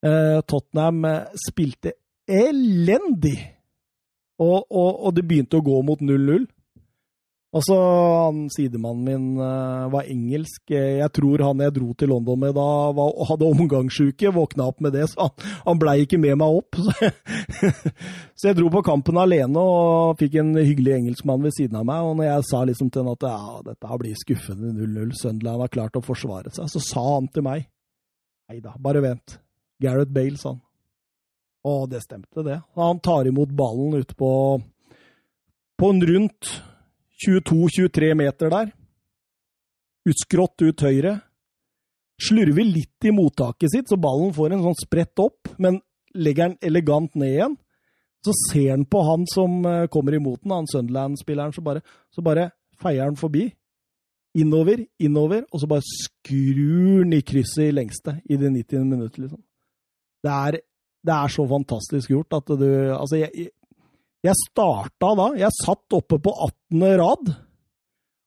Eh, Tottenham eh, spilte elendig, og, og, og det begynte å gå mot 0-0. Og så han sidemannen min eh, var engelsk. Jeg tror han jeg dro til London med da, var, hadde omgangsuke. Våkna opp med det, så han, han blei ikke med meg opp. Så jeg dro på kampen alene og fikk en hyggelig engelskmann ved siden av meg. Og når jeg sa liksom til han at ja, dette blir skuffende 0-0, Sunderland har klart å forsvare seg, så sa han til meg Nei da, bare vent. Gareth Bale, sa han. Og det stemte, det. Han tar imot ballen ute på på en rundt 22-23 meter der. Utskrått ut høyre. Slurver litt i mottaket sitt, så ballen får en sånn spredt opp, men legger den elegant ned igjen. Så ser han på han som eh, kommer imot den, han Sunderland-spilleren, så så bare feier han forbi. Innover, innover, og så bare skrur han i krysset i lengste i det 90. minuttet, liksom. Det er, det er så fantastisk gjort at du Altså, jeg, jeg starta da. Jeg satt oppe på 18. rad.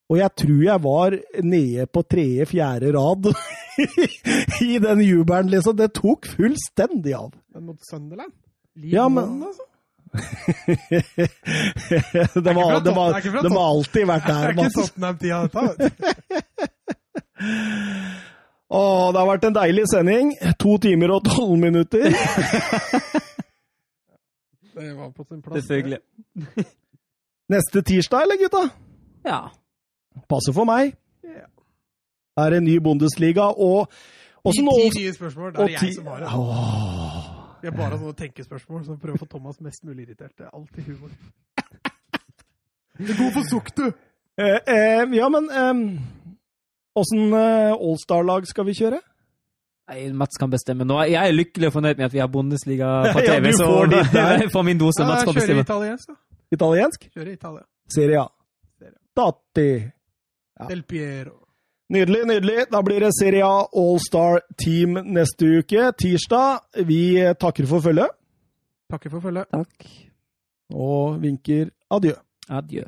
Og jeg tror jeg var nede på tredje-fjerde rad i den jubelen, liksom. Det tok fullstendig av. Men mot Sunderland? Ja, men- Liv altså. det, var, det, var, det Tot- alltid vært Det er der. ikke Tottenham-tida, dette. Å, det har vært en deilig sending. To timer og tolv minutter. Det var på sin plass. Selvfølgelig. Neste tirsdag, eller gutta? Ja. Passer for meg. Ja. Det er en ny Bundesliga, og også nå ti nye spørsmål. Det er det ti- jeg som har det. Åh. Vi har bare sånne tenkespørsmål som prøver å få Thomas mest mulig irritert. Det er alltid humor. Det god for sukk, du! Eh, eh, ja, men åssen eh, Allstar-lag skal vi kjøre? Nei, Mats kan bestemme nå. Jeg er lykkelig og fornøyd med at vi har Bundesliga på TV, ja, så jeg får min dose. Ja, Mats kan bestemme. kjører italiensk, da. Italiensk? Kjører Italia. Serie A. Dati. Ja. Del Piero. Nydelig, nydelig. Da blir det Serie A All-Star Team neste uke, tirsdag. Vi takker for følget Takker for følget. Takk. og vinker adjø. Adjø.